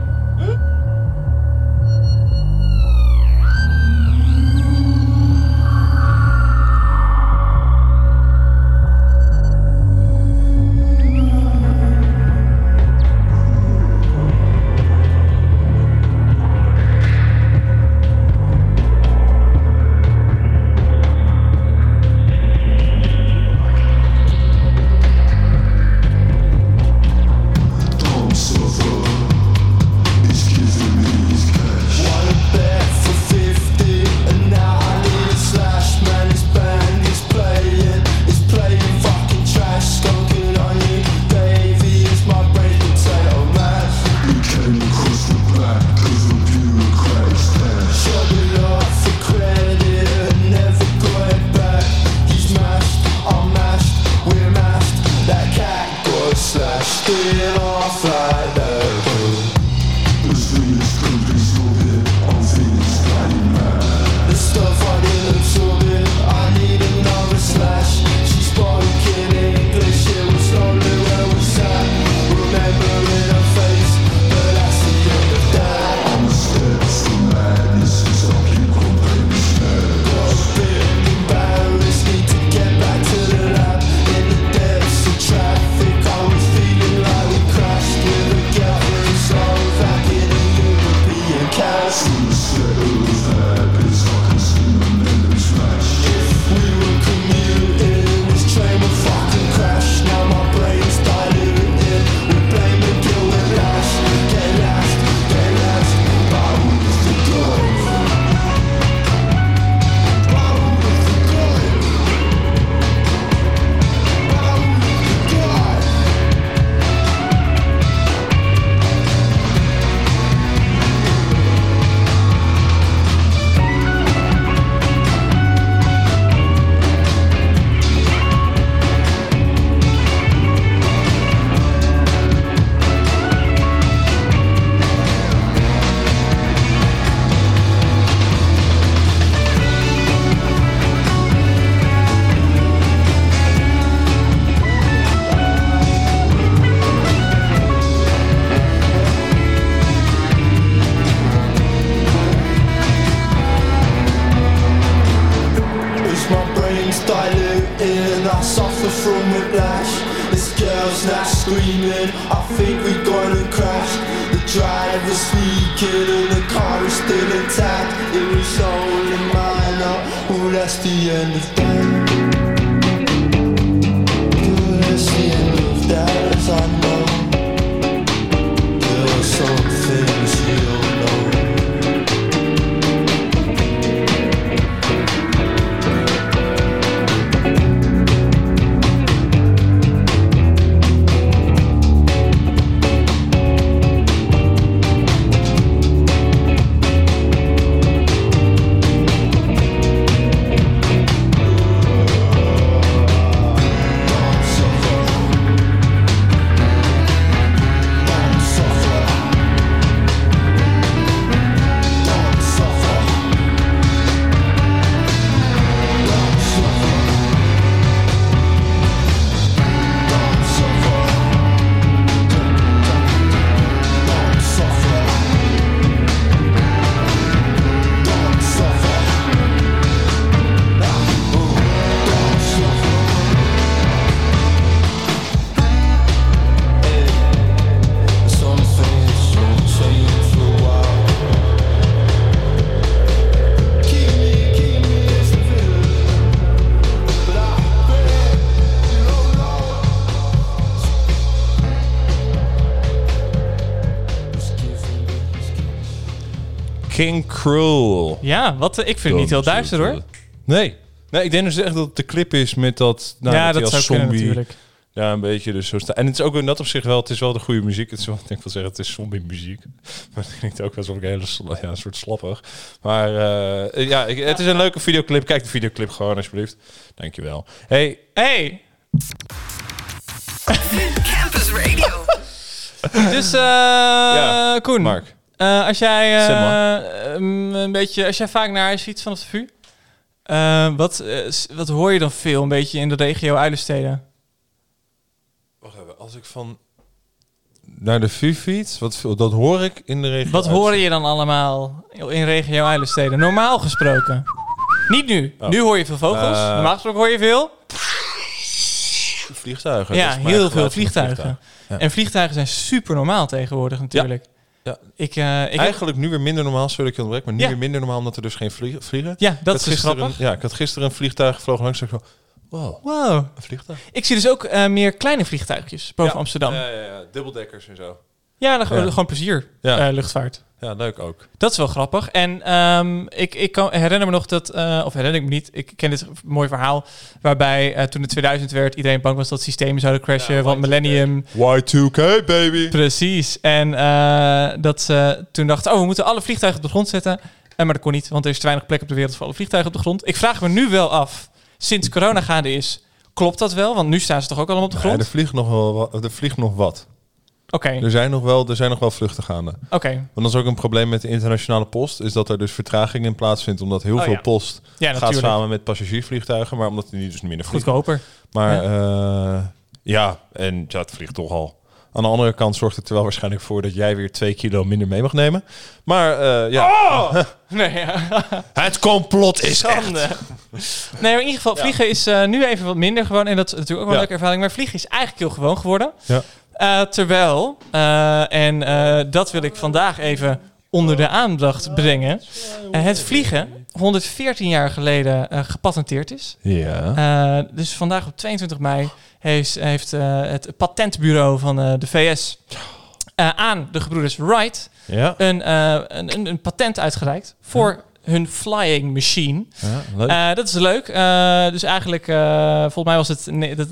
Ja, wat, eh, ik vind het niet heel duister hoor. Nee. Nee, ik denk dus echt dat het de clip is met dat... Nou, ja, dat als zou kunnen zombie natuurlijk. Ja, een beetje dus zo sta- En het is ook in dat op zich wel, het is wel de goede muziek. Het is wel, ik denk wel zeggen, het is zombie muziek. Maar het klinkt ook wel zo'n hele ja, een soort slappig. Maar eh, ja, ik, het is een leuke videoclip. Kijk de videoclip gewoon alsjeblieft. Dankjewel. Hey, Hey, Campus Radio. dus eh Ja, Koen, Mark. Eh, als jij eh, um, een beetje, als jij vaak naar huis ziet vanaf de VU, eh, wat, wat hoor je dan veel een beetje in de regio Uilensteden? Wacht even, als ik van naar de VU fiets, wat, dat hoor ik in de regio. Wat hoor je dan allemaal in regio Uilensteden? Normaal gesproken. Niet nu. Oh. Nu hoor je veel vogels. Normaal gesproken hoor je veel. Vliegtuigen. ja, heel veel vliegtuigen. Ja. En vliegtuigen zijn super normaal tegenwoordig natuurlijk. Ja. Ik, eh, ik heb- Eigenlijk nu weer minder normaal, sorry dat ik maar nu Ja. weer minder normaal omdat er dus geen vliegen. vliegen. ja, dat is gisteren grappig. Ja, ik had gisteren een vliegtuig gevlogen langs. en ik zo, wow, Wow. een vliegtuig. Ik zie dus ook eh, meer kleine vliegtuigjes boven Ja. Amsterdam. Ja, ja, ja, dubbeldekkers en zo. Ja, dan gewoon, Ja. gewoon plezier. Ja. eh, luchtvaart. Ja, leuk ook. Dat is wel grappig. En ehm, ik, ik kan, herinner me nog dat, eh, of herinner ik me niet, ik ken dit mooi verhaal, waarbij eh, toen het 2000 werd, iedereen bang was dat systemen zouden crashen, Ja, want Y2K. Millennium. Y2K, baby. Precies. En eh, dat ze toen dachten, oh, we moeten alle vliegtuigen op de grond zetten. Eh, maar dat kon niet, want er is te weinig plek op de wereld voor alle vliegtuigen op de grond. Ik vraag me nu wel af, sinds corona gaande is, klopt dat wel? Want nu staan ze toch ook allemaal op de grond? er vliegt nog wel wat. Er vliegt nog wat. Oké, Er zijn nog wel, er zijn nog wel vluchten gaande. oké. Want dat is ook een probleem met de internationale post, is dat er dus vertraging in plaatsvindt, omdat heel Oh, veel ja. post Ja, gaat natuurlijk. samen met passagiersvliegtuigen, maar omdat die dus minder vliegen. Goedkoper. Maar ja. ja, en ja, het vliegt toch al. Aan de andere kant zorgt het er wel waarschijnlijk voor dat jij weer twee kilo minder mee mag nemen. Maar eh, ja, Oh! Nee, ja. het complot is echt. Nee, maar in ieder geval, vliegen is eh, nu even wat minder gewoon. En dat is natuurlijk ook wel een Ja. leuke ervaring. Maar vliegen is eigenlijk heel gewoon geworden. Eh, terwijl, eh, en eh, dat wil ik vandaag even onder de aandacht brengen. het vliegen 114 jaar geleden gepatenteerd is. Ja. Dus vandaag op 22 mei heeft, heeft het patentbureau van de VS aan de gebroeders Wright Ja. een, een, een, een patent uitgereikt voor hun flying machine. ja, leuk. Eh, dat is leuk. Eh, dus eigenlijk, eh, volgens mij was het, nee, dat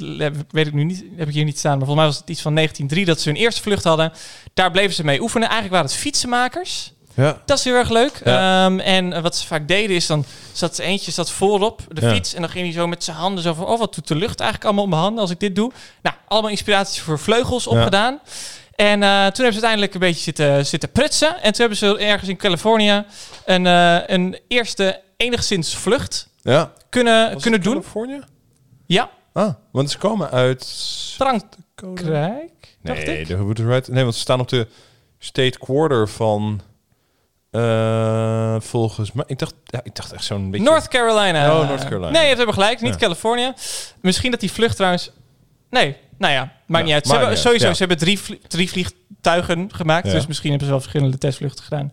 weet ik nu niet, heb ik hier niet staan, maar volgens mij was het iets van 1903 dat ze hun eerste vlucht hadden. Daar bleven ze mee oefenen. Eigenlijk waren het fietsenmakers. ja. Dat is heel erg leuk. Ja. Ehm, en wat ze vaak deden is dan zat eentje zat voorop de Ja. fiets en dan ging hij zo met zijn handen zo van oh wat doet de lucht eigenlijk allemaal op mijn handen als ik dit doe. Nou allemaal inspiraties voor vleugels opgedaan. En eh, toen hebben ze uiteindelijk een beetje zitten, zitten prutsen. En toen hebben ze ergens in Californië een, eh, een eerste enigszins vlucht ja. kunnen, Was kunnen het doen. Californië? Ja, Ah, want ze komen uit... Frankrijk, dacht Nee, ik. de Hood Right. Nee, want ze staan op de state quarter van... eh, volgens mij... Ik dacht, ja, ik dacht echt zo'n beetje... North Carolina. Oh, North Carolina. Nee, je hebt helemaal gelijk. Niet Ja. Californië. Misschien dat die vlucht trouwens... Nee, Nou ja, maakt niet uit. Ze hebben, sowieso, ja. ze hebben drie, vlie- drie vliegtuigen gemaakt. Ja. Dus misschien hebben ze wel verschillende testvluchten gedaan.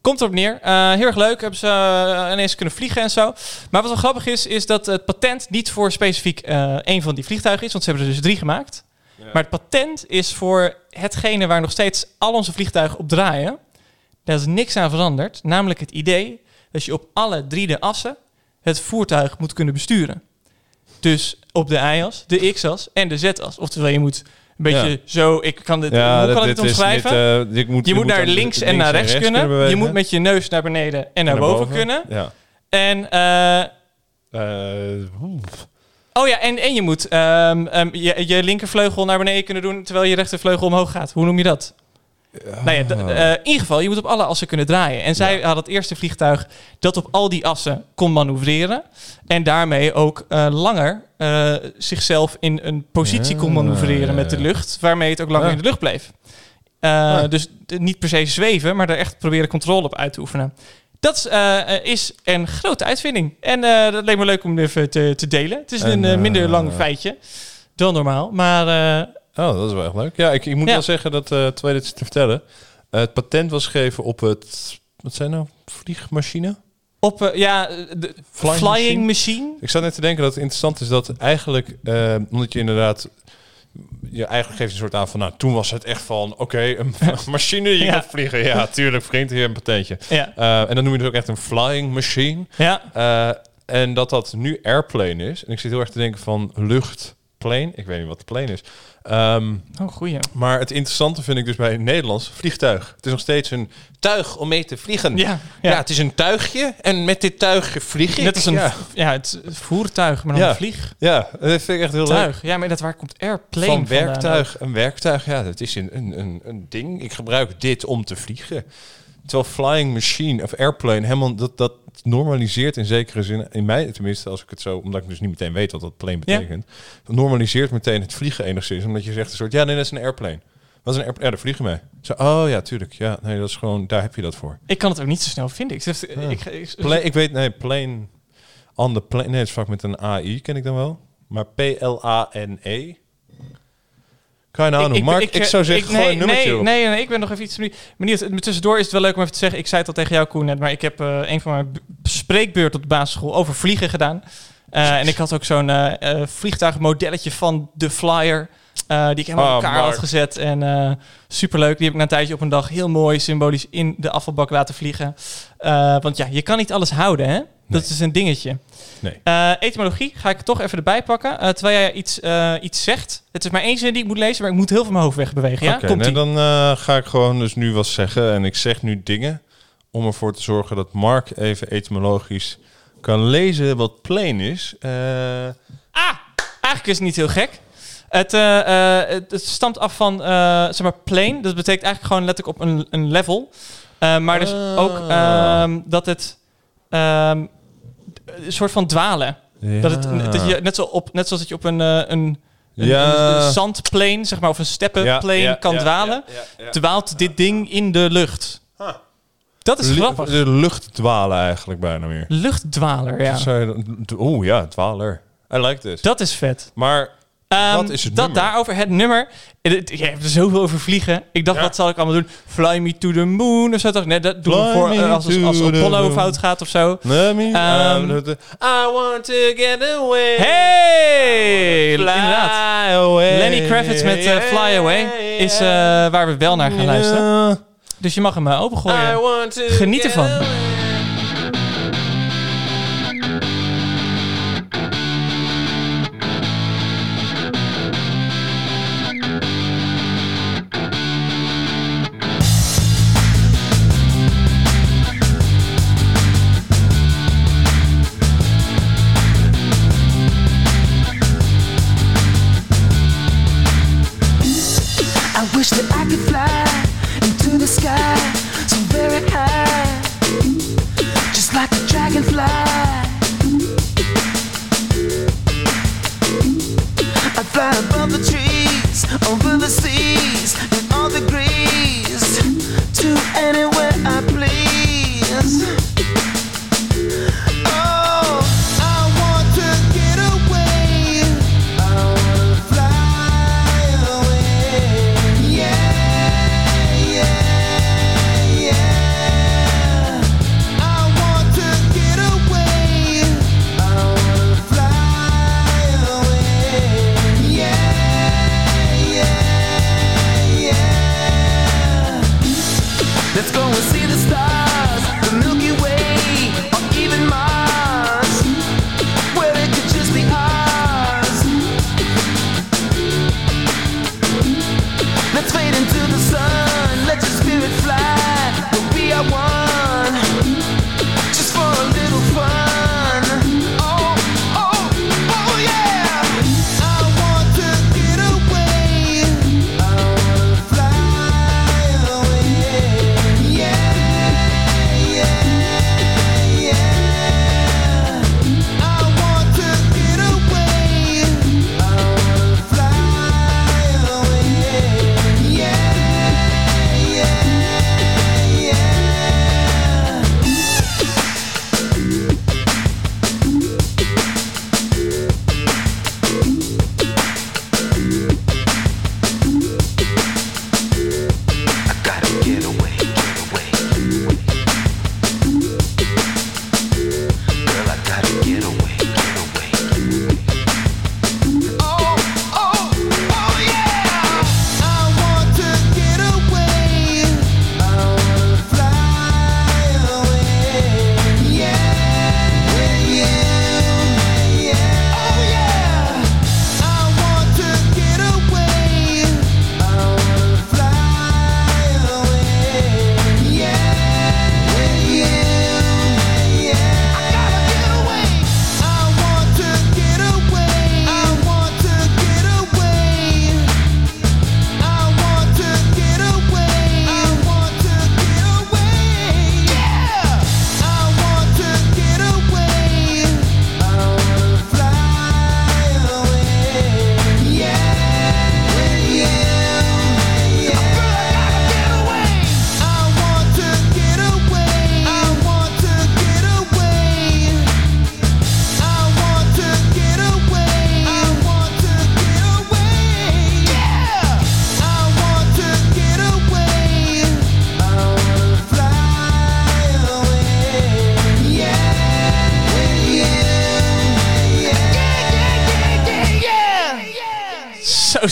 Komt erop neer. Eh, heel erg leuk. Hebben ze eh, ineens kunnen vliegen en zo. Maar wat wel grappig is, is dat het patent niet voor specifiek eh één van die vliegtuigen is. Want ze hebben er dus drie gemaakt. Maar het patent is voor hetgene waar nog steeds al onze vliegtuigen op draaien. Daar is niks aan veranderd. Namelijk het idee dat je op alle drie de assen het voertuig moet kunnen besturen. Dus op de y-as, de x-as en de z-as. Oftewel, je moet een beetje Ja. zo... Ik kan dit, hoe kan ik dit omschrijven? niet, eh, ik moet, je moet naar links en naar rechts, kunnen. je moet met je neus naar beneden en naar, boven, kunnen. Ja. En, eh, Eh, oh ja, en, en je moet ehm, ehm, je, je linkervleugel naar beneden kunnen doen... terwijl je rechtervleugel omhoog gaat. Hoe noem je dat? Nou ja, d- eh, in ieder geval, je moet op alle assen kunnen draaien. En zij had het eerste vliegtuig dat op al die assen kon manoeuvreren. En daarmee ook eh, langer eh, zichzelf in een positie kon Ja, manoeuvreren met de lucht. Waarmee het ook langer in de lucht bleef. Eh, Dus niet per se zweven, maar er echt proberen controle op uit te oefenen. Dat is, is een grote uitvinding. En dat leek me leuk om even te, te delen. Het is En, een minder lang feitje dan normaal. Maar Oh, dat is wel echt leuk. Ja, ik, ik moet Ja. wel zeggen dat, eh terwijl je dit te vertellen, eh, het patent was gegeven op het, wat zijn nou, vliegmachine? op eh, ja, de Flying flying, machine? machine. Ik zat net te denken dat het interessant is dat eigenlijk, omdat je inderdaad, je eigenlijk geeft een soort aan van, nou, toen was het echt van, oké, een machine die Ja. kan vliegen. Ja, tuurlijk, vriend, hier een patentje. Ja. En dan noem je het ook echt een flying machine. Ja. En dat dat nu airplane is. En ik zit heel erg te denken van luchtplane. Ik weet niet wat de plane is. Ehm, Oh, goeie. maar het interessante vind ik dus bij het Nederlands vliegtuig. Het is nog steeds een tuig om mee te vliegen. Ja, ja. ja. het is een tuigje en met dit tuigje vlieg ik. Net als een ja. ja. het voertuig, maar dan Ja. een vliegtuig. Ja, dat vind ik echt heel leuk. Ja, maar dat waar komt airplane Van vandaan? werktuig, een werktuig, ja, dat is een, een, een, een ding. Ik gebruik dit om te vliegen. Terwijl flying machine of airplane helemaal dat, dat normaliseert in zekere zin, in mij tenminste, als ik het zo, omdat ik dus niet meteen weet wat dat plane Ja. betekent, dat normaliseert meteen het vliegen enigszins, omdat je zegt een soort, ja, nee, dat is een airplane. Wat is een airplane? Ja, daar vliegen mee. Zo, oh ja, tuurlijk. Ja, nee, dat is gewoon, daar heb je dat voor. Ik kan het ook niet zo snel vinden. Ik, zeg, ik, ik, Pla- ik weet, nee, plane on the plane. Nee, het is vaak met een AI, ken ik dan wel. Maar P-L-A-N-E. Nou doen? Mark, ik, zou zeggen, ik- gewoon nee, een nummertje nee, nee, nee, ik ben nog even iets benieuwd. Tussendoor is het wel leuk om even te zeggen. Ik zei het al tegen jou, Koen, net. Maar ik heb eh, een van mijn b- spreekbeurt op de basisschool over vliegen gedaan. Eh, en ik had ook zo'n eh, vliegtuigmodelletje van de Flyer. Eh, die ik helemaal in Oh, elkaar had gezet. En eh superleuk. Die heb ik na een tijdje op een dag heel mooi symbolisch in de afvalbak laten vliegen. Eh, want ja, je kan niet alles houden, hè? Dat is een dingetje. Nee. Etymologie ga ik toch even erbij pakken. terwijl jij iets, iets zegt. Het is maar één zin die ik moet lezen, maar ik moet heel veel mijn hoofd wegbewegen. Ja, Oké, komt nee, dan ga ik gewoon dus nu wat zeggen. En ik zeg nu dingen om ervoor te zorgen dat Mark even etymologisch kan lezen wat plane is. Eh, Eigenlijk is het niet heel gek. Het, eh, eh, het, het stamt af van, eh, zeg maar, plane. Dat betekent eigenlijk gewoon letterlijk op een, een level. Eh, maar dus Ah. ook ehm, dat het ehm, een soort van dwalen. Dat het, dat je, net, zo op, net zoals dat je op een, een, een, Ja. een, een zandplane, zeg maar, of een steppenplane Ja, ja, kan ja, dwalen, ja, ja, ja. dwaalt dit ding in de lucht. Dat is grappig. De lucht dwalen eigenlijk bijna meer. Luchtdwaler, ja. Zou je dan- Oeh ja, dwaler. I like this. Dat is vet. Maar Ehm, Wat is het dat nummer? daarover, het nummer. Het- het- Je hebt er zoveel over vliegen. Ik dacht, Ja. wat zal ik allemaal doen? Fly me to the moon of zo. Ik, nee, dat doen we voor eh, als, als, als Apollo fout gaat of zo. Ehm, the- I want to get away. Hey! Fly Inderdaad. away. Lenny Kravitz met eh, Fly Away is eh, waar we wel naar gaan luisteren. Dus je mag hem eh, opengooien. Geniet ervan.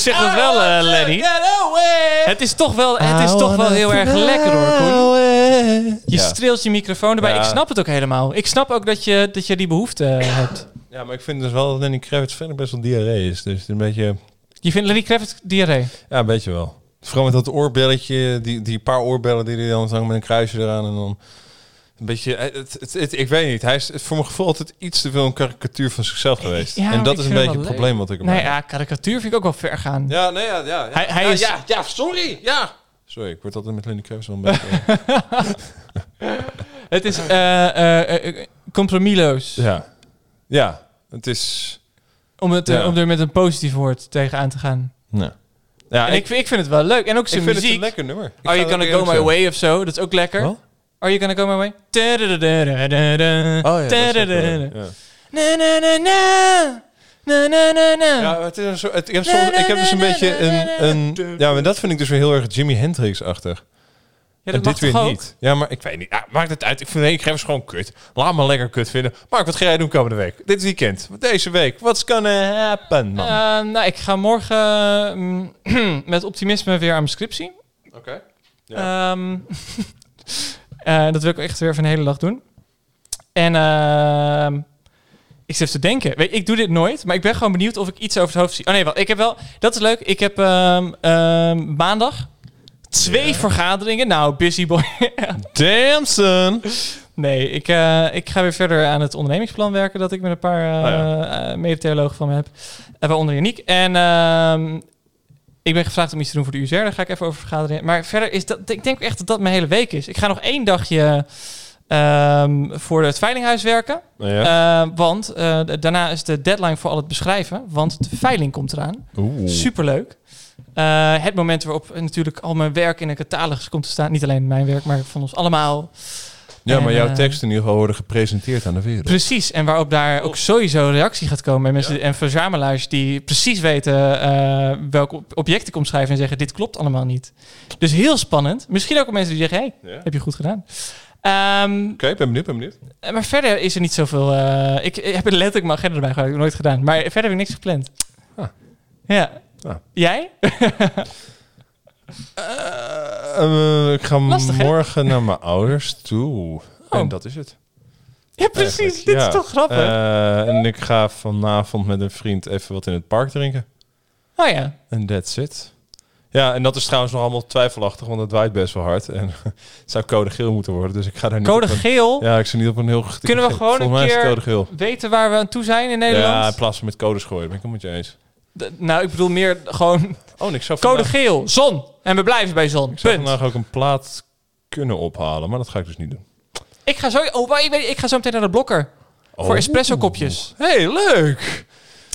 Nou, zeg dat wel, eh, Lenny. Het is toch wel, het is toch wel heel erg lekker hoor, Koen. Je Ja. streelt je microfoon erbij. Ja. Ik snap het ook helemaal. Ik snap ook dat je, dat je die behoefte hebt. Ja, maar ik vind dus wel dat Lenny Kravitz verder best wel diarree is. Dus een beetje... Je vindt Lenny Kravitz diarree? Ja, een beetje wel. Vooral met dat oorbelletje, die, die paar oorbellen die hij dan hangt met een kruisje eraan en dan een beetje. eh, Het, het, het- ik weet niet. Hij is voor mijn gevoel altijd iets te veel een karikatuur van zichzelf geweest. Ja, en dat ik is een beetje het het probleem wat ik Nee, heb. ja, karikatuur vind ik ook wel ver gaan. Ja, nee, ja, ja. Hij, hij ja, is, ja, ja, sorry, ja. Sorry, ik word altijd met Lenny Kravitz wel een beetje. Het is eh, eh, eh, compromisloos. ja, ja. Het is. Om, het, eh, Ja. om er met een positief woord tegenaan te gaan. Nee. Ja, en ik, ik vind het wel leuk. En ook ik zijn vind het muziek. een lekker nummer. Ik dat gonna eerlijk go my way of zo? Dat is ook lekker. Are you gonna go my way? Oh ja, ja. Na, na, na, na. Na, na, na, na. Ja, het is een soort, het, ik, heb soms, ik heb dus een beetje een, een... Ja, maar dat vind ik dus weer heel erg Jimi Hendrix-achtig. Ja, en dat dit mag weer ook? niet. Ja, maar ik weet niet. Ja, maakt het uit. Ik vind nee, ik geef het gewoon kut. Laat me lekker kut vinden. Mark, wat ga jij doen komende week? Dit weekend. Deze week. What's gonna happen, man? Eh, nou, ik ga morgen mm, met optimisme weer aan mijn scriptie. Oké. Ehm, eh, dat wil ik echt weer even een hele dag doen. En ehm, ik zit te denken. Weet, ik doe dit nooit, maar ik ben gewoon benieuwd of ik iets over het hoofd zie. Oh nee, wat? Ik heb wel. Dat is leuk. Ik heb ehm, ehm, maandag twee vergaderingen. Nou, busy boy. Damn, son. Nee, ik, eh, ik ga weer verder aan het ondernemingsplan werken dat ik met een paar Oh ja. eh, medetheologen van me heb. Waaronder Janiek. En ik ben gevraagd om iets te doen voor de UZR. Daar ga ik even over vergaderen. Maar verder is dat... Ik denk echt dat dat mijn hele week is. Ik ga nog één dagje ehm, voor het veilinghuis werken. Ja. Eh, want eh, daarna is de deadline voor al het beschrijven. Want de veiling komt eraan. Oeh. Superleuk. Eh, het moment waarop natuurlijk al mijn werk in een catalogus komt te staan. Niet alleen mijn werk, maar van ons allemaal. Ja, maar En, jouw eh, teksten in ieder geval worden gepresenteerd aan de wereld. Precies, en waarop daar ook sowieso reactie gaat komen. En mensen en verzamelaars die precies weten eh welke ob- objecten ik omschrijven en zeggen: dit klopt allemaal niet. Dus heel spannend. Misschien ook op mensen die zeggen: hey, Ja. heb je goed gedaan. Ehm, Oké, ben benieuwd, ben benieuwd. eh, maar verder is er niet zoveel. ik, ik heb letterlijk mijn agenda erbij gehad, heb ik nooit gedaan. Maar verder heb ik niks gepland. Ah. Ja. Ah. Jij? Eh, ik ga Lastig, hè? morgen naar mijn ouders toe. Oh. En dat is het. Ja, precies. Eigenlijk, Dit ja. is toch grappig? Eh, en ik ga vanavond met een vriend even wat in het park drinken. oh ja. En that's it. Ja, en dat is trouwens nog allemaal twijfelachtig, want het waait best wel hard. En het zou code geel moeten worden, dus ik ga daar niet Code op een- geel? Ja, ik zit niet op een heel... Kunnen we gewoon een keer code geel. weten waar we aan toe zijn in Nederland? Ja, in plaats van met codes gooien, ben ik het met je eens. Nou, ik bedoel meer gewoon Oh, zou code vandaag, geel, zon. En we blijven bij zon. ik zou Punt. vandaag ook een plaat kunnen ophalen, maar dat ga ik dus niet doen. Ik ga zo, oh, maar ik, weet, ik ga zo meteen naar de blokker. Voor Oh. espresso kopjes. hey, leuk!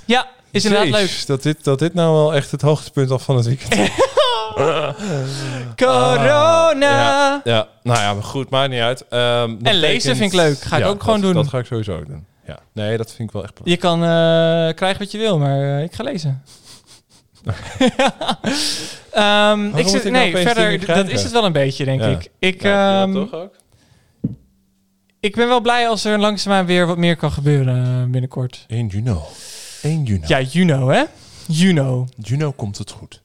Ja, is inderdaad Jeez, leuk. Dat dit, dat dit nou wel echt het hoogtepunt al van het weekend Corona. Ja, ja, nou ja, maar goed, maakt niet uit. Ehm, En lezen vind ik leuk. Ga ik ook gewoon dat, doen. Dat ga ik sowieso doen. Ja. Nee, dat vind ik wel echt Je kan eh, krijgen wat je wil, maar eh, ik ga lezen. Ehm, ik moet zit, ik nou nee, verder, dat is het wel een beetje, denk Ja. ik. Ik, Ja, ehm, toch ook? ik ben wel blij als er langzaamaan weer wat meer kan gebeuren eh, binnenkort. 1 juni. 1 juni. Ja, you know, hè? You know. Juno komt het goed.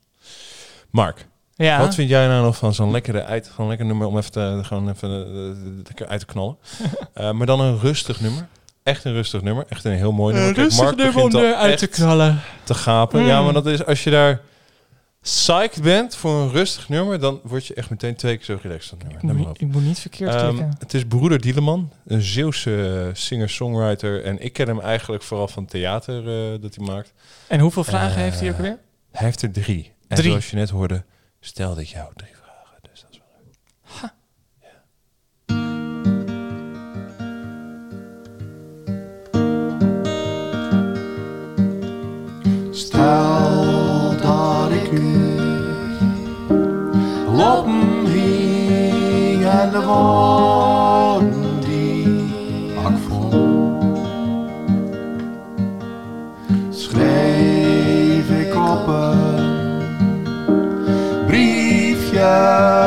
Mark, Ja. wat vind jij nou nog van zo'n lekkere uit, gewoon lekker nummer om even, te, gewoon even uit te knallen? Eh, maar dan een rustig nummer. Echt een rustig nummer. Echt een heel mooi nummer. Kijk, Mark begint al eruit te knallen. te gapen. Mm. Ja, maar dat is als je daar psyched bent voor een rustig nummer, dan word je echt meteen twee keer zo relaxed nummer. Ik moet, niet, op. ik moet niet verkeerd klikken. het is Broeder Dieleman, een Zeeuwse singer-songwriter. En ik ken hem eigenlijk vooral van theater eh, dat hij maakt. En hoeveel vragen eh, heeft hij ook weer? Hij heeft er drie. En Drie. zoals je net hoorde, stelde ik jou drie Stel dat ik u lopen hing en de woorden die ik vond, schreef ik op een briefje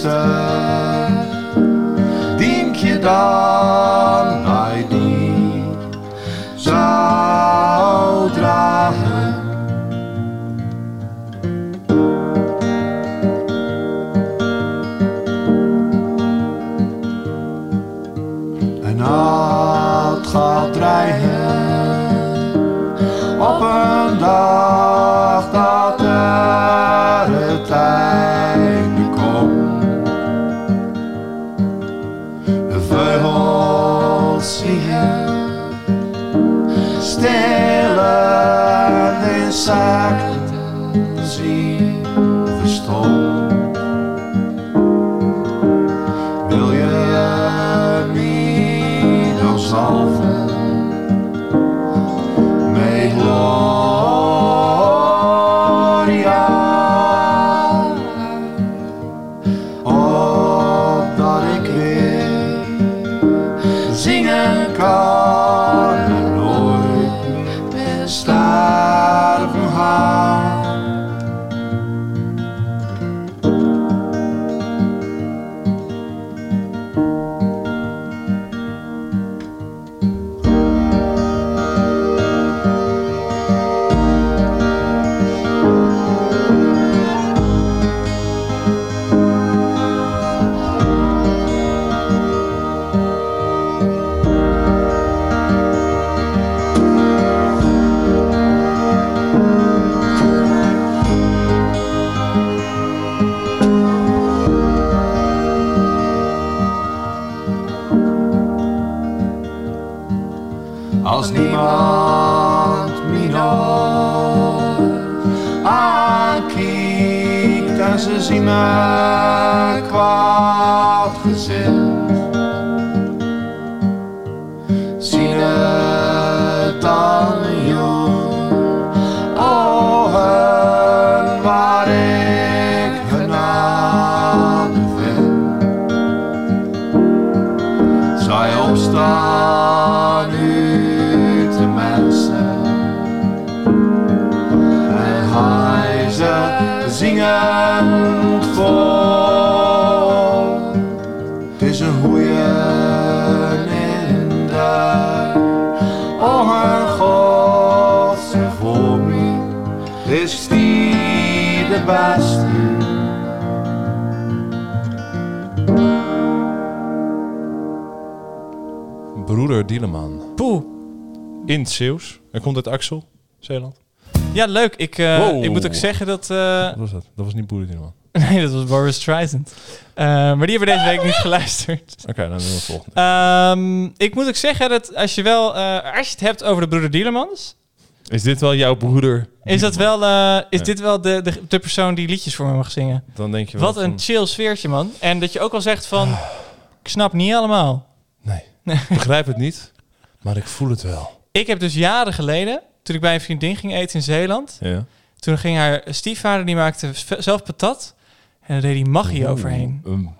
side. Zeeuws. Hij komt uit Axel, Zeeland. Ja, leuk. Ik, eh, Wow. ik moet ook zeggen dat... eh, Wat was dat? Dat was niet Broeder Dieleman. nee, dat was Boris Streisand. Eh, maar die hebben we deze week niet geluisterd. Oké, dan doen we het volgende. Ehm, ik moet ook zeggen dat als je wel... eh, als je het hebt over de broeder Dielemans... Is dit wel jouw broeder? Is, dat wel, eh, is Ja. dit wel de, de, de persoon die liedjes voor me mag zingen? Dan denk je wel Wat een van- chill sfeertje, man. En dat je ook al zegt van... Ik snap niet allemaal. Nee. Ik begrijp het niet, maar ik voel het wel. Ik heb dus jaren geleden, toen ik bij een vriendin ging eten in Zeeland... Ja. Toen ging haar stiefvader, die maakte zelf patat. En daar deed hij magie overheen. Um,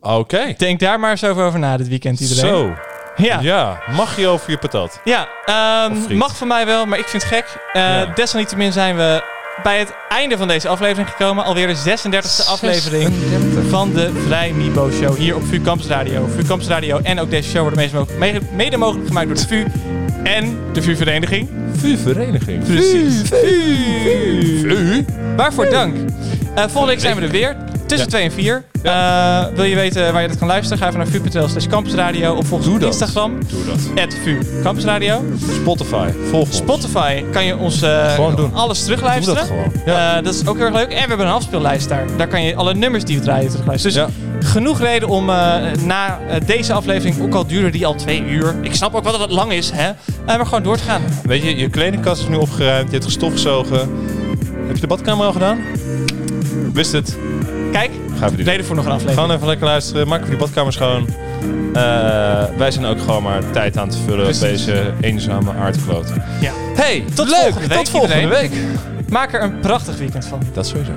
Oké. Denk daar maar eens over, over na dit weekend iedereen. Zo. Ja. Ja, mag je over je patat? Ja, ehm, mag van mij wel, maar ik vind het gek. Eh, Ja. Desalniettemin zijn we bij het einde van deze aflevering gekomen. Alweer de 36e aflevering van de Vrij Mibo Show hier op VU Campus Radio. VU Campus Radio en ook deze show worden mede mogelijk, mede- mede mogelijk gemaakt door de VU en de VU-vereniging. VU-vereniging. Precies. VU. Waarvoor dank. Eh, volgende week zijn we er weer. Tussen Ja. 2 en 4. Eh, wil je weten waar je dat kan luisteren? Ga even naar vu.nl slash campusradio of volg ons op. Instagram. Doe dat. At VU Campusradio. Spotify. Volg ons. Spotify kan je ons eh, alles terugluisteren. Doe dat gewoon. Dat is ook heel erg leuk. En we hebben een afspeellijst daar. Daar kan je alle nummers die we draaien terugluisteren. Dus genoeg reden om na deze aflevering, ook al duurde die al twee uur. Ik snap ook wel dat het lang is, hè. maar gewoon door te gaan. Weet je, je kledingkast is nu opgeruimd. Je hebt gestofgezogen. Heb je de badkamer al gedaan? Wist het. Kijk, Ga even die reden voor nog een aflevering. Gewoon even lekker luisteren. Maak even die badkamer schoon. Eh, wij zijn ook gewoon maar tijd aan te vullen op deze eenzame aardkloot. Ja. Hey, Tot leuk. volgende week, Tot volgende iedereen. week. Maak er een prachtig weekend van. Dat sowieso.